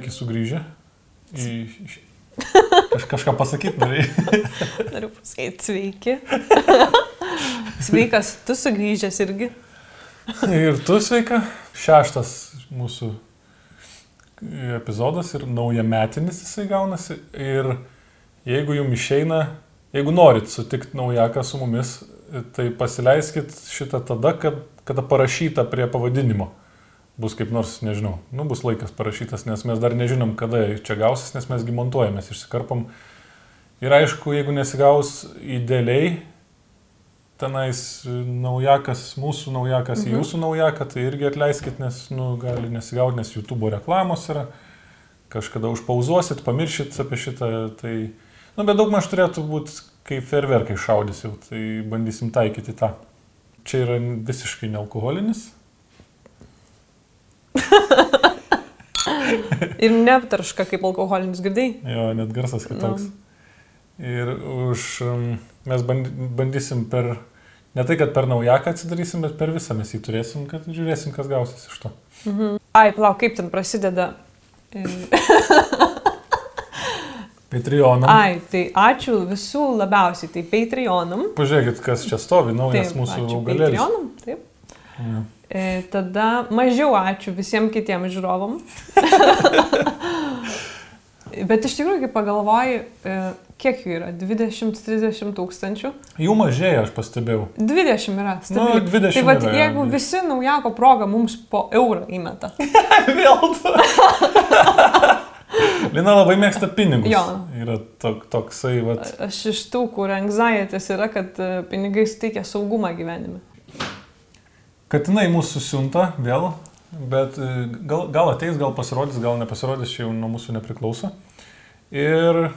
sveiki sugrįžę. Į... Kaž, kažką pasakyti norėjai. Noriu pasakyti sveiki. Sveikas, tu sugrįžęs irgi. Ir tu sveika. Šeštas mūsų epizodas ir naujametinis jisai gaunasi. Ir jeigu jums išeina, jeigu norit sutikti naujaką su mumis, tai pasileiskit šitą tada, kad, kada parašyta prie pavadinimo. Bus kaip nors, nežinau, nu bus laikas parašytas, nes mes dar nežinom, kada čia gausis, nes mes gimontuojamės, išsikarpam. Ir aišku, jeigu nesigaus idealiai, tenais naujakas, mūsų naujakas mhm. jūsų naujaką, tai irgi atleiskit, nes nu, gali nesigauti, nes YouTube reklamos yra, kažkada užpauzuosit, pamiršit apie šitą, tai, nu, bet daug maž turėtų būti, kai ferverkai šaudys jau, tai bandysim taikyti tą. Čia yra visiškai nealkoholinis. Ir neaptarška kaip alkoholinis girdėjai. Jo, net garsas kitoks. No. Ir už, um, mes bandysim per, ne tai, kad per naujaką atsidarysim, bet per visą mes jį turėsim, kad žiūrėsim, kas gausis iš to. Mhm. Ai, palauk, kaip ten prasideda. Patreonam. Ai, tai ačiū visų labiausiai, tai Patreonam. Pažiūrėkit, kas čia stovi, naujas taip, mūsų augalėlis. Patreonam, taip. Ja. E, tada mažiau ačiū visiems kitiems žiūrovam. Bet iš tikrųjų, kai pagalvoji, e, kiek jų yra? 20-30 tūkstančių. Jų mažėja, aš pastebėjau. 20 yra. Stabiliai. Nu, 20 tai vat, yra, jeigu ja. visi naujako progą mums po eurą įmeta. Vėl tu. Lina labai mėgsta pinigus. Jo. Yra tok, toksai, vat. Aš iš tų, kur anxieties yra, kad e, pinigai suteikia saugumą gyvenime. Katinai mūsų siunta vėl, bet e, gal, gal ateis, gal pasirodys, gal nepasirodys, čia jau nuo mūsų nepriklauso. Ir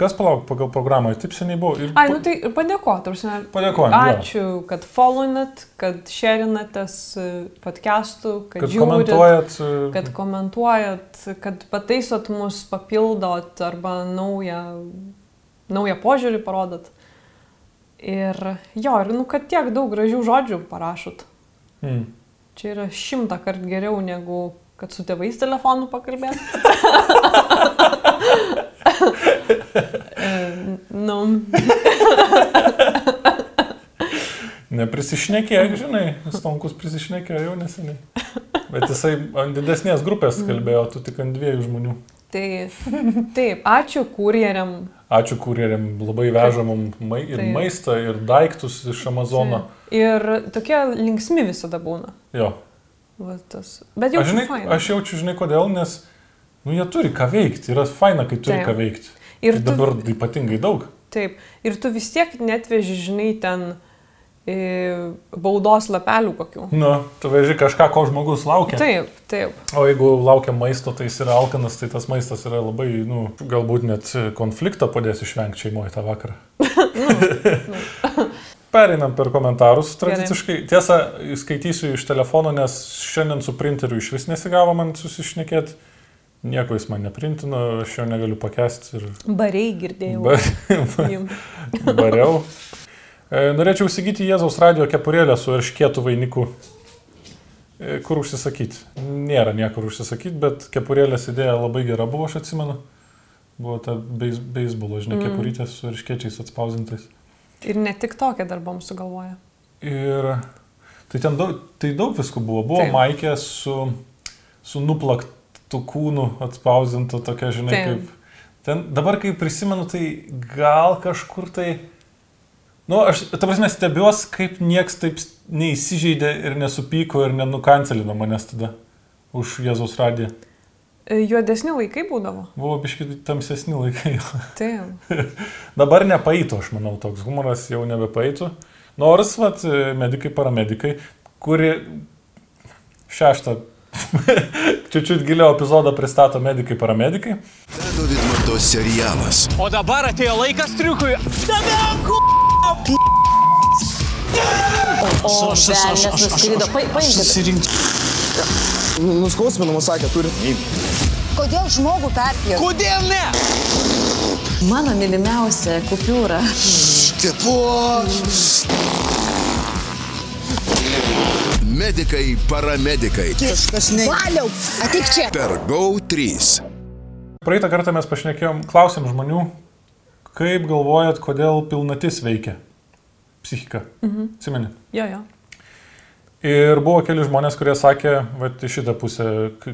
Kas palauk pagal programą, taip seniai buvo. Ir... Ai, nu tai padėkoti, Padėkojom. Ačiū, jo. kad followinat, kad sharinatės e, podcastų, kad, kad žiūrit, komentuojat. E, kad komentuojat, kad pataisot mus, papildot arba naują, naują požiūrį parodot. Ir jo, ir nu, kad tiek daug gražių žodžių parašot. Mm. Čia yra šimtą kartų geriau negu kad su tėvais telefonu pakalbėt. nu. Neprisišnekėk, žinai, Stonkus prisišnekėjo jau neseniai. Bet jisai ant didesnės grupės kalbėjo, tu tik ant dviejų žmonių. Tai taip, ačiū kurjeriam. Ačiū kurjeriam, labai veža mums mai, ir taip. maistą, ir daiktus iš Amazono. Taip. Ir tokie linksmi visada būna. Jo. Va, tas. Bet jau aš, žinai, faina. aš jaučiu, žinai, kodėl, nes nu, jie turi ką veikti, yra faina, kai turi taip. ką veikti. Ir tu, dabar ypatingai daug. Taip, ir tu vis tiek netveži, žinai, ten e, baudos lapelių kokių. Nu, tu veži kažką, ko žmogus laukia. Taip, taip. O jeigu laukia maisto, tai jis yra alkanas, tai tas maistas yra labai, nu, galbūt net konfliktą padės išvengti šeimoje tą vakarą. Pereinam per komentarus tradiciškai. Gerai. Tiesa, skaitysiu iš telefono, nes šiandien su printeriu iš vis nesigavo man susišnekėti. Nieko jis man neprintino, aš jo negaliu pakesti. Ir... Bariai girdėjau. Ba... Bariau. E, norėčiau įsigyti Jėzaus radio kepurėlę su erškėtų vainiku. E, kur užsisakyti? Nėra niekur užsisakyti, bet kepurėlės idėja labai gera buvo, aš atsimenu. Buvo ta beis, beisbolo, žinai, mm. kepurytės su erškėčiais atspausintais. Ir ne tik tokią darbom sugalvoja. Ir tai ten daug, tai daug visko buvo. Buvo Taip. Maikė su, su nuplakt tų kūnų atspausintų tokia, žinai, Taip. kaip. Ten dabar, kai prisimenu, tai gal kažkur tai... Nu, aš, ta prasme, stebiuos, kaip nieks taip neįsižeidė ir nesupyko ir nenukancelino manęs tada už Jėzaus radiją. E, juodesni laikai būdavo. Buvo biškai tamsesni laikai. Taip. Dabar nepaito, aš manau, toks humoras jau nebepaito. Nors, vat, medikai, paramedikai, kuri šeštą Čiučiut giliau epizodą pristato medikai paramedikai. Tado Vidmanto serialas. O dabar atėjo laikas triukui. Daviau! O, velnės nuskrido. Paimkite. Susirinkti. Nuskausminamą sakė, turi. Kodėl žmogų perpjė? Kodėl ne? Mano mylimiausia kupiūra. Tepuo. Medikai, paramedikai. Kažkas ne. Valiau, atik čia. Per GO3. Praeitą kartą mes pašnekėjom, klausėm žmonių, kaip galvojat, kodėl pilnatis veikia psichiką. Mhm. Atsimeni. Jo, jo. Ir buvo keli žmonės, kurie sakė, va, į šitą pusę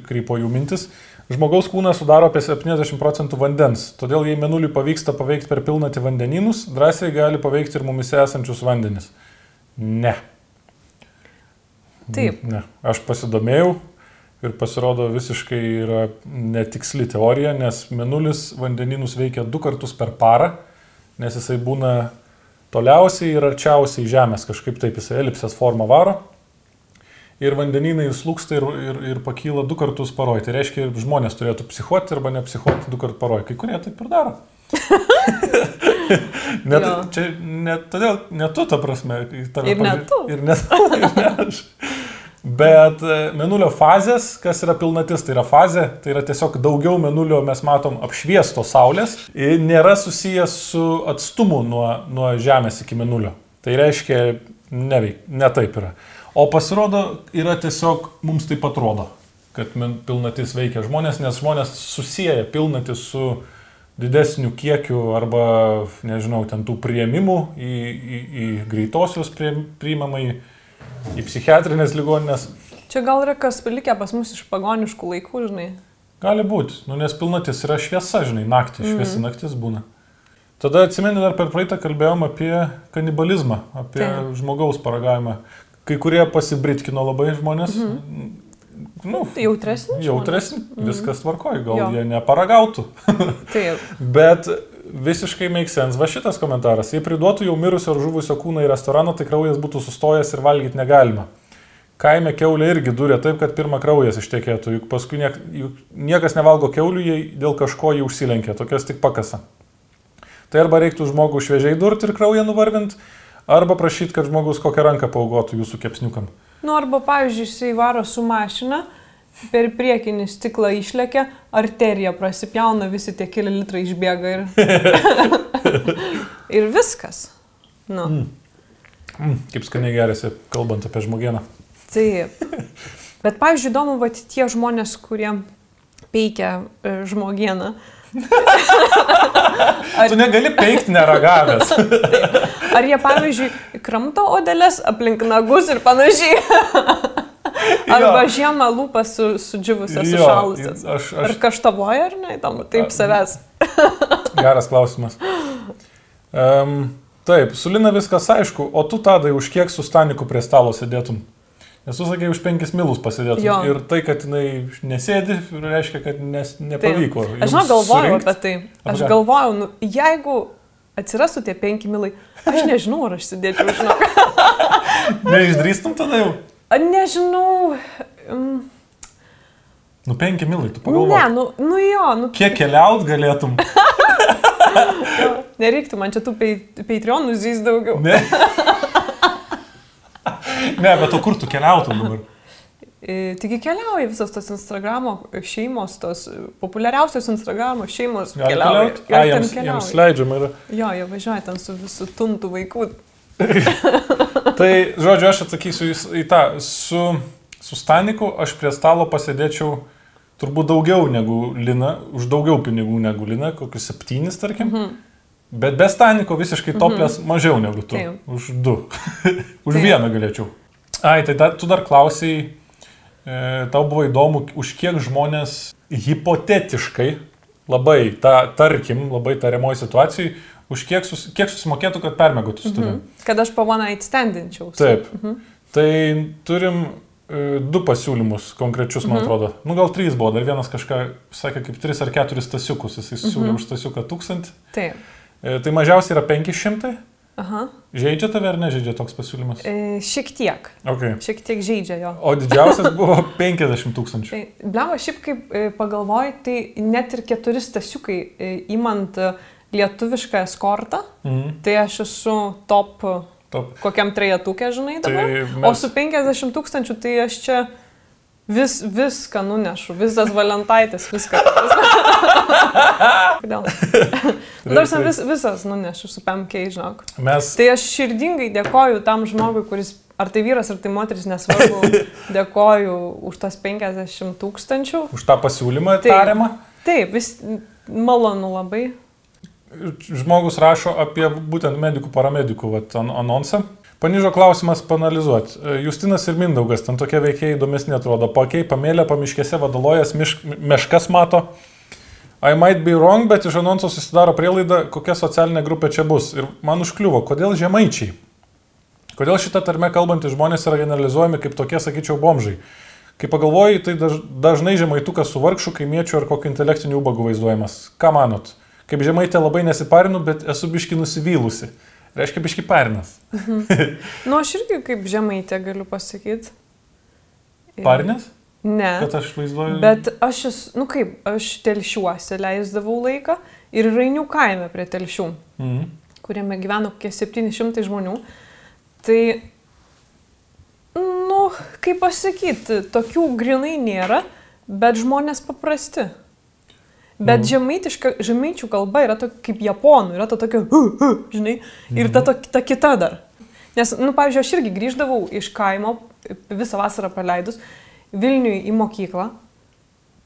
krypo jų mintis, žmogaus kūnas sudaro apie 70 procentų vandens, todėl jei menuliui pavyksta paveikti per pilnatį vandenynus, drąsiai gali paveikti ir mumise esančius vandenis. Ne. Taip. Ne. Aš pasidomėjau ir pasirodo visiškai yra netiksli teorija, nes menulis vandeninus veikia du kartus per parą, nes jisai būna toliausiai ir arčiausiai Žemės, kažkaip taip jisai elipsės formą varo. Ir vandenynai slūksta ir, ir, ir pakyla du kartus paroj. Tai reiškia, žmonės turėtų psichuoti arba nepsichuoti du kartus paroj. Kai kurie taip ir daro. net, Jo. čia net todėl, ne tu, ta prasme. tave Ir ne tu. Ir ne, ir ne aš. Bet e, menulio fazės, kas yra pilnatis, tai yra fazė, tai yra tiesiog daugiau menulio mes matom apšviesto saulės ir nėra susijęs su atstumu nuo, nuo Žemės iki menulio. Tai reiškia, neveik, ne taip yra. O pasirodo, yra tiesiog, mums taip atrodo, kad pilnatis veikia žmonės, nes žmonės susiję pilnatį su didesniu kiekiu arba, nežinau, ten tų prieimimų į, į, į greitosios prie, priimamai, į psichiatrinės ligoninės. Čia gal yra kas likę pas mus iš pagoniškų laikų, žinai. Gali būti, nu, nes pilnatis yra šviesa, žinai, naktį, šviesi naktis būna. Tada atsimeni, dar per praeitą kalbėjom apie kanibalizmą, apie Taip. žmogaus paragavimą. Kai kurie pasibritkino labai žmonės. Nu, Tai jautresni. jautresni, viskas tvarkoja, gal Jo. jie neparagautų. Taip. Bet visiškai make sense. Va šitas komentaras. Jei priduotų jau mirusio ar žuvusio kūną į restoraną, tai kraujas būtų sustojęs ir valgyti negalima. Kaime keulė irgi durė taip, kad pirmą kraujas ištekėtų, juk paskui niek, juk niekas nevalgo keulių, jei dėl kažko jį užsilenkia, tokias tik pakasa. Tai arba reiktų žmogų šviežiai durti ir kraują nuvarvinti, arba prašyti, kad žmogus kokią ranką paugotų jūsų kepsniukam. Nu, arba, pavyzdžiui, jisai varo su mašina, per priekinį stiklą išlekia, arterija prasipjauna, visi tie keli litrai išbėga ir... ir viskas. Nu, mm. Mm, kaip skaniai gerėsi, kalbant apie žmogieną. taip. Bet, pavyzdžiui, įdomu, va tie žmonės, kurie peikia e, žmogieną. Tu negali peikti neragavęs. Ar jie, pavyzdžiui, kramto odelės aplink nagus ir panašiai. Arba žiemą lūpas su, sudžiuvusios, Jo, sušalusios. aš- aš- Ar kaštavoja, ar ne, tam, taip savęs. Geras klausimas. Um, taip, su Lina viskas aišku, o tu tada už kiek su Staniku prie stalo sėdėtum? Nes tu sakei, už penkis milus pasėdėtum. Jo. Ir tai, kad jinai nesėdi, reiškia, kad nes, nepavyko. Taip. Aš žinau, galvojau surinkt. apie tai. Aš ką? galvojau, nu, jeigu atsirastų tie penki milai, aš nežinau, ar aš sėdėčiau, žinau. Neišdrįstum tada jau? Nežinau. mm, Nu, penki milai, tu Ne, pagalvoji. nu, nu jo, nu, Kiek keliaut galėtum? nereiktų man čia tų Patreonų zys daugiau. Ne. ne, bet o kur tu keliautum dabar? E, Taigi keliauja visos tos Instagramo šeimos, tos populiariausios Instagramo šeimos. Keliauja. keliaut? Jos A, jiems, keliauja. jiems leidžiama yra. Jo, jie važiuoja ten su visų tuntų vaikų. Tai, žodžiu, aš atsakysiu į, tą. Su, su Staniku aš prie stalo pasėdėčiau turbūt daugiau negu Lina, už daugiau pinigų negu Lina, kokius septynis, tarkim. Mhm. Bet be Staniko visiškai toplės mhm. mažiau negu tu. Taip. Už du. už Taip. vieną galėčiau. Ai, tai dar, tu dar klausiai, e, tau buvo įdomu, už kiek žmonės hipotetiškai, labai, ta, tarkim, labai tariamoji situacijai, už kiek, sus, kiek susimokėtų, kad permėgotų su tavimi. Kad aš pavona įstendinčiau. Taip. Mhm. Tai turim e, du pasiūlymus konkrečius, man mhm. atrodo. Nu, gal trys buvo, dar vienas kažką sakė kaip tris ar keturis tasiukus, jis siūlė mhm. už tasiuką tūkstantį. Taip. E, tai mažiausiai yra 500. Aha. Žaidžia tave ar nežaidžia toks pasiūlymas? E, šiek tiek. Okay. Šiek tiek žaidžia jo. O didžiausias buvo 50 tūkstančių. Tai, Bleva, šiaip kaip e, pagalvoju, tai net ir keturi stasiukai įmant e, lietuvišką eskortą, Mhm. tai aš esu top, Top. kokiam trejetukė, žinai, Tai dabar. mes- O su 50 tūkstančių, tai aš čia vis, viską nunešu, visas valentaitis, viską. Kodėl? Nors vis, visas nunešu su PMK, žinok. Mes Tai aš širdingai dėkoju tam žmogui, kuris, ar tai vyras, ar tai moteris, nesvarbu, dėkoju už tas 50 tūkstančių. už tą pasiūlymą Taip. tariamą. Taip, vis malonu labai. Žmogus rašo apie būtent medikų paramedikų vat, an anonsą. Panižo klausimas panalizuoti. Justinas ir Mindaugas, ten tokie veikiai įdomesni atrodo. Pakiai, pamėlė, pamiškėse vadalojas, mišk, meškas mato. I might be wrong, bet iš anonso susidaro prielaida, kokia socialinė grupė čia bus. Ir man užkliuvo, kodėl žemaičiai? Kodėl šitą tarmę kalbantys žmonės yra generalizuojami kaip tokie, sakyčiau, bomžai? Kai pagalvoji, tai daž, dažnai žemaitukas su vargšu, kaimiečiu ar kokiu intelektiniu ubagu vaizduojamas. Ką manot? Kaip žemaitė labai nesiparinu, bet esu biški nusivylusi. Reiškia biški parinas. Nu, aš irgi kaip žemaitė galiu pasakyti. Parinas? Ne. Kad aš vaizduoju. Bet aš esu, nu kaip, aš telšiuose leisdavau laiką ir Rainių kaime prie telšių, Mhm. kuriame gyveno kokie 700 žmonių. Tai, nu, kaip pasakyti, tokių grinai nėra, bet žmonės paprasti. Bet Mhm. žemaitiška, žemaičių kalba yra tokia kaip japonų, yra ta tokia, uh, uh, žinai, ir ta, ta, ta kita dar. Nes, nu, pavyzdžiui, aš irgi grįždavau iš kaimo, visą vasarą praleidus, Vilniui į mokyklą.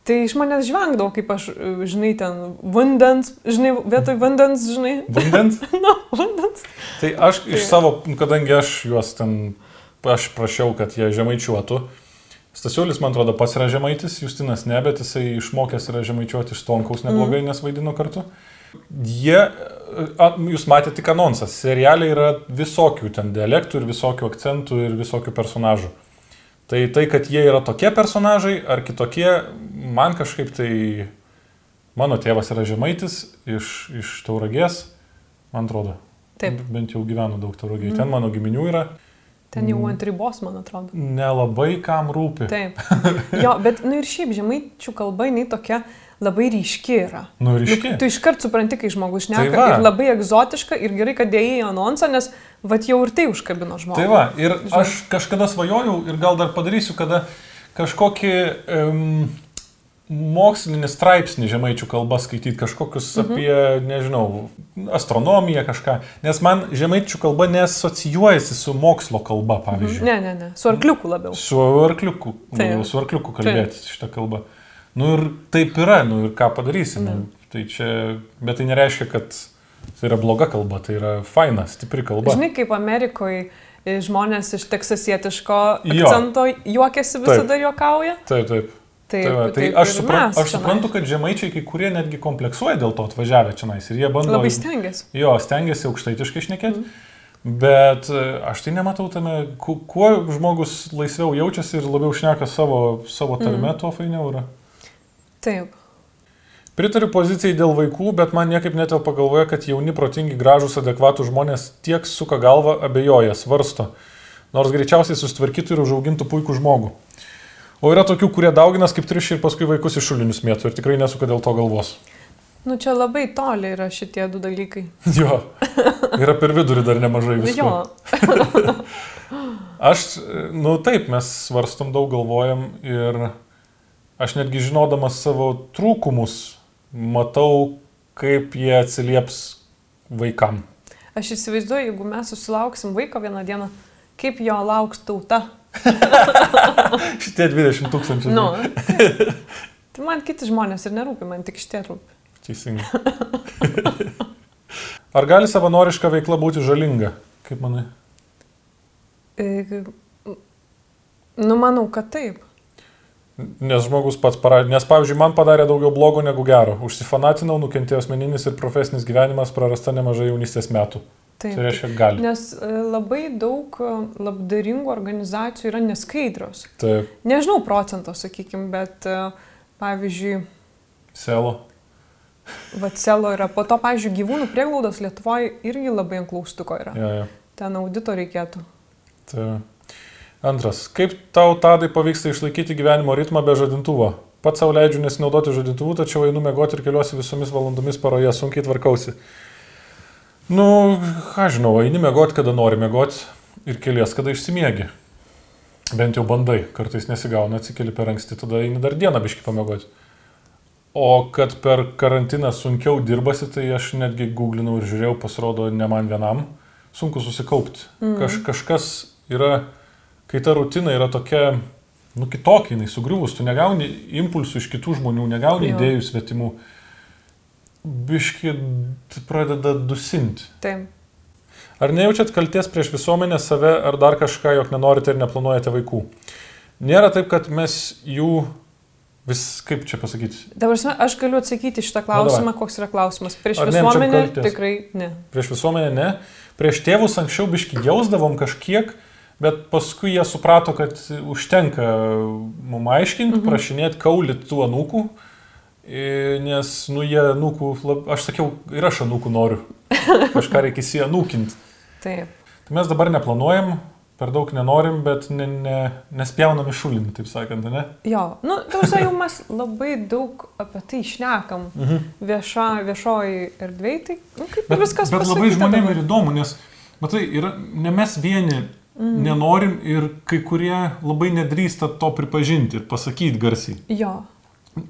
Tai iš manęs žvengdavo, kaip aš, žinai, ten vandens, žinai, vietoj vandens, žinai. Vandens? Na, vandens. Tai aš iš savo, kadangi aš juos ten, aš prašiau, kad jie žemaičiuotų. Stasiulis, man atrodo, pats yra žemaitis, Justinas ne, bet jisai išmokęs yra žemaičiuoti iš Tonkaus neblogai, nes vaidino kartu. Jie, a, jūs matėte tik anonsas, serialiai yra visokių ten dialektų ir visokių akcentų ir visokių personažų. Tai tai, kad jie yra tokie personažai ar kitokie, man kažkaip tai, mano tėvas yra žemaitis iš, iš Tauragės, man atrodo. Taip. Bent jau gyvenu daug tauragėje. Ten mano giminių yra. Ten jau ant ribos, man atrodo. Nelabai kam rūpi. Taip. Jo, bet, nu ir šiaip žemaičių kalba, jinai tokia labai ryški yra. Nu, ryški. Nu, tu iškart supranti, kai žmogus šneka. Tai ir labai egzotiška ir gerai, kad dėjai į anonsą, nes vat jau ir tai užkabino žmogų. Tai va, ir aš kažkada svajojau ir gal dar padarysiu, kada kažkokį um, mokslinį straipsnį žemaičių kalbą skaityti, kažkokius mhm. apie, nežinau, astronomiją kažką. Nes man žemaičių kalba nesocijuojasi su mokslo kalba, pavyzdžiui. Ne, ne, ne. Su arkliuku labiau. Su arkliuku. Taip. Nu, su arkliuku kalbėti šitą kalbą. Nu ir taip yra, nu ir ką padarysi. Nu, tai čia, bet tai nereiškia, kad tai yra bloga kalba, tai yra faina, stipri kalba. Žinai, kaip Amerikoje žmonės iš teksasietiško Jo. akcento juokiasi visada juokauja. Taip, taip. Taip, Tai, va, tai taip aš, ir supran, mes aš suprantu, kad žemaičiai kai kurie netgi kompleksuoja dėl to atvažiavę čia ir jie bando... Labai stengiasi. Jo, stengiasi aukštaitiškai išnekėti. Mm. Bet e, aš tai nematau tame, ku- kuo žmogus laisviau jaučiasi ir labiau šneka savo, savo tarme, mm. tuo fainiau yra. Taip. Pritariu pozicijai dėl vaikų, bet man niekaip netelpa galvoje, kad jauni, protingi, gražus, adekvatų žmonės tiek suka galvą, abejoja, svarsto. Nors greičiausiai sustvarkytų ir užaugintų puikų žmogų. O yra tokių, kurie dauginas kaip triušiai ir paskui vaikus iš šulinius mėtų ir tikrai nesuka dėl to galvos. Nu čia labai toli yra šitie du dalykai. Jo, yra per vidurį dar nemažai visko. Jo. Aš, nu taip, mes svarstom daug, galvojam ir aš netgi žinodamas savo trūkumus, matau, kaip jie atsilieps vaikam. Aš įsivaizduoju, jeigu mes susilauksim vaiko vieną dieną, kaip jo lauks tauta. Šitie 20 tūkstančių. Nu. Tai man kiti žmonės ir nerūpi, man tik šitie rūpi. Teisingai. Ar gali savanoriška veikla būti žalinga? Kaip manai? E, Nu, manau, kad taip. Nes žmogus pats paradė, nes pavyzdžiui, man padarė daugiau blogo negu gero. Užsifanatinau, nukentėjo asmeninis ir profesinis gyvenimas, prarasta nemažai jaunystės metų. Taip. Tai reiškia, gali. Nes e, labai daug e, labdaringų organizacijų yra neskaidrios. Taip, Nežinau procento, sakykime, bet e, pavyzdžiui, selo. Vatselo yra, po to, pavyzdžiui, gyvūnų prieglaudos Lietuvoje irgi labai ant klaustuko yra. Ja, ja. Ten audito reikėtų. Tai antras. Kaip tau tadai pavyksta išlaikyti gyvenimo ritmą be žadintuvo? Pats savo leidžiu nesinaudoti žadintuvu, tačiau einu mėgoti ir keliuosi visomis valandomis paroje, sunkiai tvarkausi. Nu, ką žinau, eini mėgoti, kada nori mėgoti ir kelies, kada išsimiegi. Bent jau bandai, kartais nesigauna, atsikeli per anksti, tada eini dar dieną biški pamėgoti. O kad per karantiną sunkiau dirbasi, tai aš netgi googlinau ir žiūrėjau, pasirodo, ne man vienam, sunku susikaupti. Mm. Kaž, kažkas yra, kai ta rutina yra tokia nu, kitokia, jinai sugriuvus, tu negauni impulsų iš kitų žmonių, negauni Jo. idėjų svetimų. Biški pradeda dusinti. Taip. Ar nejaučiat kalties prieš visuomenę, save ar dar kažką, jog nenorite ir neplanuojate vaikų? Nėra taip, kad mes jų vis, kaip čia pasakyti, Dabar aš galiu atsakyti šitą klausimą, koks yra klausimas. Prieš Ar visuomenę tikrai ne. prieš visuomenę ne, prieš tėvus anksčiau biški jausdavom kažkiek, bet paskui jie suprato, kad užtenka mum aiškinti, mhm. prašinėti kaulit tų anūkų, i- nes, nu, jie anūkų, lab... aš sakiau, ir aš anūkų noriu, kažką reikia įsianūkinti. Taip. Tai mes dabar neplanuojam, per daug nenorim, bet ne, ne, nespjaunam į šulinį, taip sakant, ne? Jo, nu, tausia, jau mes labai daug apie tai išnekam mhm. vieša, viešoji erdvėje, tai nu, kaip Bet, viskas bet labai žmonėm ir įdomu, nes, matai, yra, ne mes vieni mm. nenorim ir kai kurie labai nedrįsta to pripažinti ir pasakyti garsiai. Jo,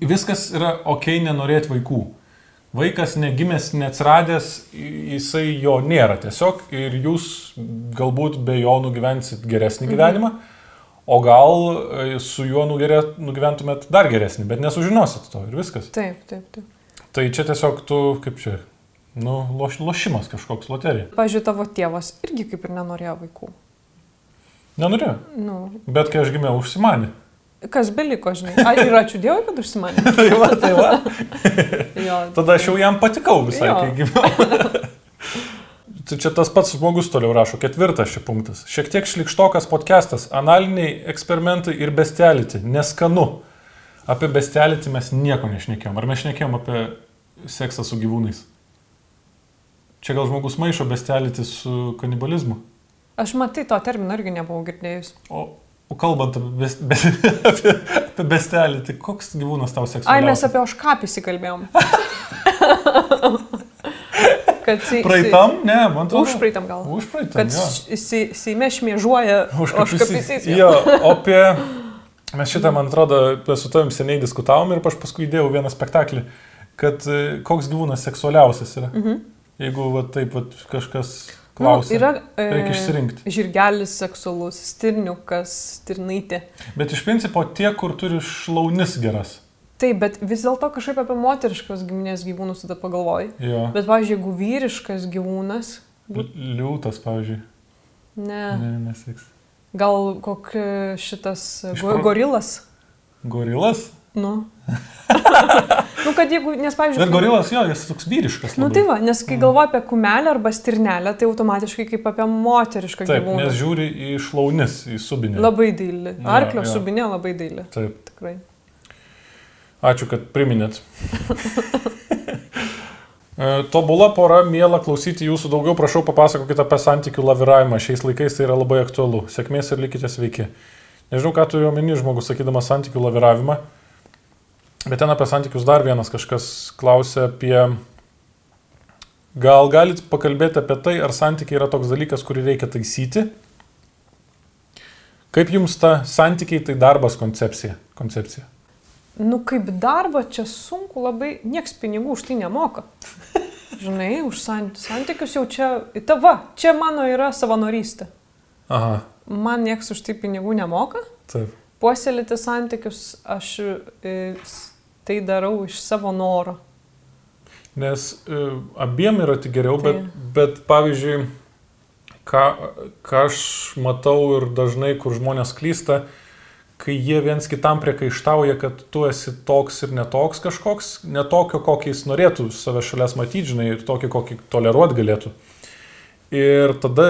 Viskas yra ok nenorėti vaikų. Vaikas negimęs, neatsiradęs, jisai jo nėra tiesiog ir jūs galbūt be jo nugyvensit geresnį gyvenimą, o gal e, su juo nugerė, nugyventumėt dar geresnį, bet nesužinosit to ir viskas. taip, taip, taip. Tai čia tiesiog tu, kaip čia, nu, loš, lošimas kažkoks, loterija. Pavyzdžiui, tavo tėvas irgi kaip ir nenorėjo vaikų. Nenorėjau. Nu, Bet kai aš gimiau, užsimanė. Kas beliko, žinai. A, ir ačiū Dievui, kad užsimanė. tai va, tai va. Jo, Tada aš jau jam patikau visai, Jo. kai gimiau. tai čia tas pats žmogus toliau rašo, ketvirtas čia punktas. Šiek tiek šlikštokas podcastas, analiniai eksperimentai ir bestiality. Neskanu. Apie bestiality mes nieko nešnekėjom. Ar mes šnekėjom apie seksą su gyvūnais? Čia gal žmogus maišo bestiality su kanibalizmu. Aš matai, to termino irgi nebuvau girdėjus. O, o kalbant apie, bes, bes, apie, apie bestelį, tai koks gyvūnas tau Ai, seksualiausias? mes apie oškapį įsikalbėjom. kad si, Praeitam, ne, man atrodo. Užpraeitam gal. Užpraeitam. Kad jo. si- Seime šmėžuoja oškapysys. Jo, o apie... Mes šitą, man atrodo, su tavim seniai diskutavom ir aš paskui įdėjau vieną spektaklį, kad e, koks gyvūnas seksualiausias yra. Mhm. Jeigu va, taip va, kažkas Nu, klausia. yra e, reikia išsirinkti. Žirgelis seksualus, stirniukas, stirnaitė. Bet iš principo tie, kur turi šlaunis geras. Taip, bet vis dėlto kažkaip apie moteriškos giminės gyvūnus tada pagalvoji. Jo. Bet, pavyzdžiui, jeigu vyriškas gyvūnas, L- Liūtas, pavyzdžiui. ne, Ne, nesiks. gal koks šitas Iš go, pro- gorilas. Gorilas? Nu. nu, kad jeigu, nes, pavyzdžiui, Bet gorilas, jo, jis toks vyriškas. Nu labai. tai va, nes kai galvoji apie kumelę arba stirnelę, tai automatiškai kaip apie moterišką Taip, gyvūną. nes žiūri į šlaunis, į subinį. Labai daili. Arklio jo. subinė labai daili. Taip. Tikrai. Ačiū, kad priminėt. E, Tobula pora, mėla klausyti jūsų daugiau, prašau papasakokite apie santykių laviravimą. Šiais laikais tai yra labai aktualu. Sėkmės ir likite sveiki. Nežinau, ką turiu omeny žmogus sakydamas santykių laviravimą, bet ten apie santykius dar vienas kažkas klausė apie... Gal galit pakalbėti apie tai, ar santykiai yra toks dalykas, kurį reikia taisyti? Kaip jums ta santykiai tai darbas koncepcija? koncepcija? Nu kaip darbo čia sunku labai, nieks pinigų už tai nemoka. Žinai, už sant- santykius jau čia, tava, čia mano yra savanorystė. Aha, Man nieks už tai pinigų nemoka. taip. Puoselėti santykius aš e, tai darau iš savo noro. Nes e, abiem yra tik geriau, bet, Tai. bet pavyzdžiui, ką, ką aš matau ir dažnai, kur žmonės klysta, kai jie viens kitam priekaištauja, kad tu esi toks ir netoks kažkoks, netokio, kokį jis norėtų save šalies matyti, žinai, ir tokį, kokį toleruot galėtų. Ir tada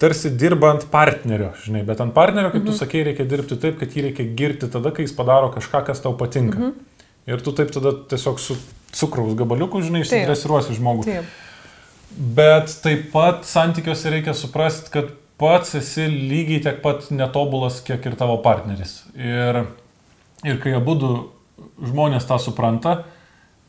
tarsi dirba ant partnerio, žinai, bet ant partnerio, kaip mhm. tu sakei, reikia dirbti taip, kad jį reikia girti tada, kai jis padaro kažką, kas tau patinka. Mhm. Ir tu taip tada tiesiog su cukraus gabaliuku, žinai, išsidresiruosi žmogų. Taip. Bet taip pat santykiuose reikia suprasti, kad pats esi lygiai tiek pat netobulas, kiek ir tavo partneris. Ir, ir kai abu žmonės tą supranta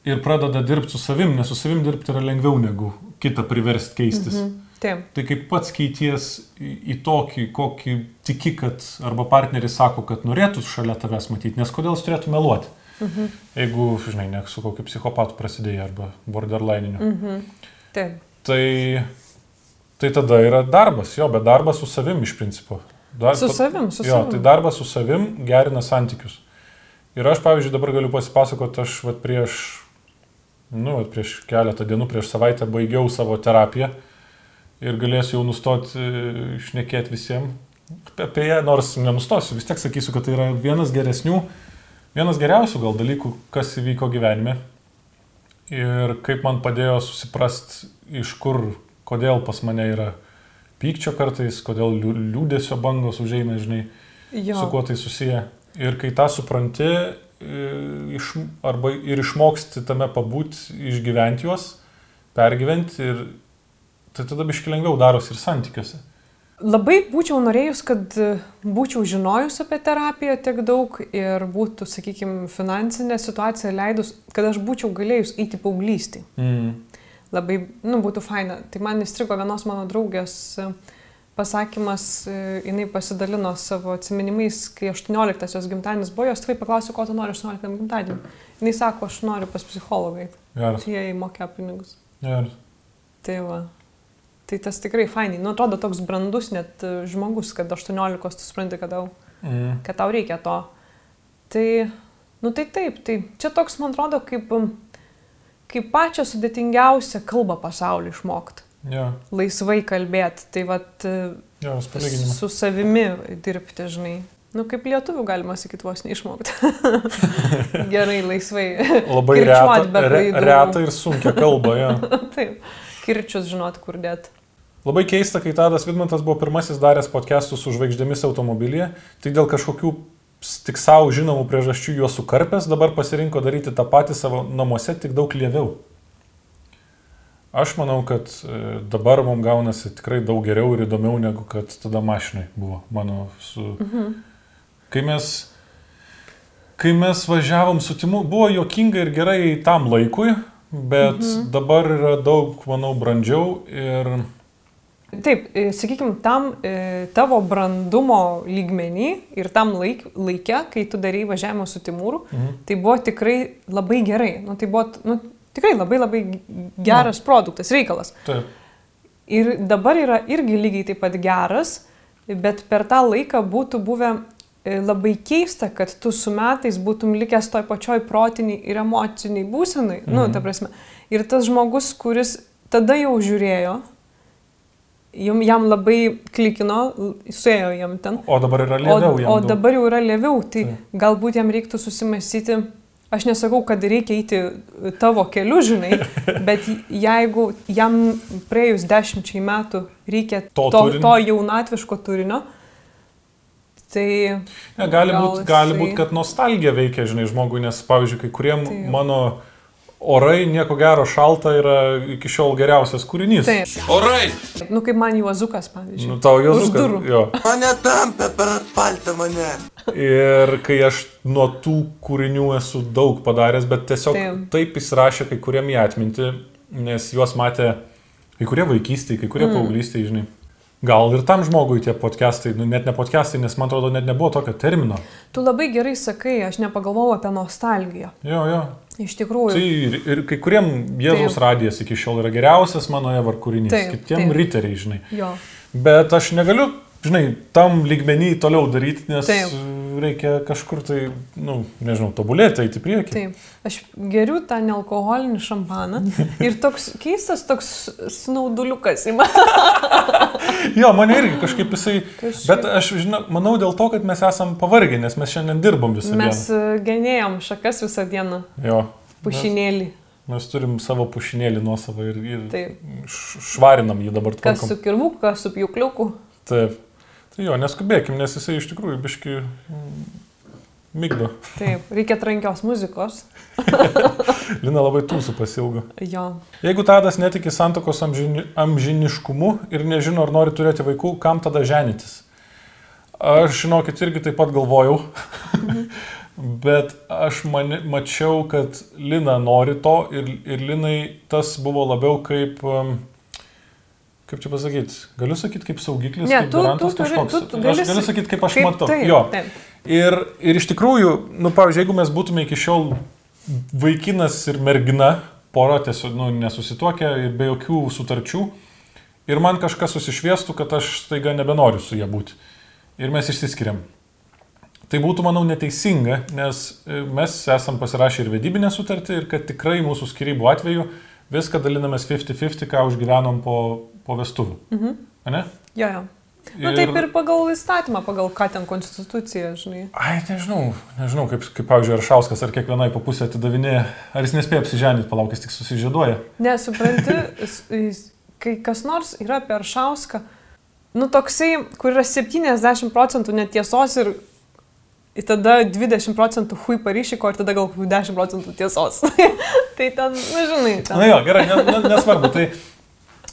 ir pradeda dirbti su savim, nes su savim dirbti yra lengviau negu kitą priversti keistis. Mhm. Taip. Tai kaip pats keities į, į tokį, kokį tiki, kad arba partneris sako, kad norėtų šalia tavęs matyti, nes kodėl jis turėtų meluoti? Mhm. Jeigu, žinai, ne su kokiu psichopatu prasidėjai arba borderline'iniu. Mhm. Taip. Tai, tai tada yra darbas, jo, bet darbas su savim iš principo. Dar, Su savim, su jo, savim. tai darbas su savim gerina santykius. Ir aš, pavyzdžiui, dabar galiu pasipasakoti, aš vat, prieš, nu, vat, prieš keletą dienų, prieš savaitę baigiau savo terapiją ir galėsiu jau nustoti šnekėti visiems apie ją, nors nenustosiu, vis tiek sakysiu, kad tai yra vienas geresnių, vienas geriausių gal dalykų, kas įvyko gyvenime. Ir kaip man padėjo susiprast, iš kur, kodėl pas mane yra pykčio kartais, kodėl liū- liūdėsio bangos užeina, žinai, Jo. su kuo tai susiję. Ir kai tą supranti, e, iš, arba ir išmoksti tame pabūti, išgyventi juos, pergyventi, ir tai tada biški lengviau darosi ir santykiuose. Labai būčiau norėjus, kad e, būčiau žinojus apie terapiją tiek daug ir būtų, sakykime, finansinė situacija leidus, kad aš būčiau galėjus eiti paauglystį. Mm. Labai, nu, būtų faina. Tai man įstrigo vienos mano draugės e, pasakymas, e, jinai pasidalino savo atminimais, kai 18-osios gimtadienis buvo, jos tikrai paklausė, ko tu nori 18 gimtadienį. Jis sako, aš noriu pas psichologą. jie įmokė pinigus. Geras. Tai va. Tai tas tikrai fainai. Nu, atrodo toks brandus net e, žmogus, kad 18 tu supranti, kad tau, Mm. kad tau reikia to. Tai, nu tai taip, tai čia toks, man atrodo, kaip, kaip pačią sudėtingiausią kalbą pasaulį išmokti. Jo, Laisvai kalbėti. Tai vat e, palyginimas. su savimi dirbti, žinai. Nu, kaip lietuvių galima sakyti, vos neišmokti. Gerai, laisvai. Labai Kirčiuot retą, be re, retą ir sunkia kalba. Jo. Taip, kirčius žinot, kur dėt. Labai keista, kai Tadas Vidmantas buvo pirmasis daręs podcastus su žvaigždėmis automobilyje, tik dėl kažkokių tik savo žinomų priežasčių juos sukarpęs, dabar pasirinko daryti tą patį savo namuose, tik daug lieviau. Aš manau, kad e, dabar mums gaunasi tikrai daug geriau ir įdomiau negu kad tada mašinai buvo mano su... Mhm. Kai mes, kai mes važiavom su Timu, buvo jokinga ir gerai tam laikui, bet mhm. dabar yra daug, manau, brandžiau ir... Taip, sakykime, tam e, tavo brandumo lygmenį ir tam laik, laikė, kai tu darai važiavimą su Timūru, mhm. tai buvo tikrai labai gerai. Nu, tai buvo nu, tikrai labai labai geras no. produktas, reikalas. Taip. Ir dabar yra irgi lygiai taip pat geras, bet per tą laiką būtų buvę e, labai keista, kad tu su metais būtum likęs toj pačioj protiniai ir emociniai būsenai. Mhm. Nu, ta prasme. Ir tas žmogus, kuris tada jau žiūrėjo, jam, jam labai klikino, suėjo jam ten. O dabar yra O, lėviau o daug. dabar jau yra lėviau, tai Taip. galbūt jam reiktų susimastyti. Aš nesakau, kad reikia eiti tavo keliu, žinai, bet jeigu jam praėjus dešimčiai metų reikia To to, turinio. to jaunatviško turinio, tai... Ne, gali gal būti, gali būt, kad nostalgija veikia, žinai, žmogui, nes, pavyzdžiui, kai kuriem Taip. mano orai nieko gero šalta yra iki šiol geriausias kūrinys. Taip. Orai! Nu, kaip man juozukas, pavyzdžiui. Nu, tau durų. Jo. Mane tampė per paltą mane. Ir kai aš nuo tų kūrinių esu daug padaręs, bet tiesiog Taip. taip, taip įsirašė kai kuriem į atmintį, nes juos matė kai kurie vaikystėje, kai kurie mm. paauglystėje, žinai. Gal ir tam žmogui tie podcastai, nu, net ne podcastai, nes man atrodo, net nebuvo tokio termino. Tu labai gerai sakai, aš nepagalvojau apie nostalgiją. Jo, jo. Iš tikrųjų. Tai ir, ir kai kuriem Jėzaus Taip. radijas iki šiol yra geriausias mano evar kūrinys, Taip, kitiem taip. riteriai, žinai. Jo. Bet aš negaliu, žinai, tam lygmenį toliau daryti, nes Taip. Reikia kažkur tai, nu, nežinau, tobulėti, eiti priekį. Taip, aš geriu tą nealkoholinį šampaną ir toks keistas toks snauduliukas į mane. Jo, mane irgi kažkaip jisai. Kažkaip. Bet aš žinau, manau dėl to, kad mes esam pavargę, nes mes šiandien dirbam visą Mes dieną. e, genėjom šakas visą dieną, Jo. pušinėlį. Mes, mes turim savo pušinėlį nuosavą ir, ir Taip. švarinam jį dabar Kas tvarkom. su kirvuku, kas su pjūkliuku. Taip. Tai jo, neskubėkim, nes jisai iš tikrųjų biški mm, mygdo. Taip, reikia trankios muzikos. Lina labai tūsų pasilgo. Jo. Jeigu Tadas netiki santokos amžini, amžiniškumu ir nežino, ar nori turėti vaikų, kam tada ženytis? Aš, žinokit, irgi taip pat galvojau. Bet aš mani, mačiau, kad Lina nori to ir, ir Linai tas buvo labiau kaip... um, Kaip čia pasakyti? Galiu sakyti kaip saugiklis, Ne, kaip tu, tu, garantas turi, kažkoks. tu, tu aš gali galiu sa- sakyti, kaip aš kaip matau. Taip, jo. taip. Ir, ir iš tikrųjų, nu, pavyzdžiui, jeigu mes būtume iki šiol vaikinas ir mergina, pora tiesiog nu, nesusituokę ir be jokių sutarčių, ir man kažkas susišviestų, kad aš staiga nebenoriu su ją būti. ir mes išsiskiriam. Tai būtų, manau, neteisinga, nes e, mes esam pasirašę ir vedybinę sutartį ir kad tikrai mūsų skirybų atveju viską dalinamės 50-50, ką užgyvenom po, po vestuvių. Mhm. Ne? Jo, jo. Na taip ir pagal įstatymą, pagal ką ten konstitucija, žinai. Ai, nežinau, nežinau, kaip, kaip pavyzdžiui, Aršauskas ar kiekvienai po pusę atidavinėja, ar jis nespėja apsiženyti, palaukis tik susižieduoja. Nesupranti, s- jis- kai kas nors yra apie Aršauską, nu toksai, kur yra 70 procentų netiesos ir ir tada 20 procentų hui paryšyko ir tada gal kokių 10 procentų tiesos. tai ten, na žinai, ten. Na jo, gerai, ne, ne, nesvarbu. Tai,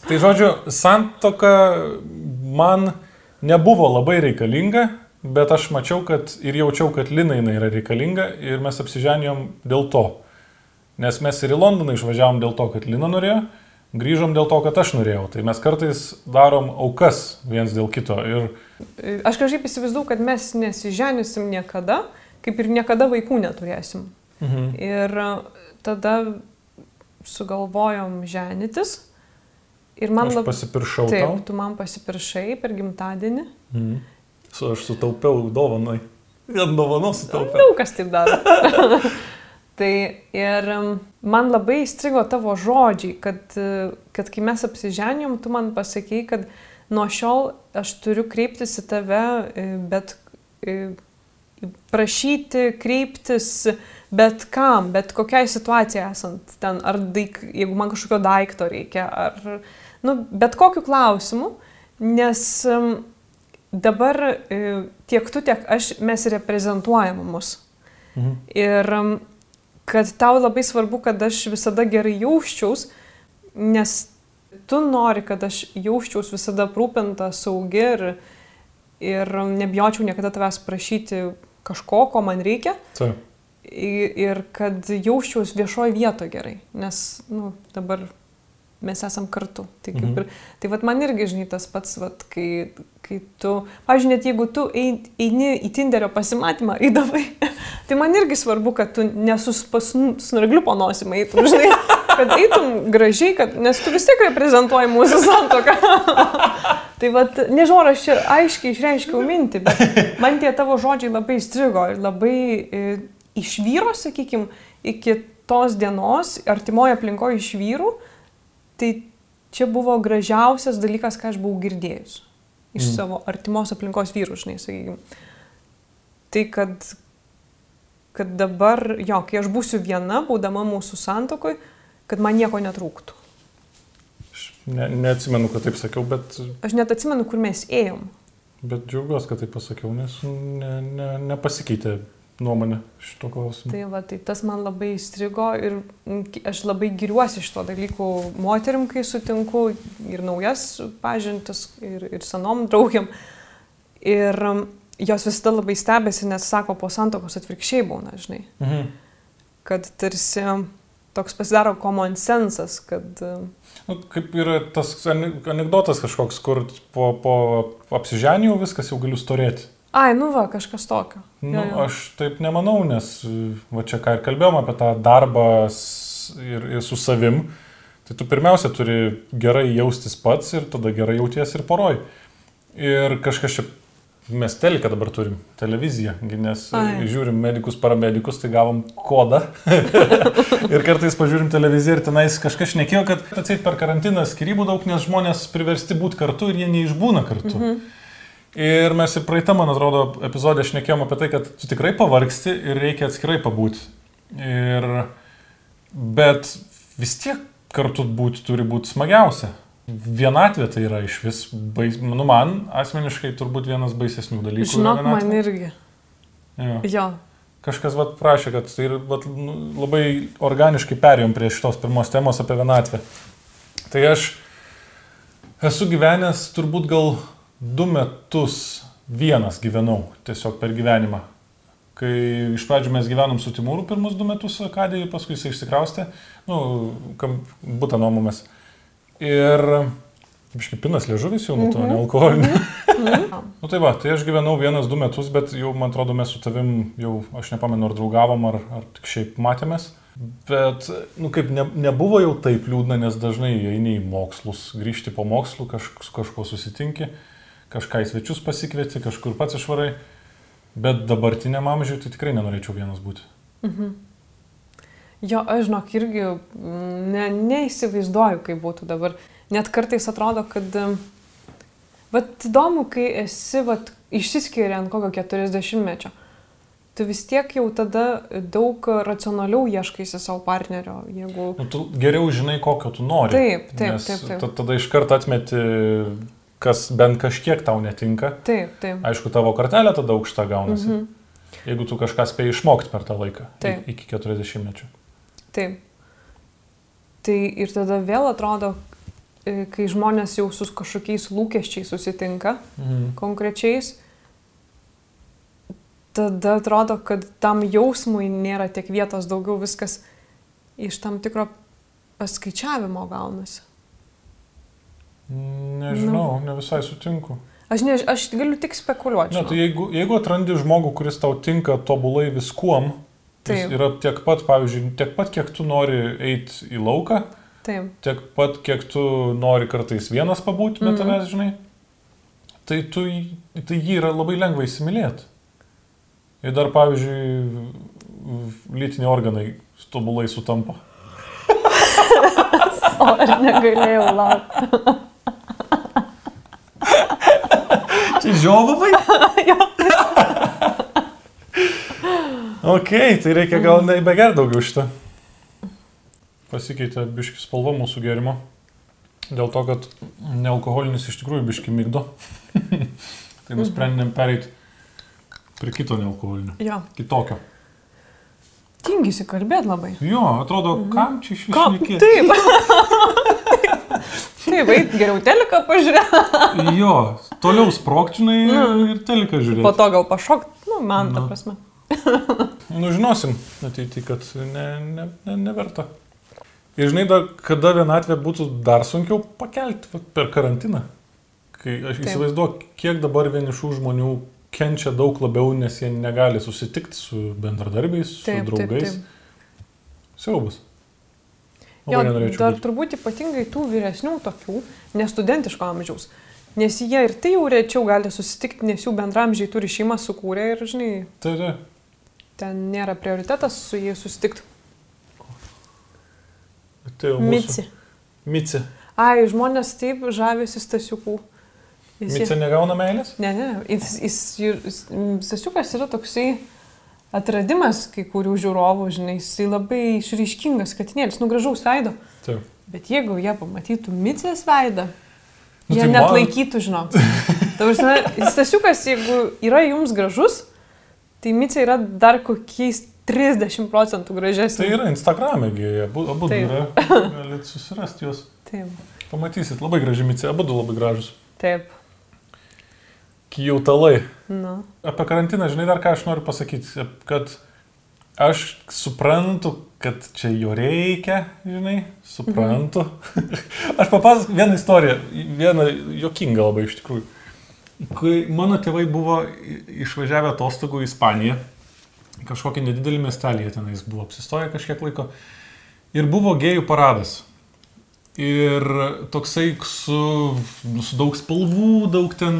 tai žodžiu, santoka man nebuvo labai reikalinga, bet aš mačiau, kad ir jaučiau, kad Lina jinai yra reikalinga ir mes apsiženijom dėl to. Nes mes ir į Londoną išvažiavom dėl to, kad Lina norėjo, grįžom dėl to, kad aš norėjau. Tai mes kartais darom aukas viens dėl kito. Ir Aš kažkaip įsivaizduoju, kad mes nesiženysim niekada, kaip ir niekada vaikų neturėsim. mhm. Ir e, tada sugalvojom ženytis. Ir man labai... pasipiršau Taip, tau. tu man pasipiršai per gimtadienį. Mhm. Su, aš sutaupiau dovanai. Vien dovanų sutaupiau. Daug kas taip daro. tai ir man labai įstrigo tavo žodžiai, kad, e, kad kai mes apsiženėm, tu man pasakėjai, kad nuo šiol aš turiu kreiptis į tave, e, bet e, prašyti, kreiptis bet kam, bet kokiai situacijai esant ten, ar daik, jeigu man kažkokio daikto reikia, ar nu, bet kokiu klausimu, nes dabar e, tiek tu, tiek aš mes reprezentuojam mus. Mhm. Ir kad tau labai svarbu, kad aš visada gerai jausčiaus, nes tu nori, kad aš jausčiaus visada aprūpinta, saugi ir, ir nebijočiau niekada tavęs prašyti kažko, ko man reikia. Taip. I- Ir kad jausčiaus viešoje vietoje gerai, nes nu, dabar mes esam kartu. Tai, kaip Mhm. ir, tai vat, man irgi, žinai, tas pats, vat, kai, kai tu, pavyzdžiui, net jeigu tu ein- eini į Tinderio pasimatymą, eidavai, tai man irgi svarbu, kad tu nesusnagliu panosim eitum, žinai, kad eitum gražiai, kad, nes tu vis tiek reprezentuoji mūsų santoką. tai vad, nežinau, ar aš čia aiškiai išreiškiau mintį, bet man tie tavo žodžiai labai įstrigo ir labai e, iš vyro, sakykime, iki tos dienos, artimoje aplinkoje iš vyrų, tai čia buvo gražiausias dalykas, ką aš buvau girdėjus. Iš mm. savo artimos aplinkos vyrų, žinai, sakykime. Tai kad, kad dabar, jo, kai aš būsiu viena, būdama mūsų santokoj, kad man nieko netrūktų. Aš ne, neatsimenu, kad taip sakiau, bet, Aš net atsimenu, kur mes ėjom. bet džiaugiuosi, kad taip pasakiau, nes ne, ne, nepasikeitė nuomonė šito klausimu. Tai, va, tai tas man labai įstrigo ir aš labai giriuosi šito dalykų moterim, kai sutinku ir naujas pažintis, ir, ir senom draugiam. Ir jos visada labai stebėsi, nes sako, po santokos atvirkščiai būna, žinai. Mhm. Kad tarsi toks pasidaro common sensas, kad... mm, Nu, kaip yra tas anegdotas kažkoks, kur po, po apsiženijų viskas jau galiu storėti. Ai, nu va, kažkas tokio. Nu, Jo, jo. aš taip nemanau, nes va čia ką ir kalbėjom apie tą darbą ir, ir su savim, tai tu pirmiausia turi gerai jaustis pats ir tada gerai jauties ir poroj. Ir kažkas čia, mes teliką dabar turim, televiziją, nes Ai. žiūrim medikus, paramedikus, tai gavom kodą. ir kartais pažiūrim televiziją ir tenais kažkas šnekėjo, kad atseit per karantiną skirybų daug, nes žmonės priversti būti kartu ir jie neišbūna kartu. Mhm. Ir mes ir praeitą, man atrodo, epizodę šnekėjom apie tai, kad tu tikrai pavargsti ir reikia atskirai pabūti. Ir... Bet vis tiek kartu būti turi būti smagiausia. Vienatvė tai yra iš vis, bais... nu man asmeniškai turbūt vienas baisesnių dalykų. Žinok, man irgi. Jo. Jo. Kažkas vat, prašė, kad tai vat, nu, labai organiškai perėjom prie šitos pirmos temos apie vienatvę. Tai aš esu gyvenęs turbūt gal du metus vienas gyvenau tiesiog per gyvenimą. Kai iš pradžių mes gyvenom su Timūru pirmus du metus Akadėje, paskui jis išsikraustė, nu, kam būtų nuomomės. Ir iškipinas liežuvis jau nuo to nealkoholinio. Nu tai va, tai aš gyvenau vienas, du metus, bet jau, man atrodo, mes su tavim jau, aš nepamenu, ar draugavom, ar, ar tik šiaip matėmės. Bet, nu kaip, ne, nebuvo jau taip liūdna, nes dažnai eini į mokslus, grįžti po mokslų, kaž, su kažkuo susitinki, kažką į svečius pasikvieti, kažkur pats išvarai. Bet dabartiniam amžiui tai tikrai nenorėčiau vienas būti. Jo, aš žinok, irgi mm, ne, neįsivaizduoju, kaip būtų dabar. Net kartais atrodo, kad... Vat įdomu, kai esi, vat, išsiskiria ant kokio 40-mečio. Tu vis tiek jau tada daug racionaliau ieškaisi savo partnerio, jeigu... Nu, tu geriau žinai, kokio tu nori. Taip, taip, taip, taip. ta- Tada iš karto atmeti, kas bent kažkiek tau netinka. Taip, taip. Aišku, tavo kartelė tada aukšta gaunasi. Mhm. Jeigu tu kažką spėjai išmokti per tą laiką. Taip. Iki 40 mečių. Taip. Tai ir tada vėl atrodo, e, kai žmonės jau su kažkokiais lūkesčiais susitinka, Mhm. konkrečiais, tada atrodo, kad tam jausmui nėra tiek vietos, daugiau viskas iš tam tikro paskaičiavimo gaunasi. Nežinau, ne visai sutinku. Aš, ne, aš galiu tik spekuliuoti. Ne, tai jeigu, jeigu atrandi žmogų, kuris tau tinka tobulai viskuom, Taip. yra tiek pat, pavyzdžiui, tiek pat, kiek tu nori eiti į lauką, Taip, tiek pat, kiek tu nori kartais vienas pabūti, bet Mhm. tavęs, žinai, tai, tu, tai jį yra labai lengva įsimylėti. Ir dar, pavyzdžiui, lytiniai organai tobulai sutampa. o aš negalėjau laukti. Žiovavai? ok, tai reikia gal nebeger daugiau šitą. Pasikeitė biški spalva mūsų gėrimo. Dėl to, kad nealkoholinis iš tikrųjų biški mygdo. tai nusprendėm pereiti prie kito nealkoholinio. Jo, Kitokio. tingisi kalbėti labai. Jo, atrodo, kam čia iš viso Taip. Taip, eit geriau teliką pažiūrėti. Jo, toliau sprokčinai ir teliką žiūrėti. Po to gal pašokt, nu, man ta Nu. prasme. Nu, žinosim ateity, kad ne, ne, ne, neverta. Ir žinai, dar, kada vienatvė būtų dar sunkiau pakelti per karantiną. Kai aš Taip. įsivaizduoju, kiek dabar vienišų žmonių kenčia daug labiau, nes jie negali susitikti su bendradarbiais, su Taip, taip, draugais. taip. Siaubas. Jo, dar būt. turbūt ypatingai tų vyresnių tokių, nestudentiško amžiaus. Nes jie ir tai jau rečiau gali susitikti, nes jų bendramžiai turi šeimą sukūrę ir, žinai, Tai, tai. ten nėra prioritetas su jais susitikti. tai jau Mici. Mici. Ai, žmonės taip žavėsi stasiukų. Jis- Mici negauna meilės? Ne, ne, jis, jis, jis, stasiukas yra toksai atradimas kai kurių žiūrovų, žinai, jisai labai išryškingas katinėlis, nugražaus veido. Taip. Bet jeigu jie pamatytų Micės veidą, Nu, jie tai net man- laikytų, žinok. Tavasme, stasiukas, jeigu yra jums gražus, tai Micė yra dar kokiais 30 procentų gražesnė. Tai yra Instagram'e, abu, abu yra. Galit susirasti juos. Taip, Pamatysit, labai graži Mici, abu labai gražus. taip. Kijautalai. Nu. Apie karantiną, žinai, dar ką aš noriu pasakyti, kad aš suprantu, kad čia jo reikia, žinai, suprantu. aš papasakosiu vieną istoriją, vieną jokingą labai iš tikrųjų. Kai mano tėvai buvo išvažiavę atostogų į Ispaniją, kažkokį nedidelį miestelį, jie tenais buvo apsistoję kažkiek laiko, ir buvo gėjų paradas. Ir toksai su, su daug spalvų, daug ten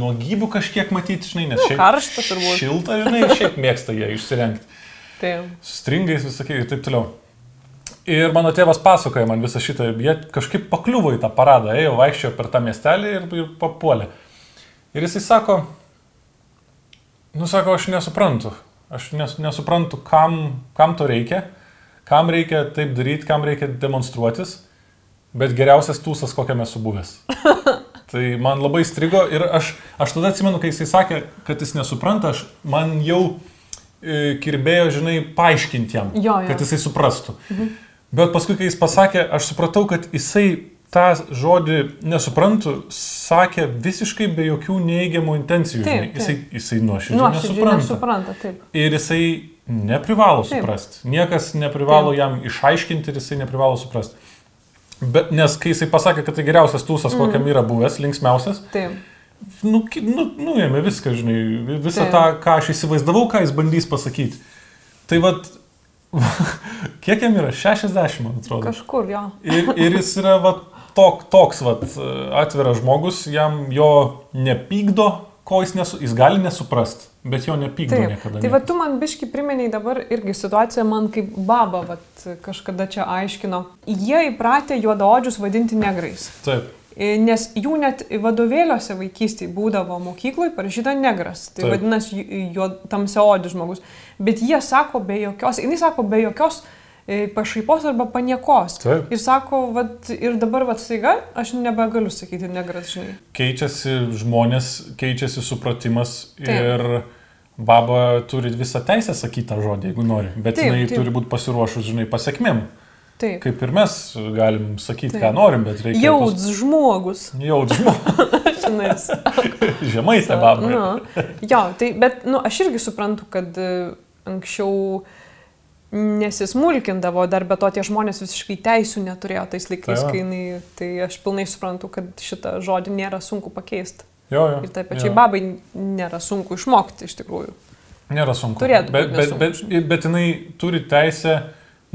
nuogybių kažkiek matyti, žinai, nes Nu, šiaip karšta turbūt. Šilta, žinai, šiaip mėgsta jie išsirengti. Taip. Stringais visokiai ir taip toliau. Ir mano tėvas pasakoja man visą šitą, jie kažkaip pakliuvo į tą paradą, ėjo, vaikščiojo per tą miestelį ir, ir papuolė. Ir jisai sako, nu sako, aš nesuprantu, aš nes, nesuprantu, kam, kam to reikia, kam reikia taip daryti, kam reikia demonstruotis, bet geriausias tūsas, kokiame esu buvęs. Tai man labai strigo ir aš, aš tada atsimenu, kai jisai sakė, kad jis nesupranta, aš, man jau e, kirbėjo, žinai, paaiškinti jam, Jo, jo. kad jisai suprastų. Mhm. Bet paskui, kai jis pasakė, aš supratau, kad jisai tą žodį nesuprantu, sakė visiškai be jokių neįgiamų intencijų. Taip, žinai. Jisai, jisai Nuoširdžiai nesupranta. nesupranta, taip. Ir jisai neprivalo Taip. suprasti. Niekas neprivalo Taip. jam išaiškinti ir jisai neprivalo suprasti. Bet nes kai jisai pasakė, kad tai geriausias tūsas, mm. kokiam yra buvęs, linksmiausias, Taip. nu, nu, nuėmė viską, žinai, visą Taip. tą, ką aš įsivaizdavau, ką jis bandys pasakyti. Tai vad, Kiek jam yra? 60, man atrodo. Kažkur jo. Ir, ir jis yra va, tok, toks va, atviras žmogus, jam jo nepykdo, ko jis, nesu, jis gali nesuprast, bet jo nepykdo Taip. niekada. Tai va tu man biški primeniai dabar irgi situaciją man kaip baba, vat, kažkada čia aiškino. Jie įpratę juodaodžius vadinti negrais. Taip. E, Nes jų net vadovėliuose vaikystėje būdavo mokykloje parašyta negras. Tai Taip. vadinasi, jo tamsiaodis žmogus. Bet jie sako be jokios, jinai sako be jokios e, pašaipos arba paniekos. Taip. Ir sako, vat, ir dabar vat staiga aš nebegaliu sakyti negras, žinai. Keičiasi žmonės, keičiasi supratimas Taip. ir baba turi visą teisę sakyti tą žodį, jeigu nori. Bet Taip, jinai taip. turi būti pasiruošus, žinai, pasiekmėm. Taip. Kaip ir mes galim sakyti, Taip. ką norim, bet reikia... Jauds žmogus. Jaudz žmogus. Žemai ta baba. Nu, jo, tai, bet, nu, aš irgi suprantu, kad e, anksčiau nesismulkindavo, dar be to tie žmonės visiškai teisų neturėjo tais laikais, Tai kai jinai, tai aš pilnai suprantu, kad šitą žodį nėra sunku pakeisti. Jo, jo. Ir taip pačiai jo. babai nėra sunku išmokti iš tikrųjų. Nėra sunku. Turėtų bet, bet, bet, bet jinai turi teisę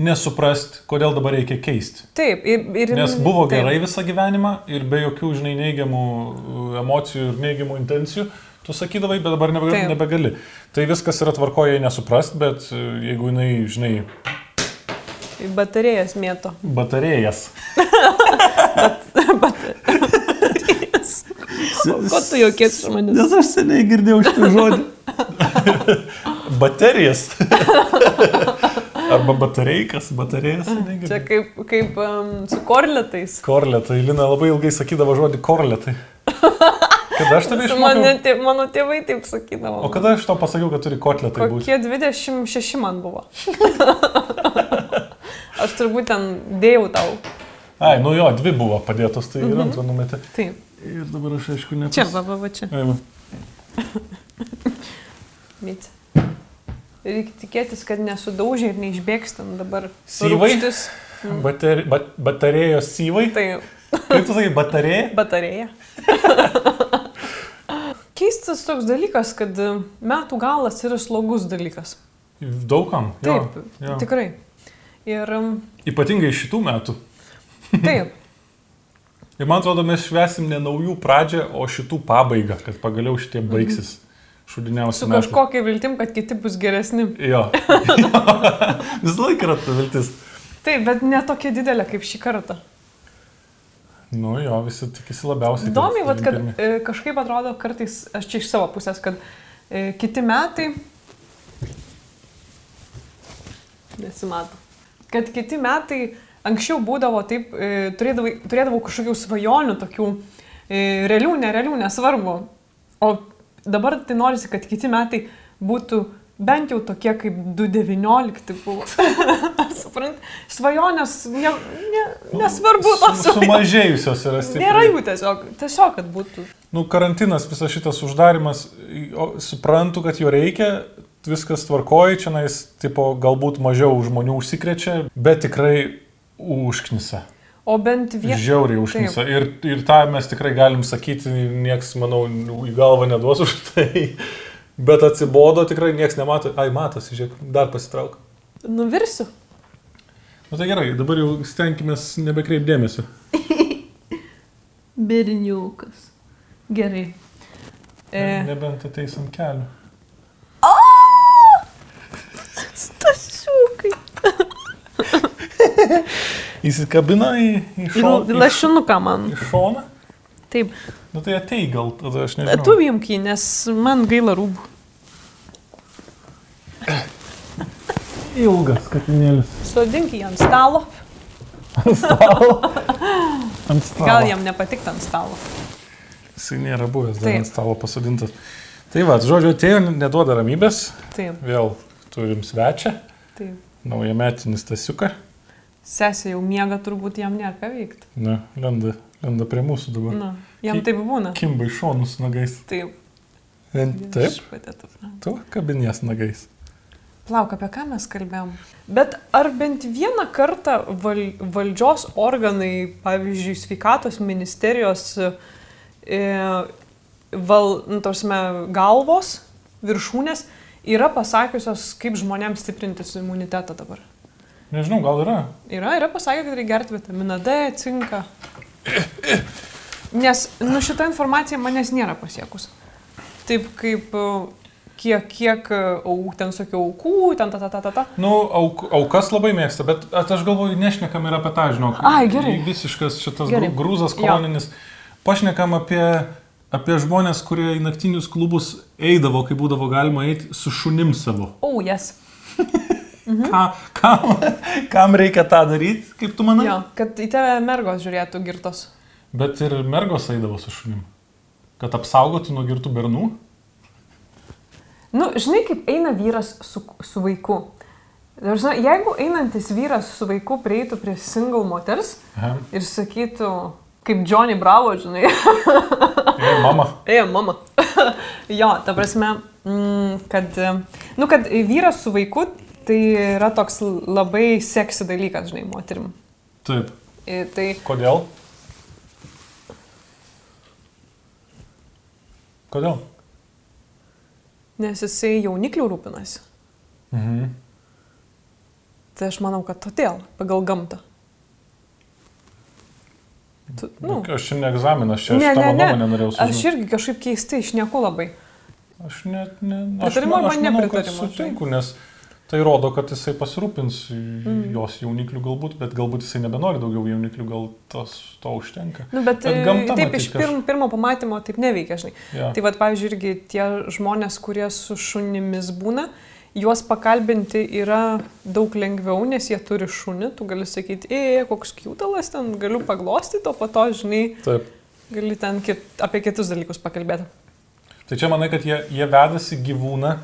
nesuprast, kodėl dabar reikia keisti. Taip, ir... ir Nes buvo taip. gerai visą gyvenimą ir be jokių, žinai, neigiamų uh, emocijų ir neigiamų intencijų, tu sakydavai, bet dabar nebe, Taip. nebegali. Tai viskas yra tvarkoje nesuprast, bet uh, jeigu jinai, žinai, Batarėjas mėto. batarėjas. Ko tu jokies iš manęs? Nes aš seniai girdėjau šitą žodį. Baterijas. Arba batareikas, batarėjas. Čia kaip, kaip um, su korletais. Korletai. Lina labai ilgai sakydavo žodį korletai. Kada aš tave Mane, išmokau? tė, mano tėvai taip sakydavo. O kada aš to pasakiau, kad turi kotletai būti? Kokie 26 man buvo. aš turbūt ten dėjau tau. Ai, nu jo, dvi buvo padėtos, tai ir antrą numetė. Taip. Ir dabar aš aišku ne. Čia, va, va, čia. Ai, va. Myt. Reikia tikėtis, kad nesudaužė ir neišbėgs ten dabar. Syvai? Bateri, bat, batarėjos syvai. Tai Kaip tu sakai, batarėja? batarėja. Keistas toks dalykas, kad e, metų galas yra slogus dalykas. Daugam. Jo, Taip, jo. tikrai. Ir um, Ypatingai šitų metų. taip, Ir man atrodo, mes švesim ne naujų pradžią, o šitų pabaigą, kad pagaliau šitie baigsis. Šudiniausi. su kažkokia viltim, kad kiti bus geresni. Jo. Vis laik yra ta viltis. Taip, bet ne tokia didelė kaip šį kartą. Nu jo, visi tikisi labiausiai. kad Įdomiai, kad pirmi. e, kažkaip atrodo kartais, aš čia iš savo pusės, kad e, kiti metai, nesimato, kad kiti metai anksčiau būdavo taip, e, turėdavai, turėdavau kažkokių svajonių, tokių e, realių, nerealių, nesvarbu. O dabar tai norisi, kad kiti metai būtų bent jau tokie kaip 2019 buvo. Suprant, svajonės, ne, ne, nesvarbu tos Su, sumažėjusios yra stipriai. Nėra jų tiesiog, tiesiog, kad būtų. Nu, karantinas, visas šitas uždarimas, suprantu, kad jo reikia, viskas tvarkoja, čia nais, tipo, galbūt mažiau žmonių užsikrečia, bet tikrai užknisa. O bent vieną. Žiauriai užknisa. Ir, ir tą mes tikrai galim sakyti, nieks, manau, į galvą neduos už tai. Bet atsibodo, tikrai nieks nemato. Ai, matosi, žiūrėk, dar pasitrauk. Nuvirsiu. Na tai gerai, dabar jau stenkime nebekreipdėmėsio. Berniukas. Gerai. E... Nebent ateis ant kelių. Stasiukai. Įsikabina į, į šoną. Lašinuką man. Į šoną? Taip. Na tai atei gal, tada aš Tu nežinau. imk jį, nes man gaila rūbų. Ilgas katinėlis. Sodink jį ant stalo. Ant stalo. Gal jam nepatiktų ant stalo. Jisai nėra buvęs dar Taip. ant stalo pasodintas. Tai va, žodžiu, atėjo, neduoda ramybės. Taip, Vėl turim svečią, taip. naujametinis tasiuką. Sesė jau miega, turbūt jam nėra ką veikti. Na, lenda, lenda prie mūsų dabar. Na, jam Ki- taip būna. Kimba iš šonus nagais. Taip. En- Taip, tu kabinies nagais. Plauk, apie ką mes kalbėjom? Bet ar bent vieną kartą val, valdžios organai, pavyzdžiui, sveikatos ministerijos e, val, nu, tarsime, galvos, viršūnės, yra pasakiusios, kaip žmonėms stiprinti su imunitetą dabar. Nežinau, gal yra. Yra, yra pasakę, kad reikia gerti vitaminą D, cinką. Nes, nu, šita informacija manęs nėra pasiekus. Taip kaip e, kiek, kiek e, au, ten sakiau aukų, ten ta ta ta ta ta. Nu, auk, aukas labai mėgsta, bet aš galvoju, nešnekam ir apie tą, žinok. Ai, gerai. Visiškas šitas Gerai. grūzas Jo. koloninis. Pašnekam apie, apie žmonės, kurie į naktinius klubus eidavo, kai būdavo galima eiti su šunim savo. O, oh, jas. Mhm. Ką, kam, kam reikia tą daryti, kaip tu manai? Jo, kad į tave mergos žiūrėtų girtos. Bet ir mergos eidavo su šunim. Kad apsaugotų nuo girtų bernų. Nu, žinai, kaip eina vyras su, su vaiku. Dažnai, jeigu einantis vyras su vaiku prieitų prie single moters Aha. ir sakytų, kaip Johnny Bravo, žinai, Ei, mama. Ėjo, mama. jo, ta prasme, mm, kad, nu, kad vyras su vaiku tai yra toks labai seksy dalykas, žinai, moterim. Taip. Ir Tai, Kodėl? Kodėl? nes jisai jauniklių rūpinasi. Mhm. Tai aš manau, kad todėl, pagal gamtą. Tu, nu, Aš čia ne egzaminas, čia aš tavo nuomonę norėjau Aš sužinoti. irgi kažkaip keistai išnieku labai. Aš net ne. Aš, Pritarimo ma- arba aš manau, kad nepritarimo, žinai. sutinku, nes tai rodo, kad jisai pasirūpins mm. jos jauniklių galbūt, bet galbūt jisai nebenori daugiau jauniklių, gal tos, to užtenka. Nu, bet, Bet gamta, taip matyt, iš kaž- pirm, pirmo pamatymo taip neveikia, žinai. Jo. Tai vad, pavyzdžiui, irgi tie žmonės, kurie su šunimis būna, juos pakalbinti yra daug lengviau, nes jie turi šunį, tu gali sakyti, e, koks kiutalas ten, galiu paglostyti, o po to, žinai, Taip. gali ten kit, apie kitus dalykus pakalbėti. Tai čia manai, kad jie, jie vedasi gyvūną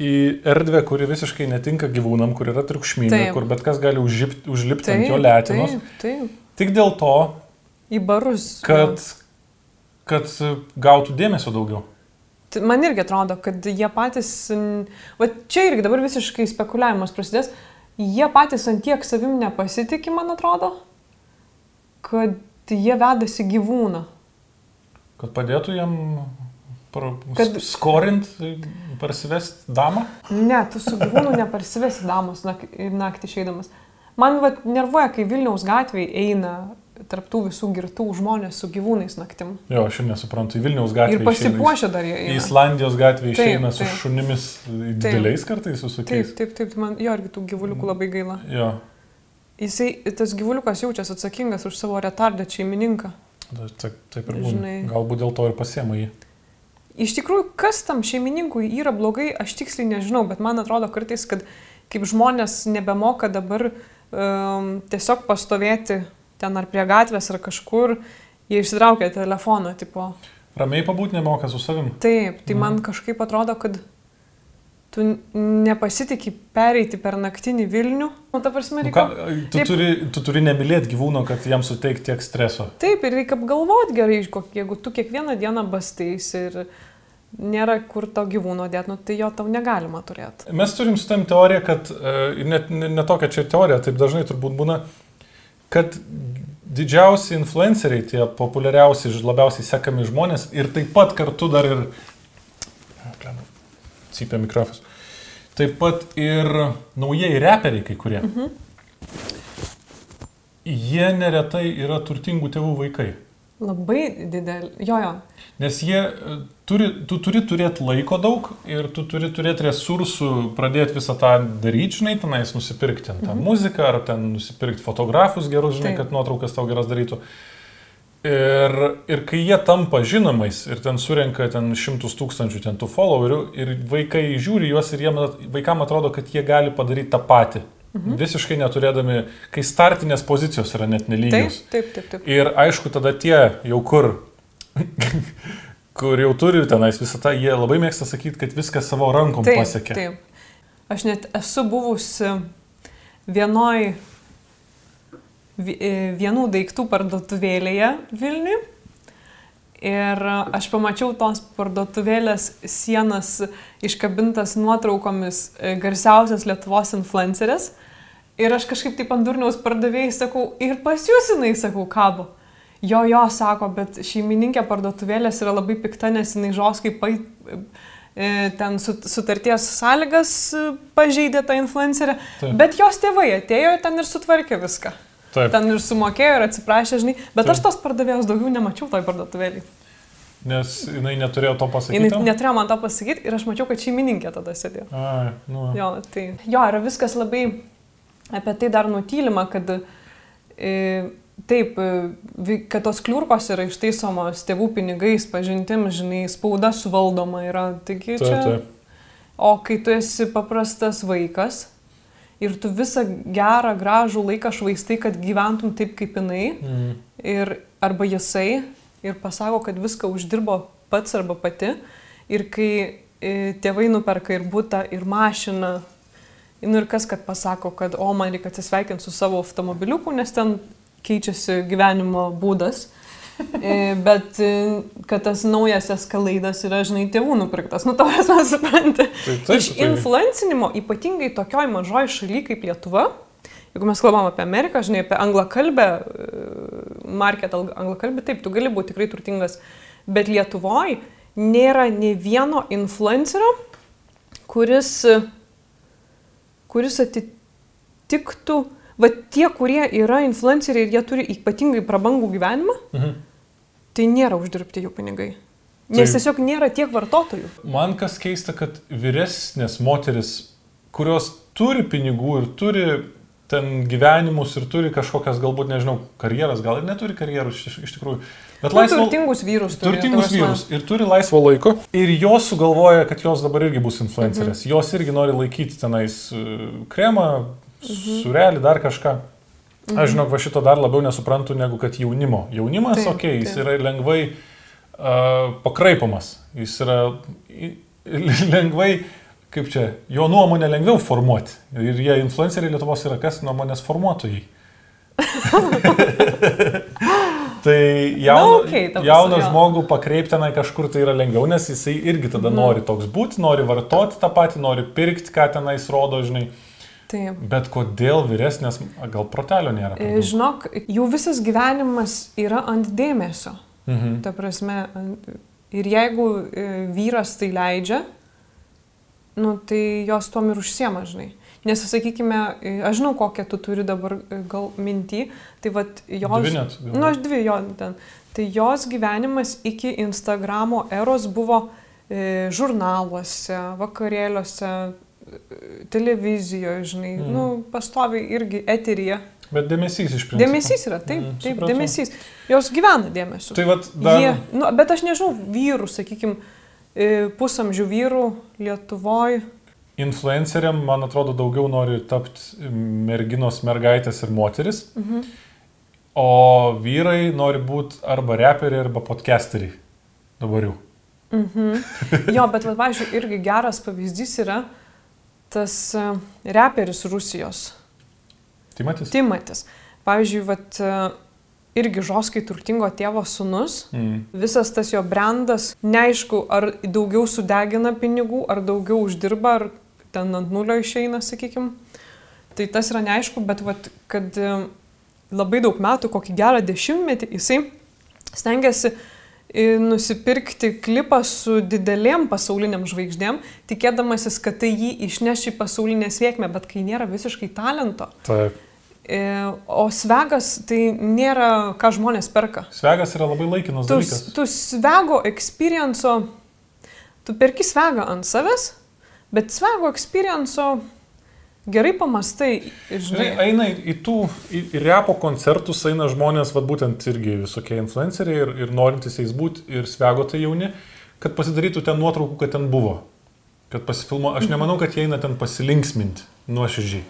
į erdvę, kuri visiškai netinka gyvūnam, kur yra triukšminga, Taip. kur bet kas gali užžipt, užlipti ant jo lėtinos. taip, taip. Tik dėl to, Į barus. kad, kad gautų dėmesio daugiau. Man irgi atrodo, kad jie patys, va čia irgi dabar visiškai spekuliavimas prasidės, jie patys ant tiek savim nepasitikė, man atrodo, kad jie vedasi gyvūną. Kad padėtų jam Kad- skorint, parsivest damą. Ne, tu su gyvūnu neparsivesi damos nak naktį išeidamas. Man va, nervuoja, kai Vilniaus gatvėje eina tarptų visų girtų žmonės su gyvūnais naktim. Jo, aš ir nesuprantu, į Vilniaus gatvę. Ir pasipuošę dar jie Į. Islandijos gatvę Taip, išeina su taip. šunimis dideliais kartais visokiais. Taip, taip, taip, man jo irgi tų gyvuliukų labai gaila. Jo, Jisai, tas gyvuliukas jaučiasi atsakingas už savo retardę šeimininką. ta- taip, taip ir būna. Galbūt dėl to ir pasiema jį. Iš tikrųjų, kas tam šeimininkui yra blogai, aš tiksliai nežinau, bet man atrodo kartais, kad kaip žmonės nebemoka dabar um, tiesiog pastovėti ten ar prie gatvės ar kažkur, jie išsitraukia telefoną, tipo. Ramiai pabūt nemoka su savim. Taip, tai man kažkaip atrodo, kad tu nepasitikį pereiti per naktinį Vilnių. Nu, ta prasme, Nu, ką, reikia... tu, Taip. turi, tu turi nemylėti gyvūno, kad jam suteikti tiek streso. Taip, ir reikia apgalvoti gerai, jeigu tu kiekvieną dieną bastais ir nėra kur to gyvūno dėti, nu, tai jo tau negalima turėti. Mes turim su tam teoriją, kad, e, ir net ne, ne tokia čia teorija, taip dažnai turbūt būna, kad didžiausi influenceriai, tie populiariausi, labiausiai sekami žmonės ir taip pat kartu dar ir... Cypia mikrofas. Taip pat ir naujieji reperiai kai kurie. Mhm. Jie neretai yra turtingų tėvų vaikai. Labai didelį. Jo, jo. Nes jie e, turi, tu turi turėti laiko daug ir tu turi turėti resursų pradėti visą tą daryti, žinai, tenais nusipirkti ten tą mhm. muziką ar ten nusipirkti fotografus gerus, žinai, Taip. kad nuotraukas tau geras darytų. Ir, ir kai jie tampa žinomais ir ten surenka ten šimtus tūkstančių ten tų followerių ir vaikai žiūri juos ir jiem, vaikam atrodo, kad jie gali padaryti tą patį. Mhm. Visiškai neturėdami, kai startinės pozicijos yra net Taip, nelygios. taip, taip, taip. Ir aišku, tada tie jau kur, kur jau turi tenais visą tą, jie labai mėgsta sakyti, kad viską savo rankom Taip, pasiekė. taip. Aš net esu buvusi vienoj vi- vienų daiktų parduotuvėlėje Vilniui. Ir aš pamačiau tos parduotuvėlės sienas iškabintas nuotraukomis e, garsiausias Lietuvos influencerės. Ir aš kažkaip taip ant durniaus pardavėjai sakau, ir pas jūs jinai, sakau, kabo. Jo, jo, sako, bet šeimininkė parduotuvėlės yra labai pikta, nes jinai žoskai pa, e, e, ten sut- sutarties sąlygas e, pažeidė tą influencerę, Taip. bet jos tėvai atėjo ten ir sutvarkė viską. Taip. Ten ir sumokėjo ir atsiprašė, žinai, bet Taip. aš tos pardavėjos daugiau nemačiau toj parduotuvėlį. Nes jinai neturėjo to Jis pasakyti. neturėjo man to pasakyti ir aš mačiau, kad šeimininkė tada sėdėjo. Ai, nu. Jo, tai jo, yra viskas labai apie tai dar nutylima, kad e, taip, e, kad tos kliurkos yra ištaisomos tėvų pinigais, pažintim, žinai, spauda suvaldoma yra. Taigi Taip, čia. taip. O kai tu esi paprastas vaikas ir tu visą gerą, gražų laiką švaistai, kad gyventum taip kaip jinai, Mm. ir arba jisai, ir pasako, kad viską uždirbo pats arba pati, ir kai e, tėvai nuperka ir būtą, ir mašiną, nu ir kas, kad pasako, kad o man reikia atsisveikinti su savo automobiliuku, nes ten keičiasi gyvenimo būdas. E, Bet e, kad tas naujas eskalaidas yra, žinai, tėvų nupirktas, nu tavęs mes supranti. Tai taip, Iš tai- influencinimo, ypatingai tokioj mažoj šaly kaip Lietuva, jeigu mes kalbam apie Ameriką, žinai, apie anglakalbę, e, market ang- anglakalbę, taip, tu gali būti tikrai turtingas, bet Lietuvoje nėra ne vieno influencerio, kuris, e, kuris atitiktų, va tie, kurie yra influenceriai ir jie turi ypatingai prabangų gyvenimą, Mhm. Tai nėra uždirbti jų pinigai. Nes Tai- tiesiog nėra tiek vartotojų. Man kas keista, kad vyresnės moteris, kurios turi pinigų ir turi ten gyvenimus ir turi kažkokias, galbūt, nežinau, karjeras, gal ir neturi karjerų iš, iš tikrųjų. Bet Nu, laisvo, turtingus vyrus turi. turtingus vyrus ir turi laisvo laiko. Ir jos sugalvoja, kad jos dabar irgi bus influencerės. Mhm. Jos irgi nori laikyti tenais e, kremą, mhm. surelį, dar kažką. Mhm. Aš žinau, va šito dar labiau nesuprantu negu kad jaunimo. Jaunimas, Taip, okei, okay, jis taip. yra lengvai uh, pakraipomas. Jis yra lengvai, kaip čia, jo nuomonę lengviau formuoti. Ir jie influenceriai Lietuvos yra kas nuomonės formuotojai. tai jauna, Na, prasme, jauną jo. žmogų pakreipti tenai kažkur tai yra lengviau, nes jisai irgi tada Mhm. nori toks būti, nori vartoti tą patį, nori pirkti, ką tenais rodo, žinai. Taip. Bet kodėl vyresnės, gal protelio nėra? E? Žinok, jų visas gyvenimas yra ant dėmesio. Mhm. Ta prasme, ir jeigu e, vyras tai leidžia, nu, tai jos tom ir užsiema, žinai. Nes, sakykime, e, aš žinau, kokią tu turi dabar gal mintį, tai vad jos... Dvi net. Nu, aš dvi jo ten. Tai jos gyvenimas iki Instagramo eros buvo e, žurnaluose, vakarėliuose, televizijoje, žinai, Mhm. mm. nu, pastoviai irgi eteryje. Bet dėmesys iš principo. Dėmesys yra, taip, Mhm, taip, supratau. dėmesys. Jos gyvena dėmesiu. Tai vad dar... Jie, nu, bet aš nežinau, vyrų, sakykime, pusamžių vyrų Lietuvoje. Influenceriam, man atrodo, daugiau nori tapti merginos, mergaitės ir moteris. Mhm. O vyrai nori būti arba reperiai, arba podcasteriai. Dabar jau. Jo, bet, va, pavyzdžiui, irgi geras pavyzdys yra tas e, reperis Rusijos, matys? Timatis. Pavyzdžiui, vat, e, irgi žoskai turtingo tėvo sunus. Mm. Visas tas jo brandas, neaišku, ar daugiau sudegina pinigų, ar daugiau uždirba, ar ten ant nulio išeina, sakykim. Tai tas yra neaišku, bet vat, kad e, labai daug metų, kokį gerą dešimtmetį, jisai stengiasi e, nusipirkti klipą su didelėm pasauliniam žvaigždėm, tikėdamasis, kad tai jį išneš į pasaulinę sėkmę, bet kai nėra visiškai talento. Taip. E, O svegas tai nėra, ką žmonės perka. Svegas yra labai laikinas Tu, dalykas. tu svego experienco, tu perki svegą ant savęs, bet svego experienco gerai pamastai, Žinai, žinai. eina į, į tų, į, į repo koncertus eina žmonės, vad būtent irgi visokie influenceriai ir, ir norintys jais būti ir svego tai jauni, kad pasidarytų ten nuotraukų, kad ten buvo. Kad pasifilmo, aš nemanau, kad jie eina ten pasilinksminti nuoširdžiai.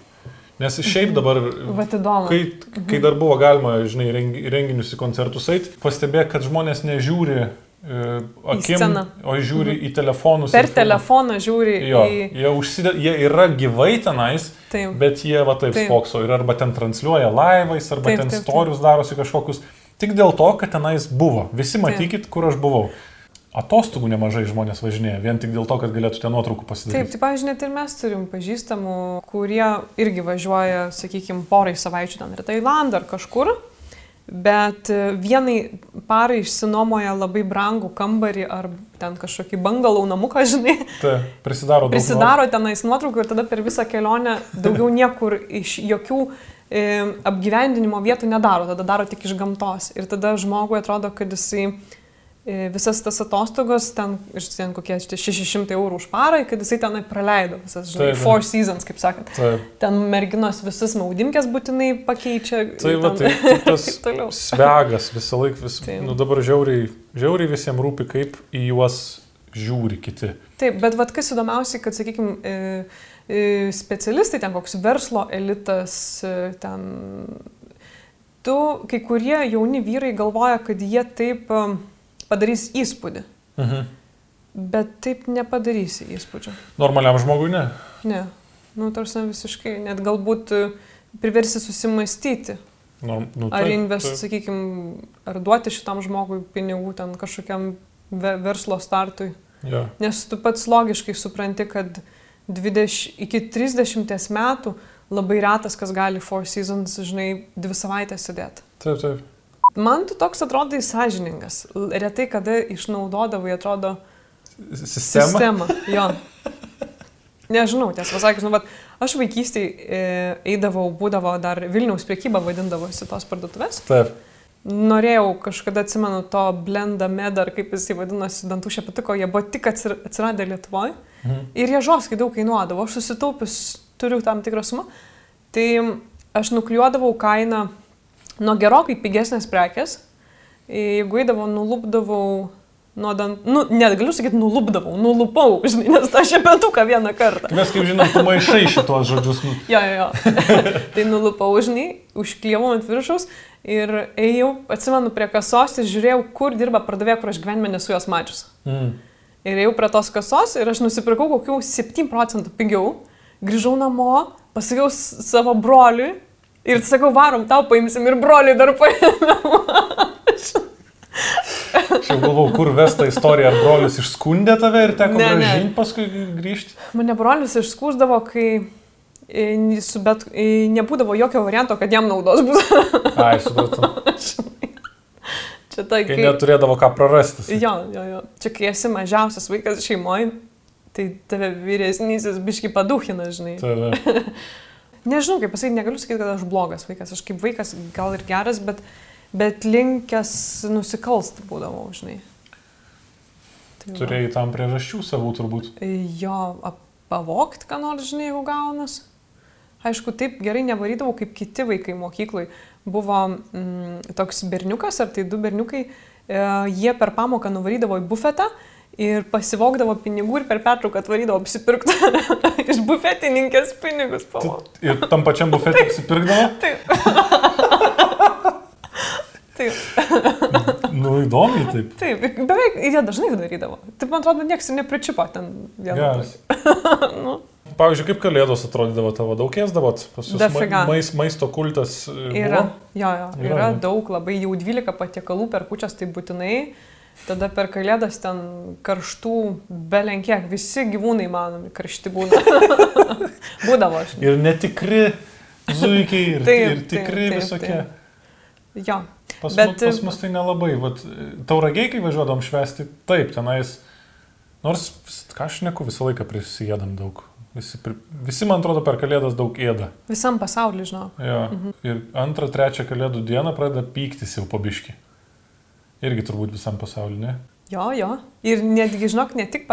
Nes šiaip dabar, Vat įdomu. kai, kai dar buvo galima, žinai, rengi- renginius į koncertus eiti, pastebėjo, kad žmonės nežiūri akim, sceną. o žiūri į telefonus. Per telefoną žiūri Jo, į... jie, užsidė, jie yra gyvai tenais, Taip. bet jie va taip Taip. spokso ir arba ten transliuoja laivais, arba Taip, ten taip, taip. storius darosi kažkokius. Tik dėl to, kad tenais buvo. Visi matykit, kur aš buvau. Atostogų nemažai žmonės važinėja, vien tik dėl to, kad galėtų ten nuotraukų Taip, pasidaryti. tai pavyzdžiui, net ir mes turim pažįstamų, kurie irgi važiuoja, sakykime, porai savaičių ten ir Tailandą ar kažkur. Bet e, vienai parai išsinuomoja labai brangų kambarį ar ten kažkokį bangalau namuką, žinai, Tai prisidaro daug. prisidaro tenais nuotraukų ir tada per visą kelionę daugiau niekur iš jokių e, apgyvendinimo vietų nedaro, tada daro tik iš gamtos. Ir tada žmogui atrodo, kad jisai visas tas atostogos, ten, iš ten kokie šitie 600 eurų už parą, kad jisai tenai praleido visas, žinai, Taip, four seasons, kaip sakant. Taip. Ten merginos visas maudimkės būtinai pakeičia. Tai va, ten- tai, tai tas svegas visą laiką, vis, Taip. nu dabar žiauriai, žiauriai visiems rūpi, kaip į juos žiūri kiti. Taip, bet vad kas įdomiausia, kad, sakykime, specialistai, ten koks verslo elitas, e, ten, tu, kai kurie jauni vyrai galvoja, kad jie taip e, padarys įspūdį, Mhm. bet taip nepadarysi įspūdžio. Normaliam žmogui ne. Ne, nu, tarsi visiškai, net galbūt e, priversi susimastyti, Norm, nu, ar taip, invest, taip. sakykime, ar duoti šitam žmogui pinigų ten kažkokiam ve verslo startui. Jo. Nes tu pats logiškai supranti, kad 20, iki 30 metų labai retas, kas gali Four Seasons, žinai, dvi savaitės sėdėti. Taip, taip. Man tu toks atrodai sąžiningas. Retai kada išnaudodavai, atrodo, Sistema. sistemą. Jo. Nežinau, tiesą pasakius, nu, bet aš vaikystėje eidavau, būdavo dar Vilniaus priekyba vadindavosi tos parduotuvės. Taip. Norėjau kažkada, atsimenu, to blenda med, ar kaip jis įvadinosi, dantų šepetiko, jie buvo tik atsir- atsiradę Lietuvoje. Mhm. Ir jie žoskai daug kainuodavo, aš susitaupius turiu tam tikrą sumą. Tai aš nukliuodavau kainą nuo gerokai pigesnės prekės. Jeigu eidavau, nulupdavau nuo dantų, nu, net galiu sakyti, nulupdavau, nulupau, žinai, nes tą šepetuką vieną kartą. Mes kaip žinom, tu maišai šitos žodžius. Nu, Jo, jo, jo. tai nulupau, žinai, užklievau ant viršaus ir ėjau, atsimenu, prie kasos ir žiūrėjau, kur dirba pardavėja, kur aš gyvenime nesu jos mačius. mm. Ir ėjau prie tos kasos ir aš nusipirkau kokių 7 procentų pigiau, grįžau namo, pasakiau savo broliui ir sakau, varom, tau paimsim ir broliui dar paėmiau. Aš jau galvau, kur vesta istorija, ar brolius išskundė tave ir teko Ne, ne. gražinti paskui grįžti. Mane brolius išskūsdavo, kai e, su bet, e, nebūdavo jokio varianto, kad jam naudos bus. Ai, supratau. Čia tai, Kai neturėdavo ką prarasti. Jo, jo, jo. Čia kai esi mažiausias vaikas šeimoje, tai tave vyresnysis biški paduhina, žinai. Tave. Nežinau, kaip pasakyti, negaliu sakyti, kad aš blogas vaikas. Aš kaip vaikas gal ir geras, bet, bet linkęs nusikalsti būdavau, žinai. Tai. Turėjai tam priežasčių savų turbūt. Jo, pavogt, ką nors, žinai, jeigu gaunas. Aišku, taip gerai nevarydavau kaip kiti vaikai mokyklai. Buvo mm, toks berniukas, ar tai du berniukai, e, jie per pamoką nuvarydavo į bufetą ir pasivogdavo pinigų ir per pertrauką atvarydavo apsipirkti iš bufetininkės pinigus. Pavog. Ir tam pačiam bufetui apsipirkdavo. Taip. Taip, Nu, įdomiai taip. taip, beveik jie dažnai darydavo. Taip, man atrodo, niekas ir nepričiupo ten vieną. Geras. nu, Pavyzdžiui, kaip kalėdos atrodydavo tavo, daug ėsdavot, pas jūs Dafiga. mais, maisto kultas e, Yra, buvo? jo, jo, Yra, yra daug, labai jau 12 patiekalų per pučias, tai būtinai. Tada per kalėdas ten karštų belenkiek, visi gyvūnai manomi karšti būna. Būdavo aš. Ir netikri zuikiai, ir, Taip, ir tikri taip, taip, visokie. Jo. Pas, Bet- pas mus tai nelabai. Vat, tauragiai, kai važiuodam švesti, taip, tenais. Nors, ką aš neku, visą laiką prisijėdam daug. Visi, visi, man atrodo, per kalėdas daug ėda. Visam pasauliu, žinau. Jo. Mhm. Ir antrą, trečią kalėdų dieną pradeda pyktis jau pabiški. Irgi turbūt visam pasauliu, ne? Jo, jo. Ir netgi, žinok, ne tik,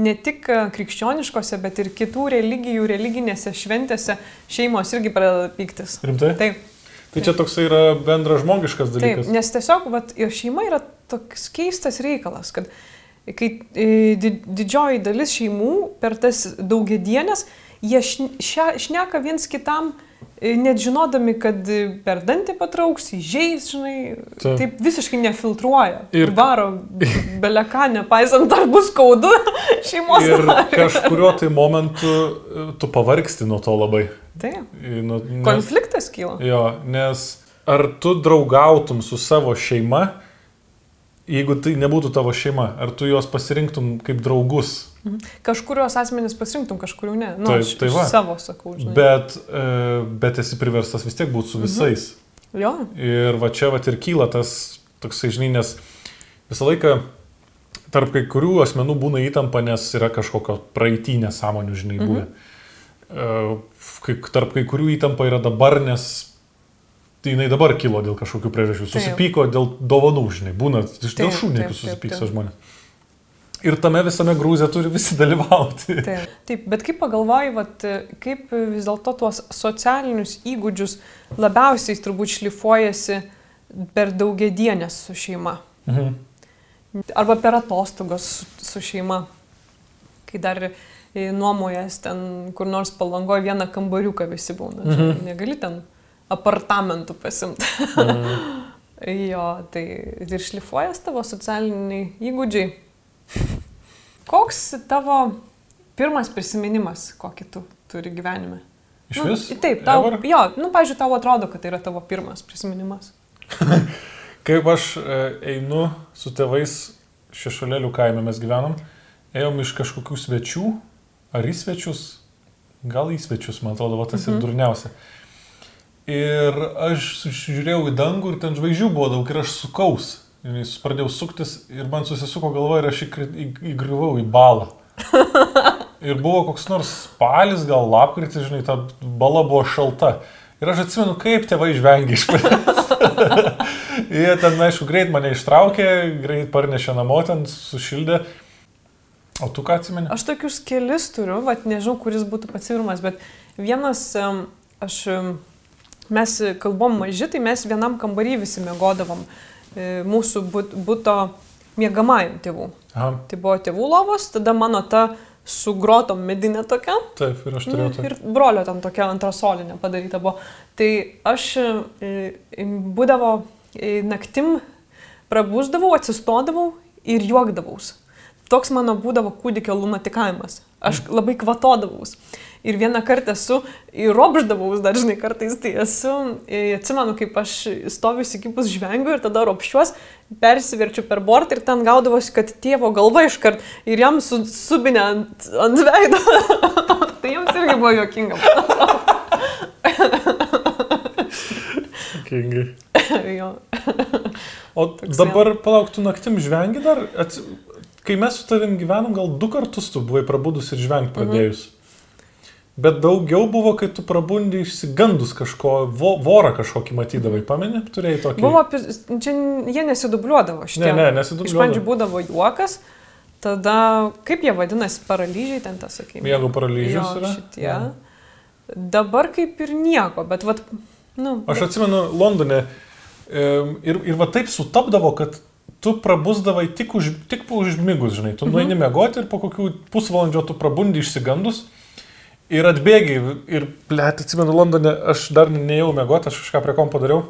ne tik e, krikščioniškose, bet ir kitų religijų, religinėse šventėse šeimos irgi pradeda pyktis. Rimtai? Taip, Tai čia toks yra bendra žmogiškas taip. dalykas. Nes tiesiog, vat, ir šeima yra toks keistas reikalas, kad kai e, di- didžioji dalis šeimų per tas daugiedienės, jie šneka viens kitam, e, net žinodami, kad e, per dantį patrauks, įžeis, žinai, Taip. taip visiškai nefiltruoja. Ir- Ir varo beleką, nepaisant, ar bus skaudu šeimos. Ir nariui. kažkurio tai momentu e, tu pavargsti nuo to labai. Taip. E, Nu, nes, Konfliktas kyla. jo, nes ar tu draugautum su savo šeima, jeigu tai nebūtų tavo šeima, ar tu juos pasirinktum kaip draugus. Kažkurios asmenys pasirinktum, kažkurių ne. Nu, Taip, aš tai va. savo sakau, žinai. Bet, e, bet esi priverstas vis tiek būti su visais. Jo. Ir va čia va ir kyla tas toksai, žinai, nes visą laiką tarp kai kurių asmenų būna įtampa, nes yra kažkokio praeitį nesąmonių, žinai, buvę. Mhm. Kai, tarp kai kurių įtampa yra dabar, nes tai jinai dabar kilo dėl kažkokių priežasčių. Susipyko dėl dovanų, žinai, būna iš dėl taip, susipyksta žmonės. Ir tame visame grūzė turi visi dalyvauti. Taip. Taip, bet kaip pagalvoji, vat, kaip vis dėlto tuos socialinius įgūdžius labiausiai turbūt šlifuojasi per daugiedienės su šeima. Mhm. Arba per atostogas su, su šeima. Kai dar e, nuomojas ten kur nors palangoje vieną kambariuką visi būna. Mhm. Negali ten apartamentų pasimti. Mhm. jo, tai ir šlifuojas tavo socialiniai įgūdžiai. Koks tavo pirmas prisiminimas, kokį tu turi gyvenime? Iš Nu, vis? Taip, tau, Ever? jo, nu, pažiūrėjau, tau atrodo, kad tai yra tavo pirmas prisiminimas. Kaip aš e, einu su tėvais šešulėlių kaime mes gyvenam, ėjom iš kažkokių svečių, ar į svečius, gal į svečius, man atrodo, va, tas mhm. ir durniausia. Ir aš žiūrėjau į dangų ir ten žvaigždžių buvo daug ir aš sukaus. Ir jis pradėjau suktis ir man susisuko galva ir aš įgriuvau į balą. Ir buvo koks nors spalis, gal lapkritis, žinai, ta bala buvo šalta. Ir aš atsimenu, kaip tėvai žvengia iš manęs. Jie ten, aišku, greit mane ištraukė, greit parnešė namo, ten sušildė. O tu ką atsimeni? Aš tokius kelis turiu, vat, nežinau, kuris būtų pats pirmas, bet vienas, aš, mes kalbom maži, tai mes vienam kambarį visi mėgodavom e, mūsų būto mėgamajam tėvų. Aha, Tai buvo tėvų lovos, tada mano ta su grotom medinė tokia. taip, ir aš Nu, turėjau tai. ir brolio ten tokia antrasolinė padaryta buvo. Tai aš e, e, būdavo naktim prabūsdavau, atsistodavau ir juokdavaus. Toks mano būdavo kūdikio lunatikavimas. Aš labai kvatodavaus. Ir vieną kartą esu įropždavaus, dažnai kartais tai esu, e, atsimenu, kaip aš stoviu įsikipus žvengiu ir tada ropščiuos, persiverčiu per bortą ir ten gaudavosi, kad tėvo galva iškart ir jam su, subinė ant, ant veido. tai jiems irgi buvo juokinga. Kingai. jo. O dabar palauktų naktim žvengi dar, ats... kai mes su tavim gyvenom, gal du kartus tu buvai prabudus ir žvengti pradėjus. Mhm. Bet daugiau buvo, kai tu prabundi išsigandus kažko, vo, vorą kažkokį matydavai, pameni, turėjai tokį. Buvo, čia jie nesidubliuodavo šitie. Ne, ne, nesidubliuodavo. Iš pradžių būdavo juokas, tada, kaip jie vadinasi, paralyžiai ten tas, sakykime. Miego paralyžius Jo, yra? Šitie. Jo. Dabar kaip ir nieko, bet, vat, nu, Aš atsimenu Londone ir, ir va taip sutapdavo, kad tu prabusdavai tik, už, tik po užmigus, žinai, tu nueini mėgoti ir po kokių pusvalandžio tu prabundi išsigandus ir atbėgi ir, blėt, atsimenu Londone, aš dar neėjau mėgoti, aš kažką prie kompo dariau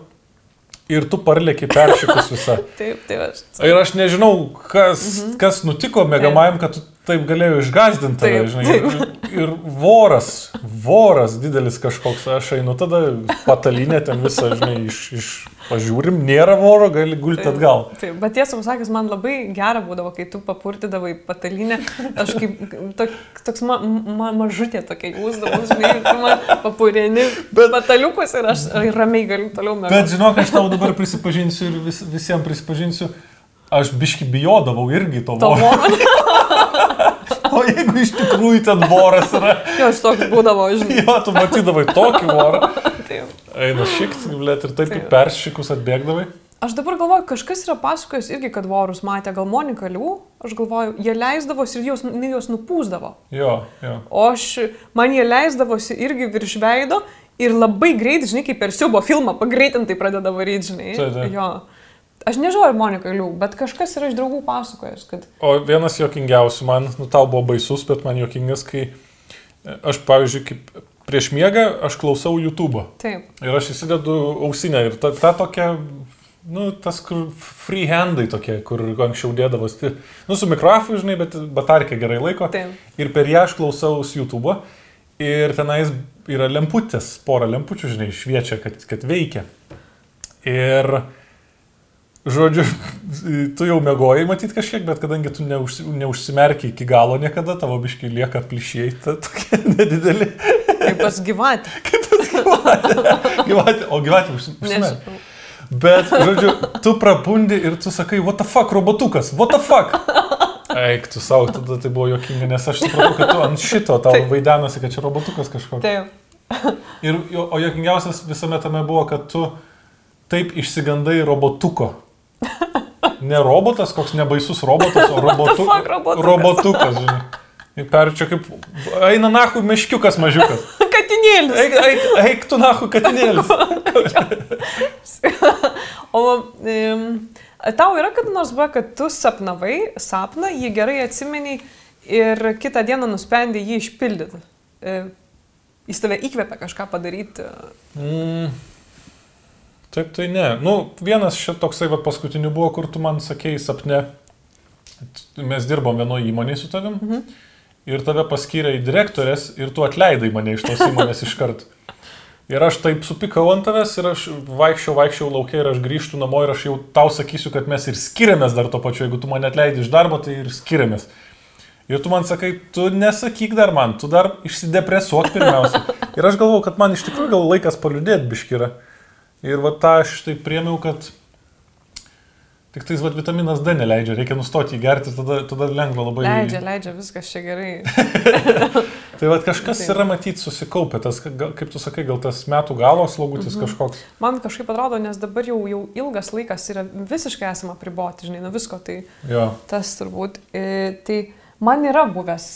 ir tu parlėki peršikus visą. taip, tai aš. Ir aš nežinau, kas, mhm. kas nutiko mėgamajam, kad tu taip galėjai išgazdinti tave, Taip, žinai. Ir, ir voras, voras didelis kažkoks, aš einu tada patalinę ten visą, žinai, iš, iš pažiūrim, nėra voro, gali gulti atgal. Taip, bet tiesą sakęs, man labai gera būdavo, kai tu papurtydavai patalinę, aš kaip tok, toks ma, ma, mažutė tokia jūsdavau, žinai, man papurėni bet... pataliukus ir aš ramiai galiu toliau mėgoti. Bet žinok, aš tau dabar prisipažinsiu ir vis, visiems prisipažinsiu, aš biški bijodavau irgi to To voro. O jeigu iš tikrųjų ten voras yra, jo, aš toks būdavo, žinai. jo, tu matydavai tokį vorą. Taip. Eina šikt, blėt, ir taip Taip. peršikus atbėgdavai. Aš dabar galvoju, kažkas yra pasakojęs irgi, kad vorus matė, gal Monika Lių, aš galvoju, jie leisdavosi ir jos, jinai juos nupūsdavo. Jo, jo. O aš, man jie leisdavosi irgi virš veido ir labai greit, žinai, kaip per siubo filmą, pagreitintai pradeda varyti, žinai. Taip, taip. Jo. Aš nežinau, ar Monika Lių, bet kažkas yra iš draugų pasakojęs, kad... O vienas jokingiausių man, nu tau buvo baisus, bet man jokingas, kai e, aš, pavyzdžiui, kaip prieš miegą, aš klausau YouTube. Taip. Ir aš įsidedu ausinę ir ta, ta tokia, nu, tas kur freehandai tokie, kur anksčiau dėdavosi, nu, su mikrofonu, žinai, bet batarkė gerai laiko. Taip. Ir per ją aš klausaus YouTube. Ir tenais yra lemputės, pora lempučių, žinai, šviečia, kad, kad veikia. Ir, žodžiu, tu jau mėgojai matyti kažkiek, bet kadangi tu neužsi, neužsimerkiai iki galo niekada, tavo biškai lieka plyšiai, ta tokie nedideli. Kaip pas gyvatė. Kaip tas gyvatė, o gyvatė užsimerkia. Nežinau. Bet, žodžiu, tu prabundi ir tu sakai, what the fuck, robotukas, what the fuck. Eik, tu savo, tada tai buvo jokinga, nes aš supratau, kad tu ant šito tau vaidenosi, kad čia robotukas kažkoks. Taip. Ir, o jokingiausias visame tame buvo, kad tu taip išsigandai robotuko. Ne robotas, koks nebaisus robotas, o robotu, robotukas? robotukas, žinai. Per čia kaip, eina nahu meškiukas mažiukas. Katinėlis. Eik, eik, eik tu nahu katinėlis. O um, tau yra kada nors buvo, kad tu sapnavai sapną, jį gerai atsimeni ir kitą dieną nusprendė jį išpildyti. E, Jis tave įkvėpia kažką padaryti. Mm, taip, tai ne. Nu, vienas šit toksai va, paskutiniu buvo, kur tu man sakėjai sapne. Mes dirbom vienoje įmonėje su tavim. Mhm. Ir tave paskyrė į direktorės ir tu atleidai mane iš tos įmonės iškart. Ir aš taip supikau ant tavęs ir aš vaikščiau, vaikščiau laukia ir aš grįžtu namo ir aš jau tau sakysiu, kad mes ir skiriamės dar to pačiu. Jeigu tu mane atleidai iš darbo, tai ir skiriamės. Ir tu man sakai, tu nesakyk dar man, tu dar išsidepresuok pirmiausia. Ir aš galvau, kad man iš tikrųjų gal laikas paliudėti biškirą. Ir va tą aš taip priemiau, kad tik tais va vitaminas D neleidžia, reikia nustoti jį gerti, tada, tada lengva labai. Leidžia, leidžia, viskas čia gerai. Tai va kažkas yra matyti susikaupę, tas, kaip tu sakai, gal tas metų galo slogutis mhm. kažkoks. Man kažkaip atrodo, nes dabar jau, jau ilgas laikas yra visiškai esama priboti, žinai, nuo visko. Tai Jo. tas turbūt. E, tai man yra buvęs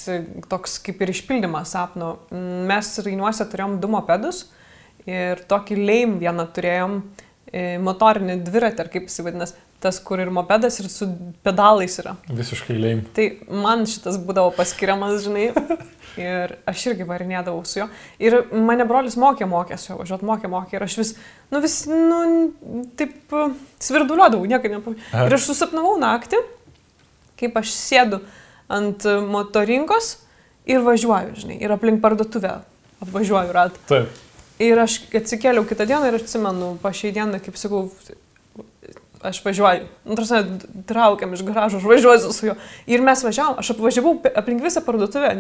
toks kaip ir išpildymas sapno. Mes Rainiuose turėjom du mopedus ir tokį leim vieną turėjom e, motorinį dviratį, ar kaip jis vadinasi, tas, kur ir mopedas, ir su pedalais yra. Visiškai leim. Tai man šitas būdavo paskiriamas, žinai. Ir aš irgi varinėdavau su juo. Ir mane brolis mokė, mokė su juo važiuoti, mokė, mokė. Ir aš vis, nu vis, nu, taip e, svirduliuodavau, niekaip nepavyko. Ir aš susapnavau naktį, kaip aš sėdu ant motorinkos ir važiuoju, žinai. Ir aplink parduotuvę apvažiuoju ratą. Taip. Ir aš atsikėliau kitą dieną ir atsimenu, pa šiai dieną, kaip sakau, aš važiuoju. Nu, tarsi, traukiam iš garažo, aš važiuosiu su juo. Ir mes važiavom, aš apvažiavau aplink visą parduotuvę,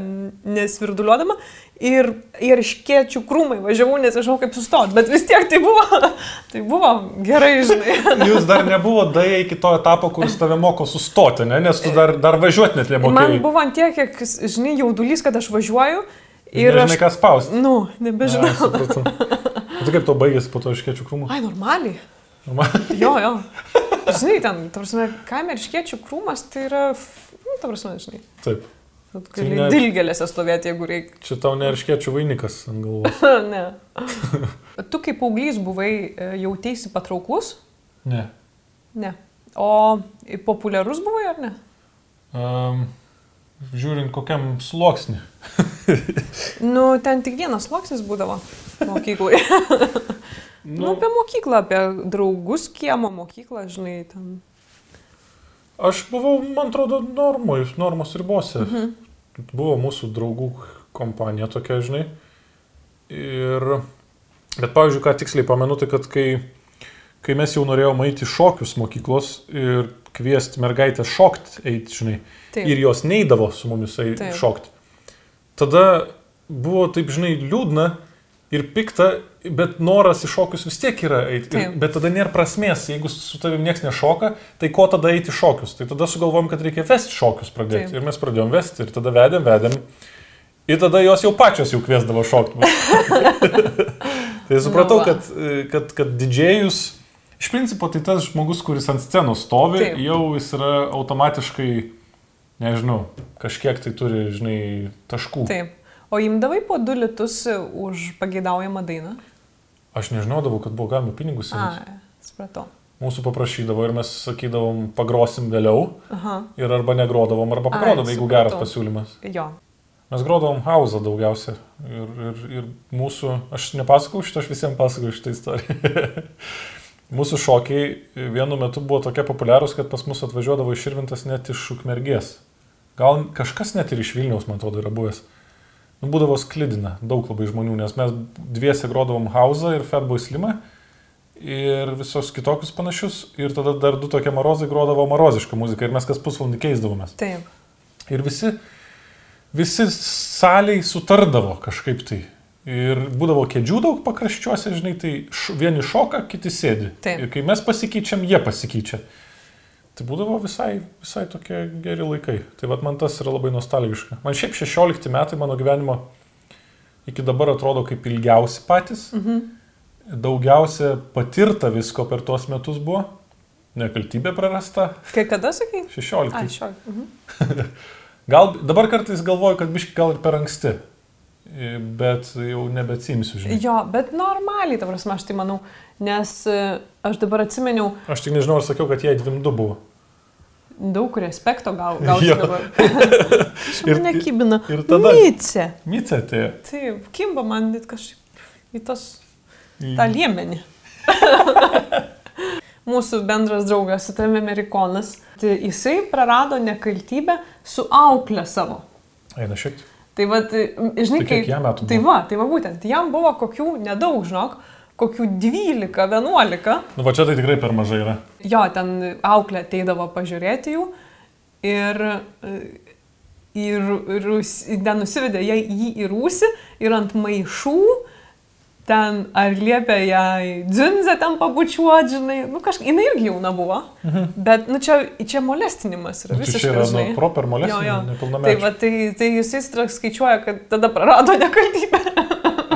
nesvirduliuodama. Ir, ir iškėčių krūmai važiavau, nes žinau, kaip sustoti. Bet vis tiek tai buvo, tai buvo gerai, žinai. Jūs dar nebuvo daėję iki to etapo, kuris tave moko sustoti, ne? nes tu dar, dar važiuoti net Man nemokėjai. buvo ant tiek, kiek, žinai, jaudulys, kad aš važiuoju. Ir Nežinai, aš... ką spausti. Nu, nebežinau. Supratau. O Tai kaip to baigėsi po to iškėčių krūmų? Ai, normaliai. Man- Jo, jo. Žinai, ten, ta prasme, kaime iškėčių krūmas, tai yra, nu, ta prasme, žinai. Taip. Tu Tai gali ne- dilgelėse stovėti, jeigu reikia. Čia tau neriškėčių vainikas ant galvos. ne. Tu kaip paauglys buvai e, jautėsi patrauklus? Ne. Ne. O populiarus buvai ar ne? Um, žiūrint kokiam sluoksni. Nu, ten tik vienas sluoksnis būdavo mokykloje. nu, apie mokyklą, apie draugus kiemo mokyklą, žinai, ten. Aš buvau, man atrodo, normoj, normos ribose. Mhm. Buvo mūsų draugų kompanija tokia, žinai. Ir, bet pavyzdžiui, ką tiksliai pamenu, tai kad kai, kai mes jau norėjome eiti šokius mokyklos ir kviesti mergaitę šokti, eiti, žinai, Taip. ir jos neidavo su mumis šokti. Tada buvo taip, žinai, liūdna ir pikta, bet noras į šokius vis tiek yra eiti. Ir, bet tada nėra prasmės, jeigu su tavim niekas nešoka, tai ko tada eiti šokius? Tai tada sugalvom, kad reikia vesti šokius pradėti. Taip. Ir mes pradėjom vesti ir tada vedėm, vedėm. Ir tada jos jau pačios jau kviesdavo šokti. tai supratau, kad, kad, kad didžėjus, iš principo tai tas žmogus, kuris ant scenos stovi, Taip. jau jis yra automatiškai, nežinau, kažkiek tai turi, žinai, taškų. Taip. O imdavai po du litus už pageidaujamą dainą? Aš nežinodavau, kad buvo galima pinigus A, imti. supratau. Mūsų paprašydavo ir mes sakydavom, pagrosim vėliau. Aha. Ir arba negrodavom, arba pagrodavom, jeigu geras supratau. pasiūlymas. Jo. Mes grodavom hauzą daugiausia. Ir, ir, ir mūsų, aš nepasakau šitą, aš visiems pasakau šitą istoriją. mūsų šokiai vienu metu buvo tokie populiarūs, kad pas mus atvažiuodavo iširvintas net iš ukmergės. Gal kažkas net ir iš Vilniaus, man atrodo, yra buvęs. Nu, būdavo sklidina daug labai žmonių, nes mes dviese grodavom hauzą ir Fatboy Slimą ir visos kitokius panašius. Ir tada dar du tokie marozai grodavo marozišką muziką ir mes kas pusvalandį keisdavomės. Taip. Ir visi, visi saliai sutardavo kažkaip tai. Ir būdavo kėdžių daug pakraščiuose, žinai, tai š, vieni šoka, kiti sėdi. Taip. Ir kai mes pasikeičiam, jie pasikeičia. Tai būdavo visai, visai tokie geri laikai. Tai vad man tas yra labai nostalgiška. Man šiaip 16 metai mano gyvenimo iki dabar atrodo kaip ilgiausi patys. Mhm. Daugiausia patirta visko per tuos metus buvo. Nekaltybė prarasta. Kai kada sakai? 16. Ai, šio. Mhm. Gal dabar kartais galvoju, kad biški gal ir per anksti. Bet jau nebeatsimsiu, žinai. Jo, bet normaliai, ta prasme, aš tai manau, nes e, aš dabar atsimeniau Aš tik nežinau, ar sakiau, kad jie 22 buvo. daug respekto gal, gal dabar. Aš Ir- mane kybina. ir tada- Myce. Mice atėjo. Taip, kimba man net kažkaip į tas, Į- tą liemenį. Mūsų bendras draugas, su tavimi amerikonas, tai jisai prarado nekaltybę su auklė savo. Eina šiek. Tai va, žinai, Tai kiek jam metų Tai va, tai va būtent, jam buvo kokių nedaug, žinok, kokių 12-11. Nu, va čia tai tikrai per mažai yra. Jo, ten auklė ateidavo pažiūrėti jų ir, ir, ir ten nusivedė jai jį į rūsį ir ant maišų ten ar liepia jai dzinzę ten pabučiuoti, žinai, nu kažkaip, jinai irgi jauna buvo, mhm. bet, nu čia, čia molestinimas yra Nu, visiškai, čia yra, nu, žinai. proper Jo, molestinė, jo. nepilnamečiai. Tai, va, tai, tai jisai stra- skaičiuoja, kad tada prarado nekaltybę.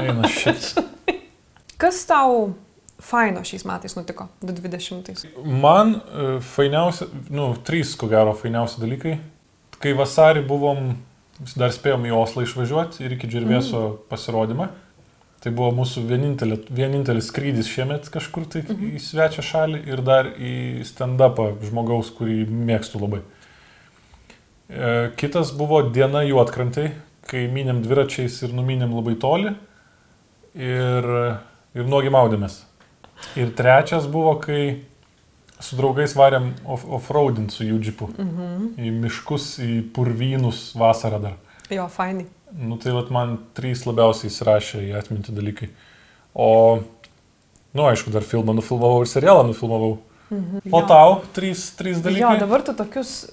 Eina šiek. Kas tau faino šiais metais nutiko, 2020? Man e, fainiausia, nu, trys, ko gero, fainiausi dalykai. Kai vasarį buvom, dar spėjom į Oslą išvažiuoti ir iki Džervėso mm. pasirodymą. Tai buvo mūsų vienintelis skrydis šiemet kažkur tai mm. į svečią šalį ir dar į stand-upą žmogaus, kurį mėgstu labai. E, Kitas buvo diena juotkrantai, kai minėm dviračiais ir numinėm labai toli ir, ir nuogi maudėmės. Ir trečias buvo, kai su draugais varėm off- off-roadint su jų džipu. Mhm. Į miškus, į purvynus vasarą dar. Jo, fainai. Nu tai vat man trys labiausiai įsirašė į atmintį dalykai. O, nu aišku, dar filmą nufilmavau ir serialą nufilmavau. Mhm. O Jo. tau trys, trys Jo, dalykai? dabar tu tokius,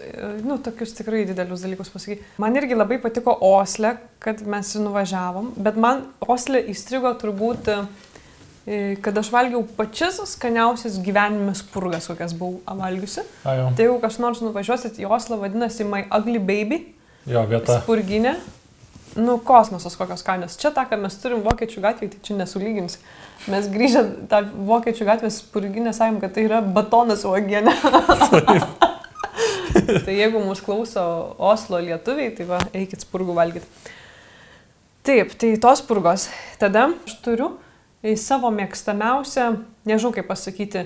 nu, tokius tikrai didelius dalykus pasakai. Man irgi labai patiko Osle, kad mes ir nuvažiavom, bet man Osle įstrigo turbūt, e, kad aš valgiau pačias skaniausias gyvenime spurgas, kokias buvau valgiusi. Jo. Tai jeigu kas nors nuvažiuosit į Oslą, vadinasi My Ugly Baby, jo, vieta. spurginė. Nu, kosmosas kokios kainos. Čia tą, ką mes turim vokiečių gatvėje, tai čia nesulygins. Mes grįžę tą vokiečių gatvės spurginę sakėm, kad tai yra batonas uogienė. tai jeigu mūsų klauso Oslo lietuviai, tai va, eikit spurgų valgyti. Taip, tai tos spurgos. Tada aš turiu į savo mėgstamiausią, nežinau kaip pasakyti,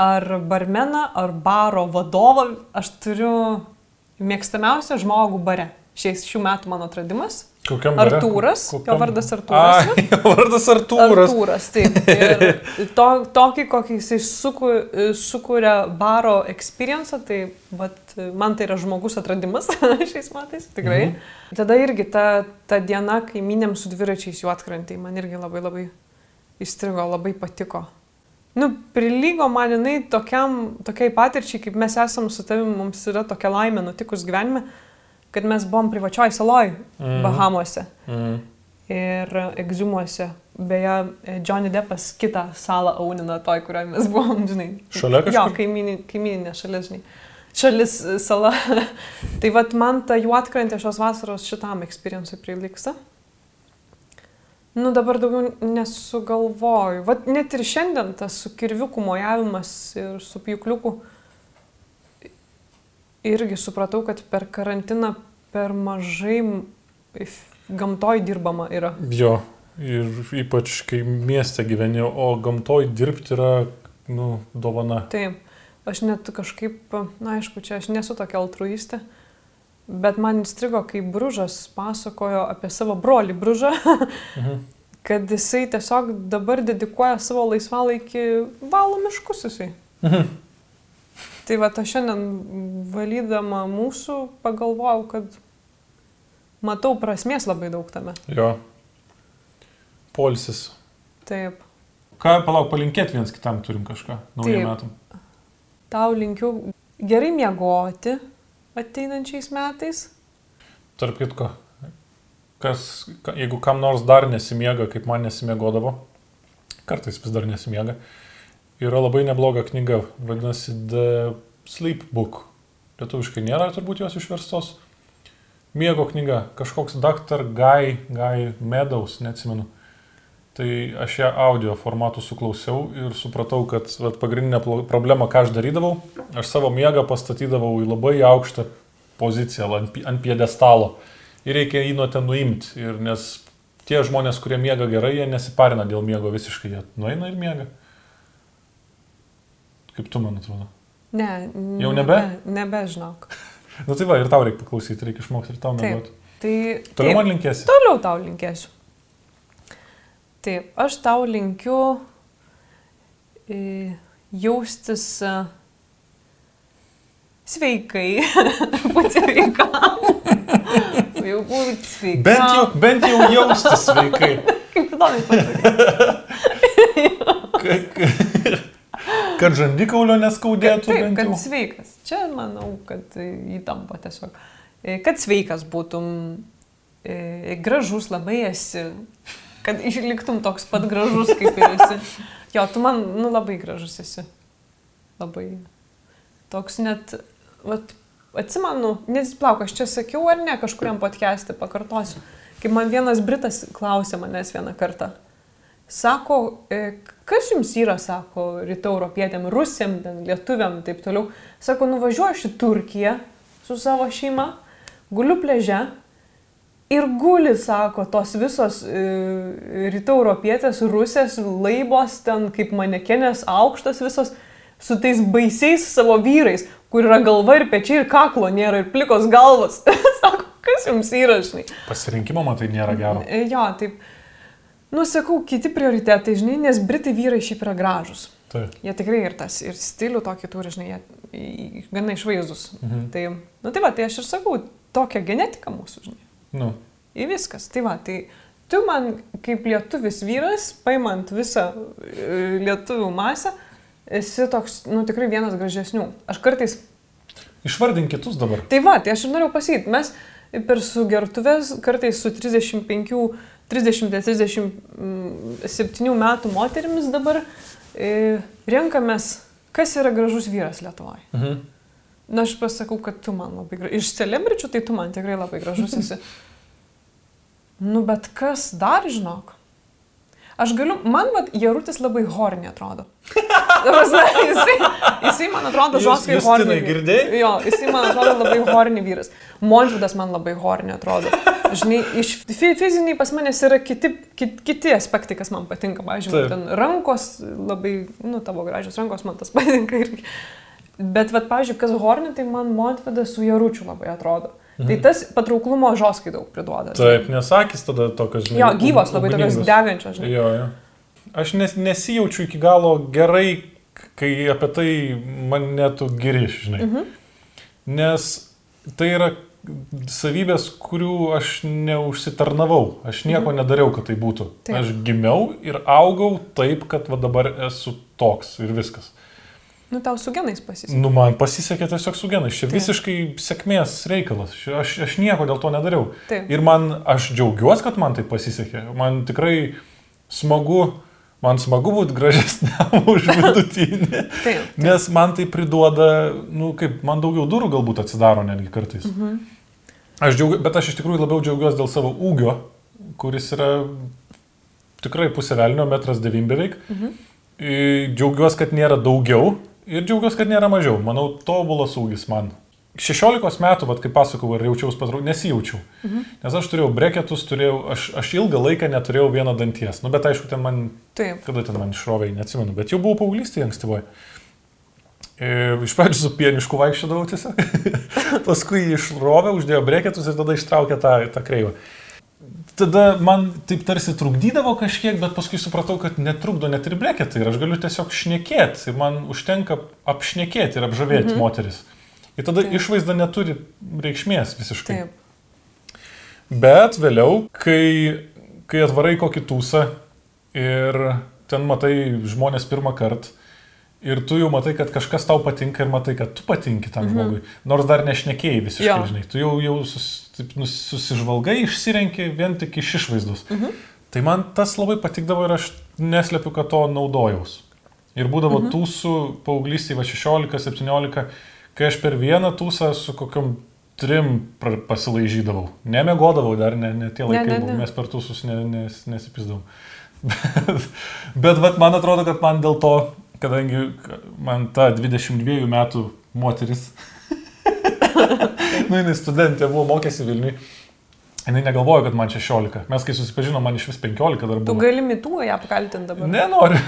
ar barmeną, ar baro vadovą, aš turiu mėgstamiausią žmogų bare. Šiais šių metų mano atradimas. Kokiam? Artūras, Kokiam- jo vardas Artūras. A, jo vardas Artūras. Artūras, taip. Ir to, tokį, kokį jisai suku, sukuria baro experience, tai vat, man tai yra žmogus atradimas šiais metais, tikrai. Mhm. Tada irgi ta, ta diena, kai minėm su dviračiais juotkrantai, man irgi labai labai įstrigo, labai patiko. Nu, prilygo man jinai tokiam, tokiai patirčiai, kaip mes esam su tavimi, mums yra tokia laimė nutikus gyvenime, kad mes buvom privačioj saloj mhm. Bahamuose Mm. ir egziumuose. Beje, Johnny Deppas kitą salą aunina toj, kurioje mes buvom, žinai. Šalia kažkur? Jo, kaimyninė, kaimyninė šalis, žinai. Šalis e, sala. tai vad man ta juotkrantė šios vasaros šitam experience'ui prilyksta. Nu dabar daugiau nesugalvoju. Vat net ir šiandien tas su kirviukų mojavimas ir su pjūkliuku irgi supratau, kad per karantiną per mažai gamtoj dirbama yra. Jo, ir ypač kai mieste gyveni, o gamtoj dirbti yra, nu, dovana. Taip, aš net kažkaip, na aišku, čia aš nesu tokia altruistė, bet man įstrigo, kai Bružas pasakojo apie savo brolį Bružą, Mhm. kad jisai tiesiog dabar dedikuoja savo laisvalaikį valo miškus jisai. Mhm. Tai va, aš šiandien valydama mūsų pagalvojau, kad matau prasmės labai daug tame. Jo. Polsis. Taip. Ką, palauk, palinkėti viens kitam turim kažką naujiem metam. Tau linkiu gerai miegoti ateinančiais metais. Tarp kitko, kas, ka- jeigu kam nors dar nesimiega, kaip man nesimiegodavo, kartais vis dar nesimiega, yra labai nebloga knyga, vadinasi The Sleep Book. Lietuviškai nėra turbūt jos išverstos. Miego knyga, kažkoks Dr. Guy, Guy Meadows, neatsimenu. Tai aš ją audio formatu suklausiau ir supratau, kad vat, pagrindinė problema, ką aš darydavau, aš savo miegą pastatydavau į labai aukštą poziciją, ant, ant piedestalo. Ir reikia jį nuo ten nuimti. Ir nes tie žmonės, kurie miega gerai, jie nesiparina dėl miego visiškai, jie nueina ir miega. Kaip tu man atrodo? Ne. Jau nebe? Ne, nebe, žinok. Na nu, tai va, ir tau reikia paklausyti, reikia išmokti ir tau miegoti. Tai, Toliau taip. man linkėsi. Toliau tau linkėsiu. Taip, aš tau linkiu e, jaustis e, sveikai, būti sveikam. Jau būti sveikam. Bent jau, bent jau jaustis sveikai. Kaip įdomu pasakyti. Ka- ka- Kad žandikaulio neskaudėtų. Taip, kad sveikas. Čia manau, kad įtampa tiesiog. E, Kad sveikas būtum, e, gražus labai esi, kad išliktum toks pat gražus, kaip ir esi. Jo, tu man, nu, labai gražus esi. Labai. Toks net, vat, atsimenu, nesiplauk, aš čia sakiau ar ne, kažkuriam podcast'e pakartosiu. Kaip man vienas Britas klausė manęs vieną kartą. Sako, e, kas jums yra, sako, rytų europietėm, ten, lietuviam, taip toliau. Sako, nuvažiuoju į Turkiją su savo šeima, guliu pleže ir guli, sako, tos visos e, rytų europietės, rusės, laibos, ten kaip manekenės, aukštas visos, su tais baisiais savo vyrais, kur yra galva ir pečiai ir kaklo nėra ir plikos galvos. sako, kas jums yra, žinai. Pasirinkimo matai nėra gero. E, Jo, taip. Nusakau, kiti prioritetai, žinai, nes britai vyrai šiaip yra gražus. Taip. Jie tikrai ir tas, ir stilių tokį turi, žinai, jie gana išvaizdus. Mhm. Tai, nu tai va, tai aš ir sakau, tokia genetika mūsų, žinai. Nu, Į viskas. Tai va, tai tu man kaip lietuvis vyras, paimant visą e, lietuvių masę, esi toks, nu tikrai vienas gražesnių. Aš kartais išvardink kitus dabar. Tai va, tai aš ir noriu pasakyti, mes per sugertuvės kartais su 35, 30-37 metų moterimis dabar e, renkamės, kas yra gražus vyras Lietuvoje. Mhm. Na, aš pasakau, kad tu man labai gražus. Iš celebričių tai tu man tikrai labai gražus esi. Nu, bet kas dar, žinok? Aš galiu, man, vad, Jarutis labai hornė atrodo. Jisai, jisai, man atrodo, žoskai hornė. girdėjai? Jo, jisai, man atrodo, labai hornė vyras. Montvidas man labai hornė atrodo. Žinai, iš fi- fiziniai pas manęs yra kiti, kiti, kiti aspektai, kas man patinka. Pavyzdžiui, ten rankos labai, nu, tavo gražios rankos man tas patinka irgi. Bet, vat, pavyzdžiui, kas hornė, tai man Montvidas su Jaručiu labai atrodo. Mhm. Tai tas patrauklumo žoskai daug priduoda. Taip, nesakys tada tokios, žinai. Jo, gyvos labai tokios degančios, žinai. Jo, jo. Aš nes, nesijaučiu iki galo gerai, kai apie tai mane tu giri, žinai. Mhm. Nes tai yra savybės, kurių aš neužsitarnavau. Aš nieko mhm. nedariau, kad tai būtų. Taip. Aš gimiau ir augau taip, kad va dabar esu toks ir viskas. Nu, tau su genais pasisekė. Nu, man pasisekė tiesiog su genais. Čia Taip. visiškai sėkmės reikalas. Aš, aš nieko dėl to nedariau. Taip. Ir man, aš džiaugiuosi, kad man tai pasisekė. Man tikrai smagu, man smagu būti gražesniam už vidutinį. Taip. Nes man tai priduoda, nu, kaip man daugiau durų galbūt atsidaro netgi kartais. Mhm. Aš džiaugiu, bet aš iš tikrųjų labiau džiaugiuosi dėl savo ūgio, kuris yra tikrai pusė velnio, metras devym beveik. Mhm. Džiaugiuosi, kad nėra daugiau ir džiaugiuosi, kad nėra mažiau. Manau, tobulas ūgis man. 16 metų, vat, kaip pasakau, ar jaučiausi patraukliai, nesijaučiau. Mhm. Nes aš turėjau breketus, turėjau, aš, aš ilgą laiką neturėjau vieno danties. Nu, bet aišku, ten man, Taip. kada ten man išrovė, neatsimenu, bet jau buvau paauglystėje ankstyvoje. Iš pradžių su pienišku vaikščiodavau tiesiog, paskui išrovė, uždėjo breketus ir tada ištraukė tą, tą kreivą. Tada man taip tarsi trukdydavo kažkiek, bet paskui supratau, kad netrukdo net ir breketai ir aš galiu tiesiog šnekėti ir man užtenka apšnekėti ir apžavėti mhm. moteris. Ir tada Taip. išvaizda neturi reikšmės visiškai. Taip. Bet vėliau, kai, kai atvarai kokį tūsą ir ten matai žmonės pirmą kartą Ir tu jau matai, kad kažkas tau patinka ir matai, kad tu patinki tam mhm. žmogui. Nors dar nešnekėjai visiškai, Jo. žinai. Tu jau, jau sus, taip, nus- susižvalgai, išsirenki vien tik iš išvaizdos. Mhm. Tai man tas labai patikdavo ir aš neslėpiu, kad to naudojaus. Ir būdavo mhm. tūsų paauglystėje, va 16-17, kai aš per vieną tūsą su kokiam trim pasilaižydavau. Nemiegodavau dar, ne, ne tie Ne, laikai, ne, buvo, ne. mes per tūsus ne, nes, nesipizdavau. Bet, bet vat, man atrodo, kad man dėl to, kadangi man ta 22 metų moteris, nu, jinai studentė buvo, mokėsi Vilniui, jinai negalvojo, kad man 16. Mes kai susipažinom, man iš vis 15 dar Tu buvo. gali mitų ją apkaltinti dabar. Nenoriu.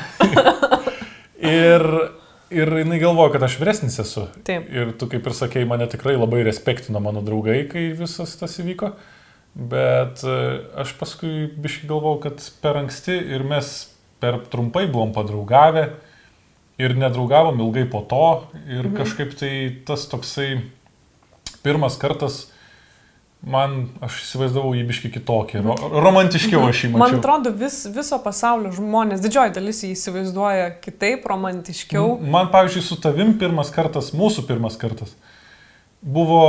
ir, ir jinai galvoja, kad aš vyresnis esu. Taip. Ir tu, kaip ir sakei, mane tikrai labai respektino mano draugai, kai visas tas įvyko. Bet e, aš paskui biškai galvojau, kad per anksti ir mes per trumpai buvom padraugavę ir nedraugavom ilgai po to. Ir mhm. kažkaip tai tas toksai pirmas kartas man, aš įsivaizdavau jį biškai kitokį. Ro romantiškiau aš jį mačiau. Man atrodo, vis, viso pasaulio žmonės, didžioji dalis jį įsivaizduoja kitaip, romantiškiau. Man, pavyzdžiui, su tavim pirmas kartas, mūsų pirmas kartas, buvo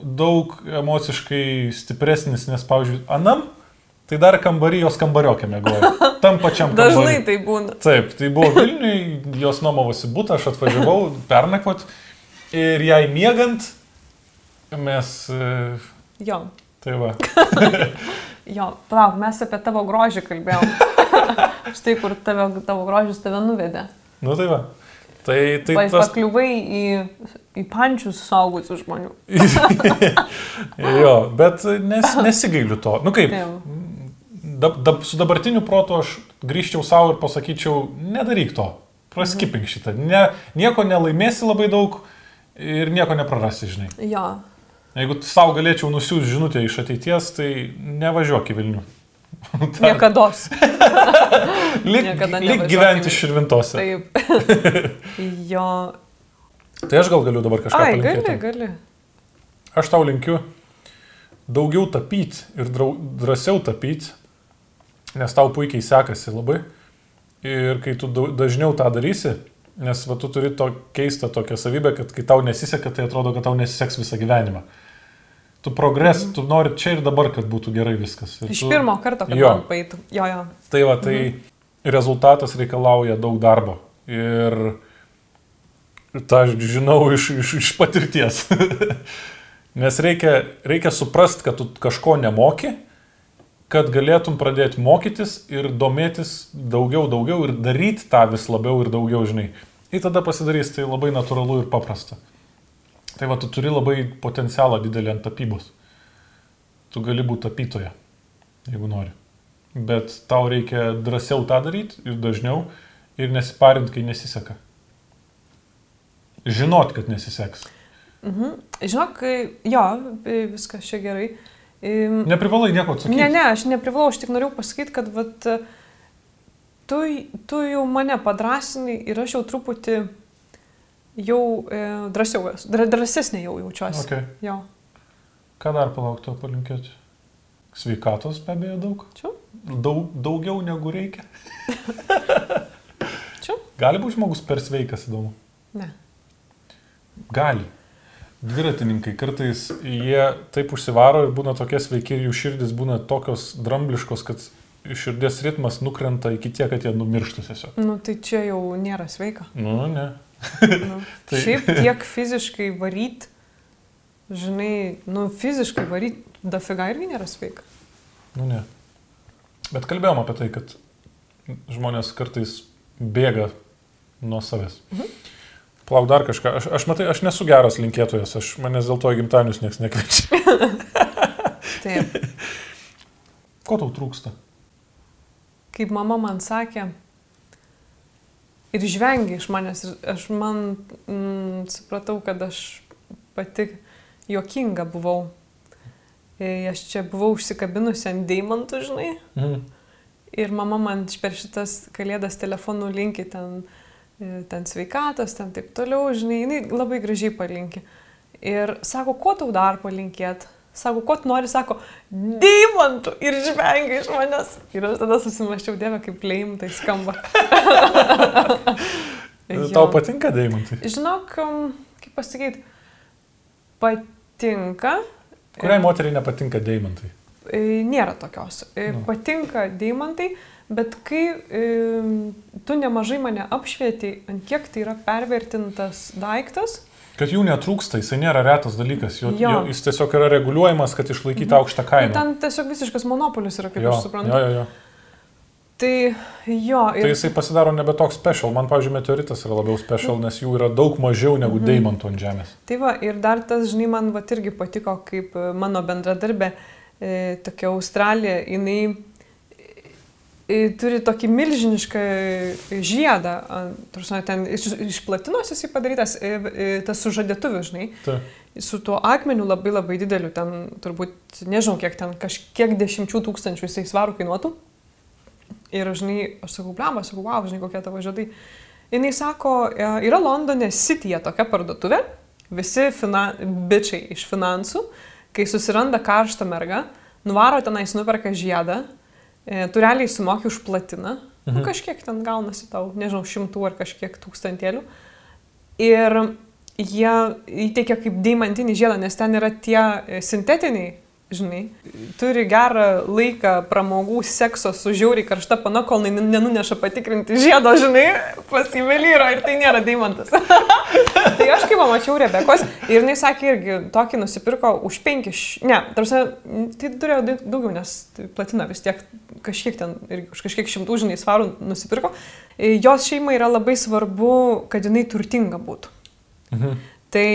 daug emociškai stipresnis, nes, pavyzdžiui, Anam, tai dar kambarį jos kambariokė mėgojo. Tam pačiam Dažnai kambary. tai būna. Taip, tai buvo Vilniui, jos nuomavosi būtą, aš atvažiavau pernakvot ir jai miegant mes... e, Jo, Tai va. jo, palauk, mes apie tavo grožį kalbėjom. Štai kur tave, tavo grožis tave nuvedė. Nu tai va. Tai, tai Tai tas... pakliuvai į, į pančius saugusių žmonių. jo, bet nes, nesigailiu to. Nu kaip, Taip. Dab, dab, su dabartiniu protu aš grįžčiau savo ir pasakyčiau, nedaryk to, praskipink šitą. Ne, nieko nelaimėsi labai daug ir nieko neprarasi, žinai. Jo, Jeigu savo galėčiau nusiųsti žinutę iš ateities, tai nevažiuok į Vilnių. niekada. Lik, Niekada lik gyventi širvintose. Taip. jo. Tai aš gal galiu dabar kažką Ai, palinkėti. gali, gali. Aš tau linkiu daugiau tapyti ir drąsiau tapyti, nes tau puikiai sekasi labai. Ir kai tu dažniau tą darysi, nes va, tu turi to keistą tokią savybę, kad kai tau nesiseka, tai atrodo, kad tau nesiseks visą gyvenimą. Tu progres, tu nori čia ir dabar, kad būtų gerai viskas. Ir Iš tu, pirmo karto, kad Jo. paeitų. Jo, jo. Tai va, tai rezultatas reikalauja daug darbo. Ir tą aš žinau iš, iš, iš patirties. Nes reikia, reikia suprast, kad tu kažko nemoki, kad galėtum pradėti mokytis ir domėtis daugiau, daugiau ir daryti tą vis labiau ir daugiau, žinai. Ir tada pasidarys tai labai natūralu ir paprasta. Tai va, tu turi labai potencialą didelį ant tapybos. Tu gali būti tapytoja, jeigu nori. Bet tau reikia drąsiau tą daryti ir dažniau ir nesiparint, kai nesiseka. Žinot, kad nesiseks. Žinok, jo, viskas čia gerai. Im, Neprivalai nieko atsakyti. Ne, ne, aš neprivalau, aš tik norėjau pasakyti, kad vat, tu, tu jau mane padrasinai ir aš jau truputį jau e, drąsiau, esu, drąsesnė jau jaučiuosi. Okay. Jo. Ką dar palaukti to palinkėti? Sveikatos be abejo daug. Čia? daug. Daugiau negu reikia. Čia? Gali būti žmogus per sveikas, įdomu. Ne. Gali. Dviratininkai kartais jie taip užsivaro ir būna tokie sveiki ir jų širdis būna tokios drambliškos, kad širdies ritmas nukrenta iki tiek, kad jie numiršta tiesiog. Nu, tai čia jau nėra sveika. Nu, ne. Nu. Tai- Šiaip tiek fiziškai varyt, žinai, nu, fiziškai varyt, dafiga irgi nėra sveika. Nu, ne. Bet kalbėjom apie tai, kad žmonės kartais bėga nuo savęs. Mhm. Plauk dar kažką. Aš, aš matai, aš nesu geras linkėtojas, aš manęs dėl to į gimtadienius niekas nekviečia. Taip. Ko tau trūksta? kaip mama man sakė, ir žvengia iš manęs, ir aš man mm, supratau, kad aš pati juokinga buvau. E, Aš čia buvau užsikabinusi ant deimantų, žinai, Mhm. ir mama man per šitas kalėdas telefonų linki ten, e, ten sveikatos, ten taip toliau, žinai, jinai labai gražiai palinkė. Ir sako, ko tau dar palinkėt? Sako, ko tu nori, sako, deimantų ir žvengia iš manęs. Ir aš tada susimaščiau, dieve, kaip leim tai skamba. Tau patinka deimantai? Žinok, um, kaip pasakyti, patinka. Kuriai moteriai nepatinka deimantai? E, Nėra tokios. E, Nu. Patinka deimantai, bet kai e, tu nemažai mane apšvieti, ant kiek tai yra pervertintas daiktas, Kad jų netrūksta, jisai nėra retas dalykas, jo, Jo. jo, jis tiesiog yra reguliuojamas, kad išlaikyti mhm. aukštą tai kainą. ten tiesiog visiškas monopolis yra, kaip jo, aš suprantu. jo, jo, jo. Tai jo, Tai ir jisai pasidaro nebe toks special. Man, pavyzdžiui, meteoritas yra labiau special, nes jų yra daug mažiau negu mhm. deimantų ant Žemės. Tai va, ir dar tas, žinai, man va irgi patiko, kaip e, mano bendradarbė, e, tokia Australija, jinai turi tokį milžinišką žiedą, ta prasme, ten iš, iš platinos jisai padarytas, tas sužadėtuvių, žinai, Tai. su tuo akmeniu labai labai dideliu, ten turbūt, nežinau, kiek ten, kažkiek dešimčių tūkstančių jisai svarų kainuotų. Ir, žinai, aš sakau, blamba, sakau, wow, žinai, kokie tavo žadai. Jis sako, e, yra Londone Cityje tokia parduotuvė, visi fina, bičiai iš finansų, kai susiranda karštą mergą, nuvaro tenais, nuperka žiedą, tu realiai sumoki už platiną, mhm. nu, kažkiek ten gaunasi tau, nežinau, šimtų ar kažkiek tūkstantėlių. Ir jie įteikia kaip deimantinį žiedą, nes ten yra tie e, sintetiniai, žinai, turi gerą laiką pramogų sekso su žiauriai karšta pana, kol nenuneša patikrinti žiedo, žinai, pas įvelyro ir tai nėra deimantas. tai aš kaip pamačiau Rebekos ir jinai sakė irgi, tokį nusipirko už penkis, ne, tarsi, tai turėjo daug- daugiau, nes tai platina vis tiek kažkiek ten, irgi už kažkiek šimtų, žinai, svarų nusipirko. E, Jos šeimai yra labai svarbu, kad jinai turtinga būtų. Tai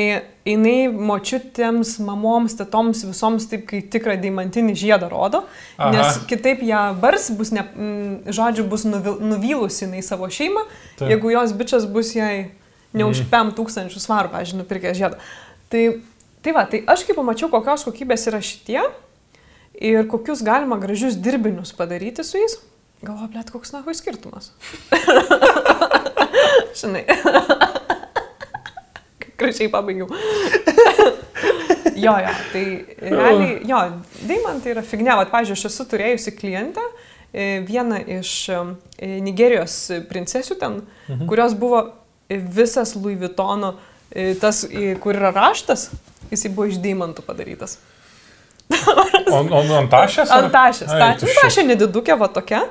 jinai močiutėms, mamoms, tetoms, visoms taip, kai tikrą deimantinį žiedą rodo, Aha. nes kitaip ją bars, bus, ne, mm, žodžiu, bus nuvylusi jinai savo šeimą, Taip. jeigu jos bičias bus jai ne už 5000 svarų, pažiūrėjau, nupirkęs žiedą. Tai, tai va, tai aš kaip pamačiau, kokios kokybės yra šitie ir kokius galima gražius dirbinius padaryti su jais, galvoju, blėt, koks nahui skirtumas. Žinai. Gražiai pabaigiau. jo, jo, tai realiai, jo, deimantai yra fignia. Vat, pavyzdžiui, aš esu turėjusi klientę, e, vieną iš e, Nigerijos princesių ten, mhm. kurios buvo visas Louis Vuittono, e, tas, kur yra raštas, jisai buvo iš deimantų padarytas. O, o ant tašės? ar? Antašės. Ai, Ta, tuščia. antašė nedidukė va tokia.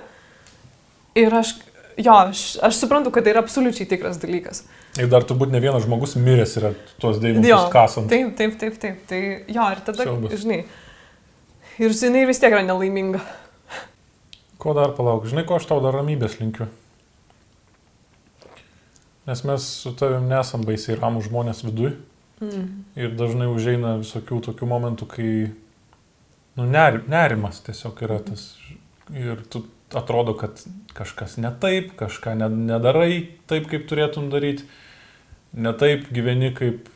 Ir aš, jo, aš, aš suprantu, kad tai yra absoliučiai tikras dalykas. Ir dar turbūt ne vienas žmogus miręs yra tuos deimantus kasant. taip, taip, taip, taip. Tai jo, ir tada, Siaubas. žinai, ir jinai vis tiek yra nelaiminga. Ko dar palauk? Žinai, ko aš tau dar ramybės linkiu? Nes mes su tavim nesam baisiai ramų žmonės viduj. Mm. Ir dažnai užeina visokių tokių momentų, kai nu, ner, nerimas tiesiog yra tas. Ir tu atrodo, kad kažkas ne taip, kažką ne, nedarai taip, kaip turėtum daryti. Ne taip gyveni, kaip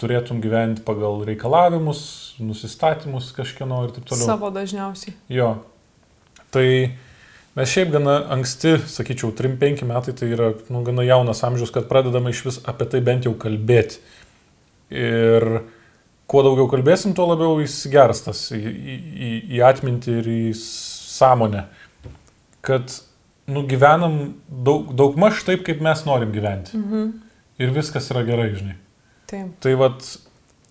turėtum gyventi pagal reikalavimus, nusistatymus kažkieno ir taip toliau. Savo dažniausiai. Jo. Tai mes šiaip gana anksti, sakyčiau, 3-5 metai tai yra nu, gana jaunas amžius, kad pradedame iš vis apie tai bent jau kalbėti. Ir kuo daugiau kalbėsim, tuo labiau jis geras tas į, į, į, atmintį ir į sąmonę. Kad nu, gyvenam daug, daug maž taip, kaip mes norim gyventi. Mhm. Ir viskas yra gerai, žinai. Taip. Tai vad,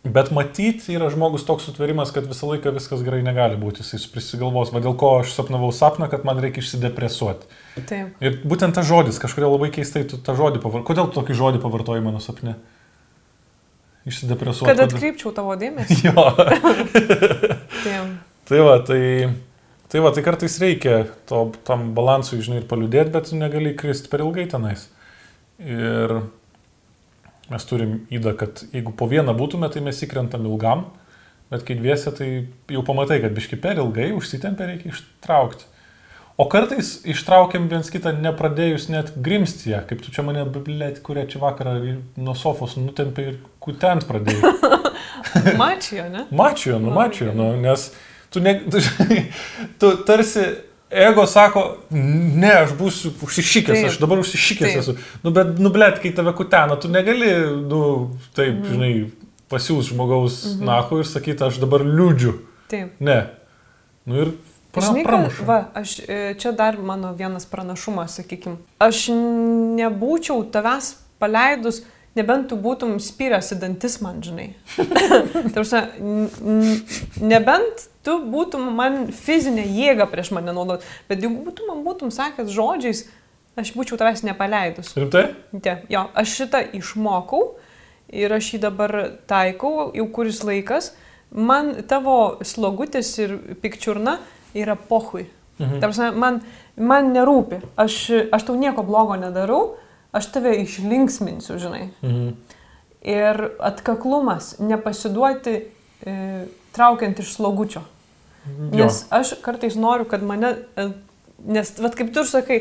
bet matyti yra žmogus toks sutverimas, kad visą laiką viskas gerai negali būti. Jis prisigalvos, va dėl ko aš sapnavau sapną, kad man reikia išsidepresuoti. Taip. Ir būtent tas žodis, kažkodėl labai keistai tu tą žodį pavartoji. Kodėl tu tokį žodį pavartoji mano sapne? Išsidepresuoti. Kad atkreipčiau tavo dėmesį. Jo. Tai va, tai, tai va, tai kartais reikia to, tam balansui, žinai, ir paliūdėti, bet tu negali kristi per ilgai tenais. Ir mes turim įdą, kad jeigu po vieną būtume, tai mes įkrentam ilgam, bet kai dviese, tai jau pamatai, kad biški per ilgai užsitempia, reikia ištraukti. O kartais ištraukiam viens kitą nepradėjus net grimstyje, kaip tu čia mane, blėt, kurie čia vakarą nuo sofos nutempė ir kutent pradėjai. Mačijo, ne? Mačiu, nu mačiu, nu, nes tu, ne, tu, tu tarsi ego sako, ne, aš būsiu užsišykęs, aš dabar užsišykęs Taip. esu. Nu, bet, nu, blėt, kai tave kutena, tu negali, nu, taip, Mhm. žinai, pasiūs žmogaus mhm. nahu ir sakyti, aš dabar liūdžiu. Taip. Ne. Nu ir pra, Žinai, kad, va, aš, e, čia dar mano vienas pranašumas, sakykime. Aš nebūčiau tavęs paleidus, nebent tu būtum spyręs į dantis man, žinai. Tarsi, nebent tu būtum man fizinę jėgą prieš mane naudot, bet jeigu būtum man būtum sakęs žodžiais, aš būčiau tavęs nepaleidus. Rimtai? Te, jo, aš šitą išmokau ir aš jį dabar taikau jau kuris laikas. Man tavo slogutis ir pikčiurna yra pohui. Mhm. Tarsi, man, man nerūpi. Aš, aš tau nieko blogo nedarau, aš tave išlinksminsiu, žinai. Mhm. Ir atkaklumas, nepasiduoti e, traukiant iš slogučio. Nes aš kartais noriu, kad mane, e, nes, vad kaip tu ir sakai,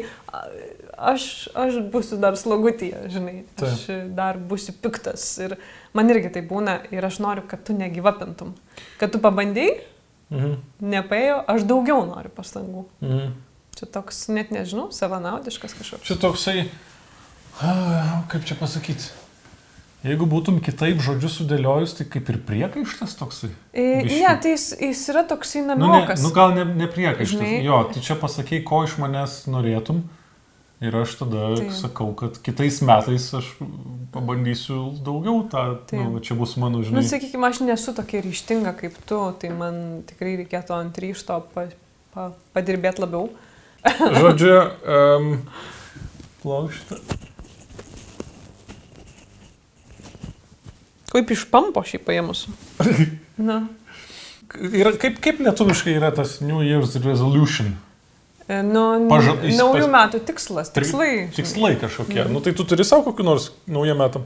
aš, aš būsiu dar slogutyje, žinai, aš dar būsiu piktas. Ir man irgi tai būna ir aš noriu, kad tu negyvapintum. Kad tu pabandėjai, Mhm. nepaėjo, aš daugiau noriu pastangų. Mhm. Čia toks, net nežinau, savanaudiškas kažkoks. Čia toksai, kaip čia pasakyti, jeigu būtum kitaip žodžius sudėliojus, tai kaip ir priekaištas toksai. E, Biškį. ne, tai jis, jis yra toksai Nu, ne, nu gal ne, ne priekaištas. Žinai. Jo, tai čia pasakai, ko iš manęs norėtum. Ir aš tada Taip. sakau, kad kitais metais aš pabandysiu daugiau tą, Taip. nu, čia bus mano, Nu, žinai. sakykime, aš nesu tokia ryštinga kaip tu, tai man tikrai reikėtų ant ryšto pa, pa, padirbėti labiau. Žodžiu, um, plaukštą. Kaip iš pampo šį paėmus. Na. Yra, kaip, kaip lietuviškai yra tas New Year's resolution? E, Nu, Paža- naujų pas- metų tikslas, tikslai. Tikslai kažkokie. Mm. Nu tai tu turi savo kokiu nors naują metą.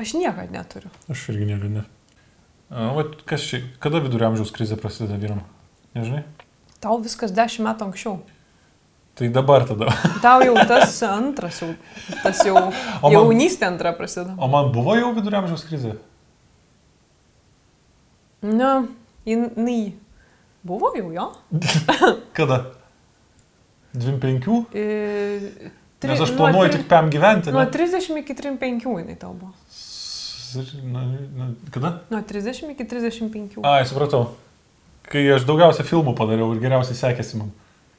Aš niekada neturiu. Aš irgi niekada ne. Va, kas čia, kada vidurio amžiaus krizė prasideda vyram? Nežinai? Tau viskas dešimt metų anksčiau. Tai dabar tada. Tau jau tas antras, jau, tas jau O man- jaunystė antra prasideda. O man buvo jau vidurio amžiaus krizė? Na, jinai buvo jau jo. Kada? 25? E, tri- Nes aš nuo planuoju tri- tik tam gyventi. Nuo Ne? 30 iki 35 jinai tau buvo. Na, na, kada? Nuo 30 iki 35. Ai, supratau. Kai aš daugiausia filmų padariau ir geriausiai sekėsi man.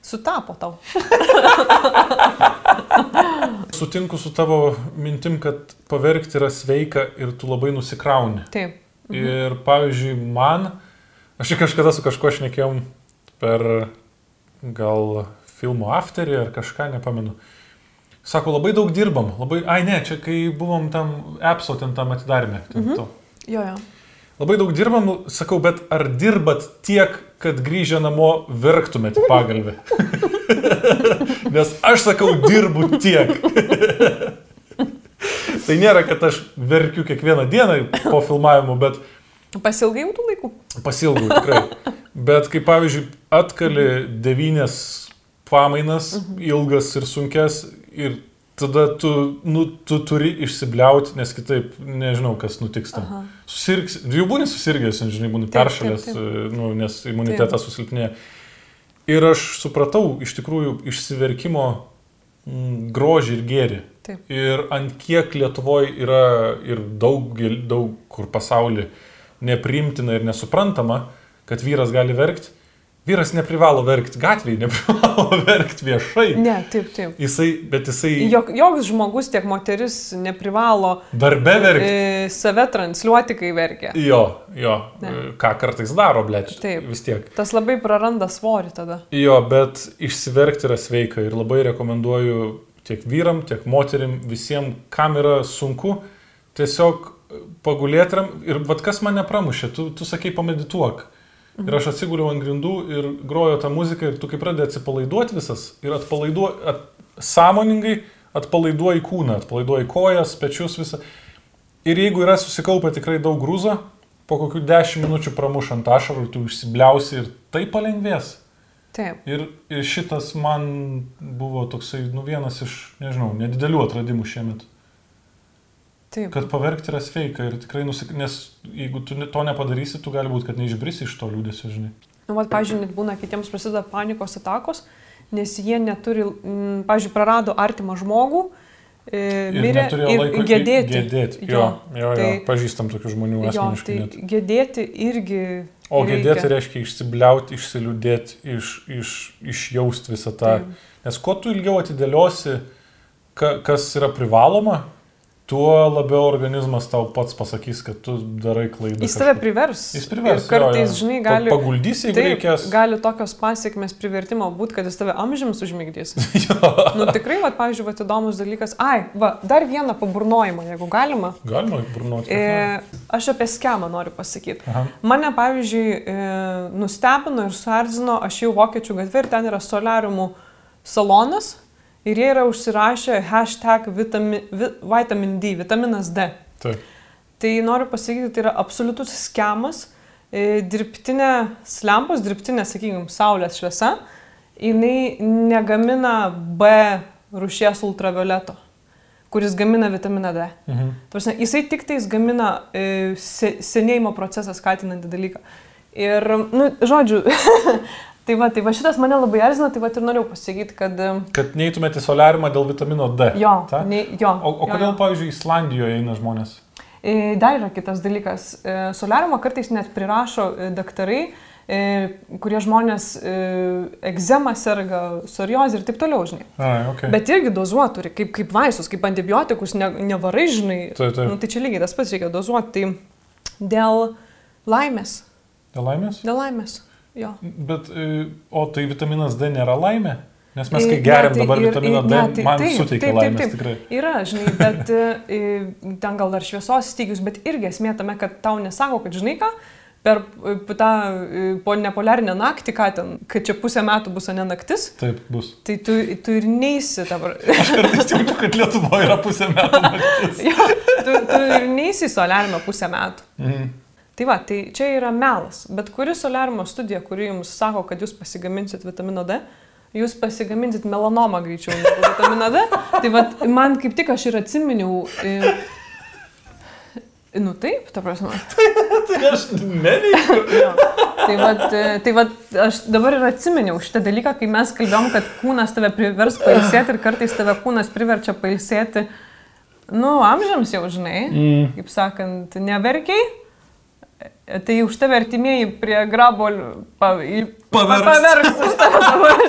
Sutapo tau. Sutinku su tavo mintim, kad paverkti yra sveika ir tu labai nusikrauni. Taip. Ir pavyzdžiui, man, aš kažkada su kažkuo šnekėjom per gal filmo afterį ar kažką, nepamenu. Sako, labai daug dirbam, labai, ai ne, čia kai buvom tam EPSO ten tam atidarime. Ten mhm. Jo, jo. Labai daug dirbam, sakau, bet ar dirbat tiek, kad grįžę namo verktumėt pagalbę? Nes aš sakau, dirbu tiek. tai nėra, kad aš verkiu kiekvieną dieną po filmavimu, bet Pasilgai tų laikų. pasilgau tikrai. Bet kaip pavyzdžiui, atkali devynės pamainas, ilgas ir sunkes ir tada tu, nu, tu turi išsibliauti, nes kitaip nežinau, kas nutiks tam. Susirgs, jau būni susirgęs, žinai, būni Taip, peršalęs, taip, taip. nu, nes imunitetas susilpnėja. Ir aš supratau iš tikrųjų išsiverkimo mm, grožį ir gėrį. Taip. Ir ant kiek Lietuvoje yra ir daug, daug kur pasaulyje nepriimtina ir nesuprantama, kad vyras gali verkti. Vyras neprivalo verkti gatvėje, neprivalo verkti viešai. Ne, taip, taip. Jisai, bet jisai Jok, joks žmogus, tiek moteris neprivalo darbe verkti. e, save transliuoti, kai verkia. Jo, jo, Ne. ką kartais daro, blėt. Taip. Vis tiek. Tas labai praranda svorį tada. Jo, bet išsiverkti yra sveika ir labai rekomenduoju tiek vyram, tiek moterim, visiems, kam yra sunku, tiesiog pagulėti ram- ir vad kas mane pramušė, tu, tu sakei pamedituok. Mhm. Ir aš atsiguliau ant grindų ir grojo tą muziką ir tu kai pradedi atsipalaiduoti visas ir atpalaiduoji, at, sąmoningai atpalaiduoji kūną, atpalaiduoji kojas, pečius visą. Ir jeigu yra susikaupę tikrai daug grūzo, po kokių 10 minučių pramušant ašarų, tu išsibliausi ir tai palengvės. Taip. Ir, ir šitas man buvo toksai, nu, vienas iš, nežinau, nedidelių atradimų šiemet. Taip. Kad paverkti yra sveika ir tikrai nusik... Nes jeigu tu to nepadarysi, tu gali būti, kad neišbrisi iš to liūdėsio, žinai. Nu, vat, pavyzdžiui, net būna kitiems prasideda panikos atakos, nes jie neturi, mm, pavyzdžiui, prarado artimą žmogų, e, Ir mirė ir laiko gedėti. Gedėti. Jo, jo, jo. tai, Pažįstam tokių žmonių jo, asmeniškai. tai net. gedėti irgi. O reikia. gedėti reiškia išsibliauti, išsiliūdėti, iš, iš, išjausti visą tą. Taip. Nes kuo tu ilgiau atidėliosi, ka, kas yra privaloma, tuo labiau organizmas tau pats pasakys, kad tu darai klaidą. Jis tave privers. Jis privers, Ir kartais, jo, jo. žinai, gali... paguldys, jeigu reikės. Gali tokios pasiekmes privertimo būti, kad jis tave amžiams užmigdys. nu tikrai, va, pavyzdžiui, va, įdomus dalykas. Ai, va, dar vieną paburnojimą, jeigu galima. Galima burnuoti. E, aš apie skemą noriu pasakyti. Aha. Mane, pavyzdžiui, e, nustebino ir suerzino, aš jau vokiečių gatvė ir ten yra solariumų salonas ir jie yra užsirašę hashtag vitami, vi, vitamin D, vitaminas D. Taip. Tai noriu pasakyti, tai yra absoliutus schemas, e, dirbtinė lempos, dirbtinė, sakykime, saulės šviesa, jinai negamina B rušies ultravioleto, kuris gamina vitaminą D. Mhm. Prasme, jisai tik tais gamina e, se, senėjimo procesą skatinantį dalyką. Ir, nu, žodžiu, tai va, tai va šitas mane labai erzina, tai va ir norėjau pasakyti, kad e, Kad neįtumėte į soliarimą dėl vitamino D. jo, Ta? ne, jo. O, o jo, kodėl, jo. pavyzdžiui, Islandijoje eina žmonės? E, Dar yra kitas dalykas. E, Soliariumą kartais net prirašo daktarai, kurie žmonės e, egzema serga, psoriozė ir taip toliau, žinai. Ai, okay. Bet irgi dozuoti turi, kaip, kaip vaistus, kaip antibiotikus, ne, nevarai, žinai. Taip, taip. Nu, tai čia lygiai tas pats reikia dozuoti. Tai dėl laimės. Dėl laimės? Dėl laimės. Jo. Bet, e, o tai vitaminas D nėra laimė? Nes mes, kai E, geriam tai dabar ir- vitaminą D, ne, tai man taip, suteikia taip, laimės taip, taip. tikrai. Yra, žinai, bet e, ten gal dar šviesos stygius, bet irgi esmė tame, kad tau nesako, kad žinai ką, per e, tą e, po nepolarinę naktį, ką ten, kad čia pusę metų bus ane naktis, Taip bus. tai tu, tu ir neįsi dabar. Aš kartais jaučiu, kad Lietuvoje yra pusę metų naktis. jo, tu, tu ir neįsi į solariumą pusę metų. Mhm. Tai va, tai čia yra melas. Bet kuri solariumo studija, kuri jums sako, kad jūs pasigaminsit vitamino D, jūs pasigaminsit melanomą greičiau negu vitaminą D. Tai va, man kaip tik aš ir atsiminiau. E, nu taip, ta prasme. Tai aš neneigiu. Jo. Tai, vat, tai vat, aš dabar ir atsiminiau šitą dalyką, kai mes kalbėjom, kad kūnas tave privers pailsėti ir kartais tave kūnas priverčia pailsėti, nu, amžiams jau žinai, mm. kaip sakant, neverkiai. Tai už tave artimieji prie grabo pa, Paverks. paverks už tave dabar.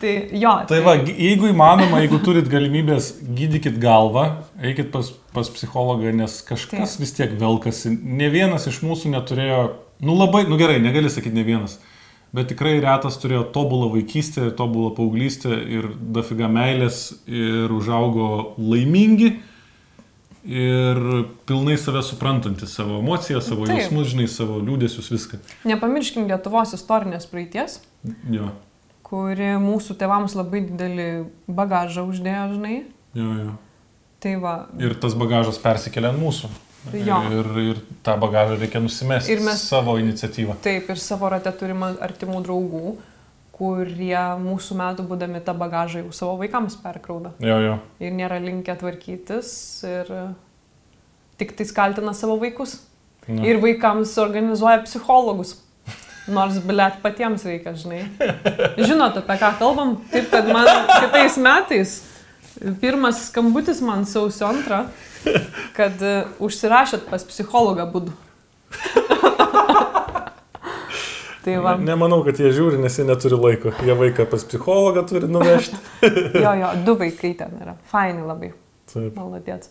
tai jo. Tai va, gi- jeigu įmanoma, jeigu turit galimybės, gydykit galvą, eikit pas, pas psichologą, nes kažkas Taip. vis tiek velkasi. Ne vienas iš mūsų neturėjo, nu labai, nu gerai, negali sakyti ne vienas, bet tikrai retas turėjo tobulą vaikystę, tobulą paauglystę ir dafiga meilės ir užaugo laimingi. Ir pilnai save suprantantis, savo emocijas, savo Taip. jausmus, žinai, savo liūdėsius, viską. Nepamirškim Lietuvos istorinės praeities, Jo, kuri mūsų tėvams labai didelį bagažą uždėjo, žinai. jo, jo. Tai va, Ir tas bagažas persikelia ant mūsų. Jo. Ir, ir tą bagažą reikia nusimesti Ir mes- savo iniciatyvą. Taip, ir savo rate turime artimų draugų, kurie mūsų metų būdami tą bagažą jau savo vaikams perkrauda. Jo, jo. Ir nėra linkę tvarkytis ir tik tai kaltina savo vaikus. Na. Ir vaikams organizuoja psichologus. Nors, blėt, patiems reikia, žinai. Žinot, apie ką kalbam? Taip, kad man kitais metais pirmas skambutis man sausio antrą, kad uh, užsirašėt pas psichologą būdu. Tai va. Ne, nemanau, kad jie žiūri, nes jie neturi laiko. Jie vaiką pas psichologą turi nuvežti. Jo, jo, du vaikai ten yra. Faini labai. Taip. Maladėts.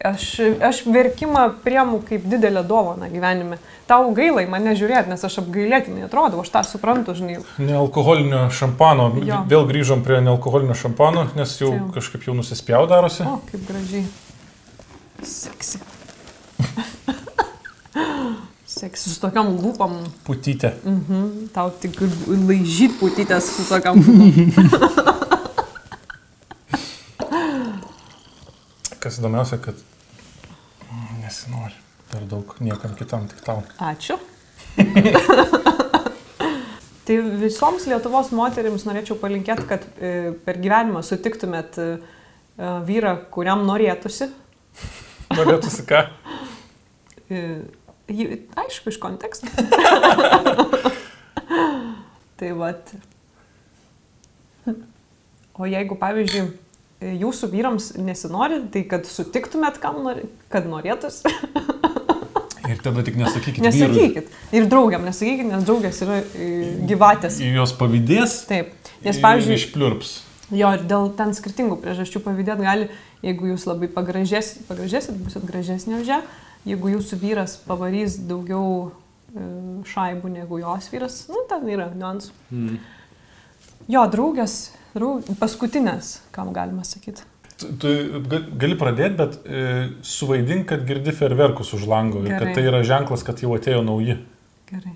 Aš, aš verkimą priemu kaip didelę dovaną gyvenime. Tau gailai mane žiūrėti, nes aš apgailėtinai atrodau, aš tą suprantu, žinai. Nealkoholinio šampano. Jo. Vėl grįžom prie nealkoholinio šampano, nes jau Taip. kažkaip jau nusispjaud darosi. O, kaip gražiai. Seksi. Seksi su tokiam lūpam. Putytė. Mhm. Tau tik laižyt putytės su tokiam lūpam. Kas įdomiausia, kad nesinori. Per daug niekam kitam, tik tau. Ačiū. tai visoms Lietuvos moteriams norėčiau palinkėti, kad e, per gyvenimą sutiktumėt e, e, vyrą, kuriam norėtųsi. Norėtųsi ką? Aišku, iš konteksto. tai vad. O jeigu, pavyzdžiui, jūsų vyrams nesinori, tai kad sutiktumėt, kam nori, kad norėtųsi. Ir tada tik nesakykit. vyrui. Nesakykit. Ir draugiam nesakykit, nes draugės yra e, gyvatės. Į jos pavydės. Taip. Nes, ir pavyzdžiui, Išpliurps. Jo, ir dėl ten skirtingų priežasčių pavydėt gali, jeigu jūs labai pagražėsit, pagražėsit busit gražesnė už ją, jeigu jūsų vyras pavarys daugiau e, šaibų negu jos vyras, nu, ten yra niuansų. Mm. Jo, draugės, draug, paskutinės, kam galima sakyti. Tu, tu ga- gali pradėti, bet e, suvaidink, kad girdi ferverkus už lango ir Gerai. kad tai yra ženklas, kad jau atėjo nauji. Gerai.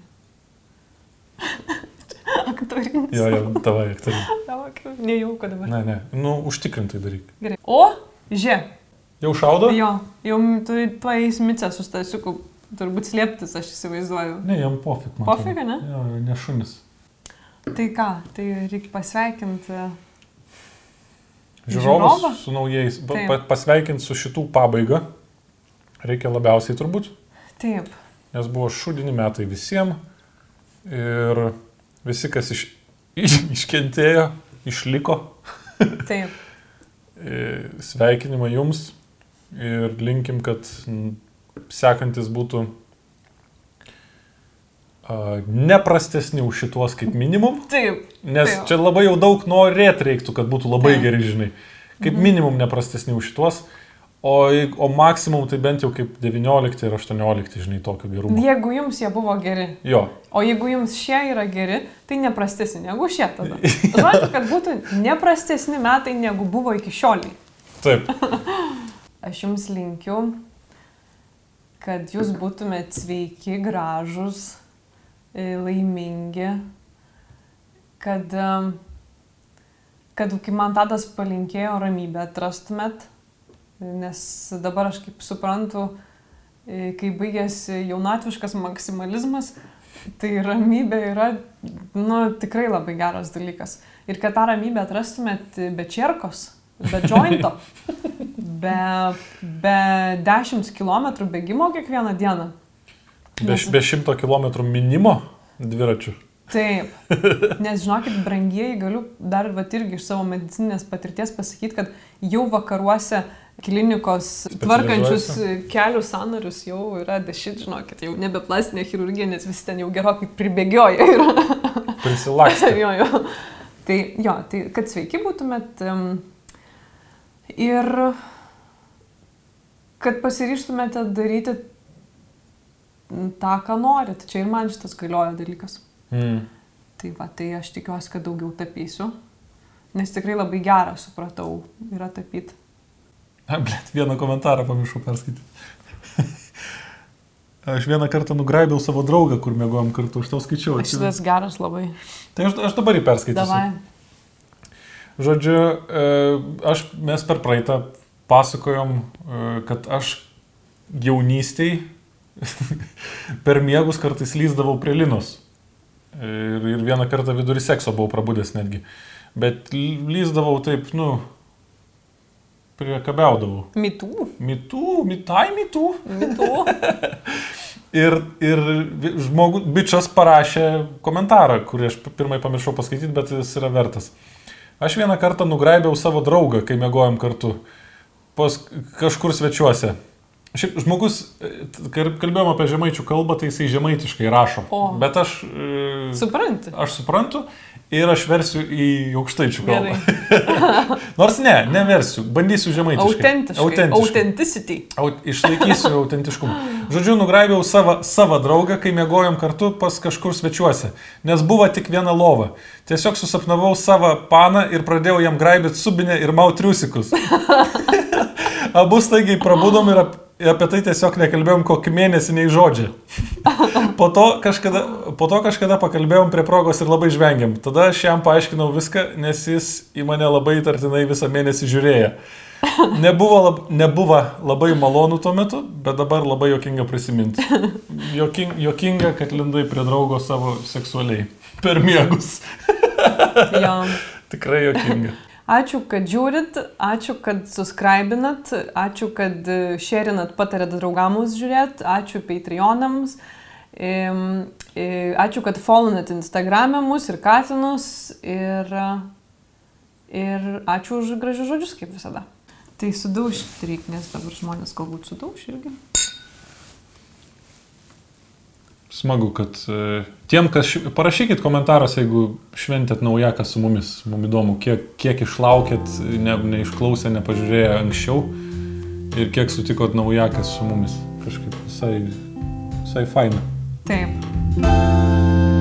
Aktorinis. Jo, jo, tavai aktoriai. Nejauku dabar. Ne, ne, nu, užtikrintai daryk. Gerai. O, žie. Jau šaudo? Jo, jau turi tuo įsmicę su stasiuku, turbūt slėptis, aš įsivaizduoju. Ne, jam pofik, man. Pofik, ne? Jo, ne šunis. Tai ką, tai reikia pasveikinti. Žiūrovas Žiūrovą? su naujais. Taip. pa, pasveikinti su šitų pabaiga. Reikia labiausiai turbūt, Taip. nes buvo šudini metai visiems. Ir visi, kas iš, iš, iškentėjo, išliko. Taip. E, Sveikinimą jums ir linkim, kad sekantis būtų neprastesni už šituos kaip minimum. Taip. Nes Taip. čia labai jau daug norėt reiktų, kad būtų labai Taip. geri, žinai. Kaip Mhm. minimum neprastesni už šituos, o, o maksimum tai bent jau kaip 19 ir 18, žinai, tokio gerumo. Jeigu jums jie buvo geri, Jo, o jeigu jums šie yra geri, tai neprastesni negu šie tada. Žodžiu, kad būtų neprastesni metai negu buvo iki šioliai. taip. Aš jums linkiu, kad jūs būtumėt sveiki, gražus, e, laimingi, kad, em, kad kaip man tadas palinkėjo ramybę atrastumėt, nes dabar aš kaip suprantu, e, kai baigėsi jaunatviškas maksimalizmas, tai ramybė yra nu, tikrai labai geras dalykas. Ir kad tą ramybę atrastumėt be čierkos, be jointo, be, be 10 km bėgimo kiekvieną dieną. Be, be 100 km minimo dviračių. Taip. Nes žinokit, brangieji, galiu dar vat irgi iš savo medicinės patirties pasakyti, kad jau vakaruose klinikos tvarkančius kelių sanarius jau yra dešit, žinokit, jau nebe plastinė chirurgija, nes visi ten jau gerokai pribėgioja. yra. Prisilakstė. jo, jo. Tai jo, tai kad sveiki būtumėt um, ir kad pasiryštumėte daryti tą, ką norit. Čia ir man šitas galioja dalykas. Mm. Tai va, tai aš tikiuosi, kad daugiau tapysiu. Nes tikrai labai gerą supratau yra tapyti. A, blėt, vieną komentarą pamiršau perskaityti. Aš vieną kartą nugraibiau savo draugą, kur mėgojom kartu, aš tau skaičiau. Šitas geras labai. Tai aš, aš dabar jį perskaitysiu. Davai. Žodžiu, e, aš, mes per praeitą pasakojom, e, kad aš jaunystėj per miegus kartais lyzdavau prie linos. Ir, ir vieną kartą vidurį sekso buvau prabudęs netgi. Bet ly- lyzdavau taip, nu, priekabiaudavau. Mitų. Mitų, mitai mitų. Mitų. Ir, ir žmogus, bičias parašė komentarą, kurį aš pirmai pamiršau paskaityti, bet jis yra vertas. Aš vieną kartą nugraibiau savo draugą, kai mėgojom kartu, pas kažkur svečiuose. Šiaip žmogus, kalbėjom apie žemaičių kalbą, tai jisai žemaitiškai rašo. O. Bet aš, e, Supranti. aš suprantu ir aš versiu į aukštaičių kalbą. Nors ne, neversiu, bandysiu žemaitiškai. Autentiškai. Autentiškai. Authenticity. Aut, išlaikysiu autentiškumą. Žodžiu, nugraibiau savo, savo draugą, kai mėgojom kartu pas kažkur svečiuose, nes buvo tik viena lova. Tiesiog susapnavau savo paną ir pradėjau jam graibėti subinę ir mautriusikus. Abu staigiai prabudom ir ap, apie tai tiesiog nekalbėjom kokį mėnesį nei žodžią. Po to, kažkada, po to kažkada pakalbėjom prie progos ir labai žvengiam. Tada aš jam paaiškinau viską, nes jis į mane labai tartinai visą mėnesį žiūrėjo. Nebuvo, lab, nebuvo labai malonu tuo metu, bet dabar labai jokinga prisiminti. Joking, jokinga, kad lindai prie draugo savo seksualiai. Per miegus. Jo. Tikrai jokinga. Ačiū, kad žiūrit, ačiū, kad subscribinat, ačiū, kad šerinat, patarėt draugamus žiūrėt, ačiū Patreonams, e, ačiū, kad followinat Instagram'e mus ir katinus ir, ir ačiū už gražius žodžius, kaip visada. Tai sudaužti reikia, nes dabar žmonės galbūt sudauž irgi. Smagu, kad e, tiem, kas ši... parašykit komentaruose, jeigu šventėt naujaką su mumis. Mums įdomu, kiek, kiek išlaukėt, ne, neišklausę, nepažiūrėję anksčiau ir kiek sutikot naujaką su mumis. Kažkaip visai, visai faina. Taip.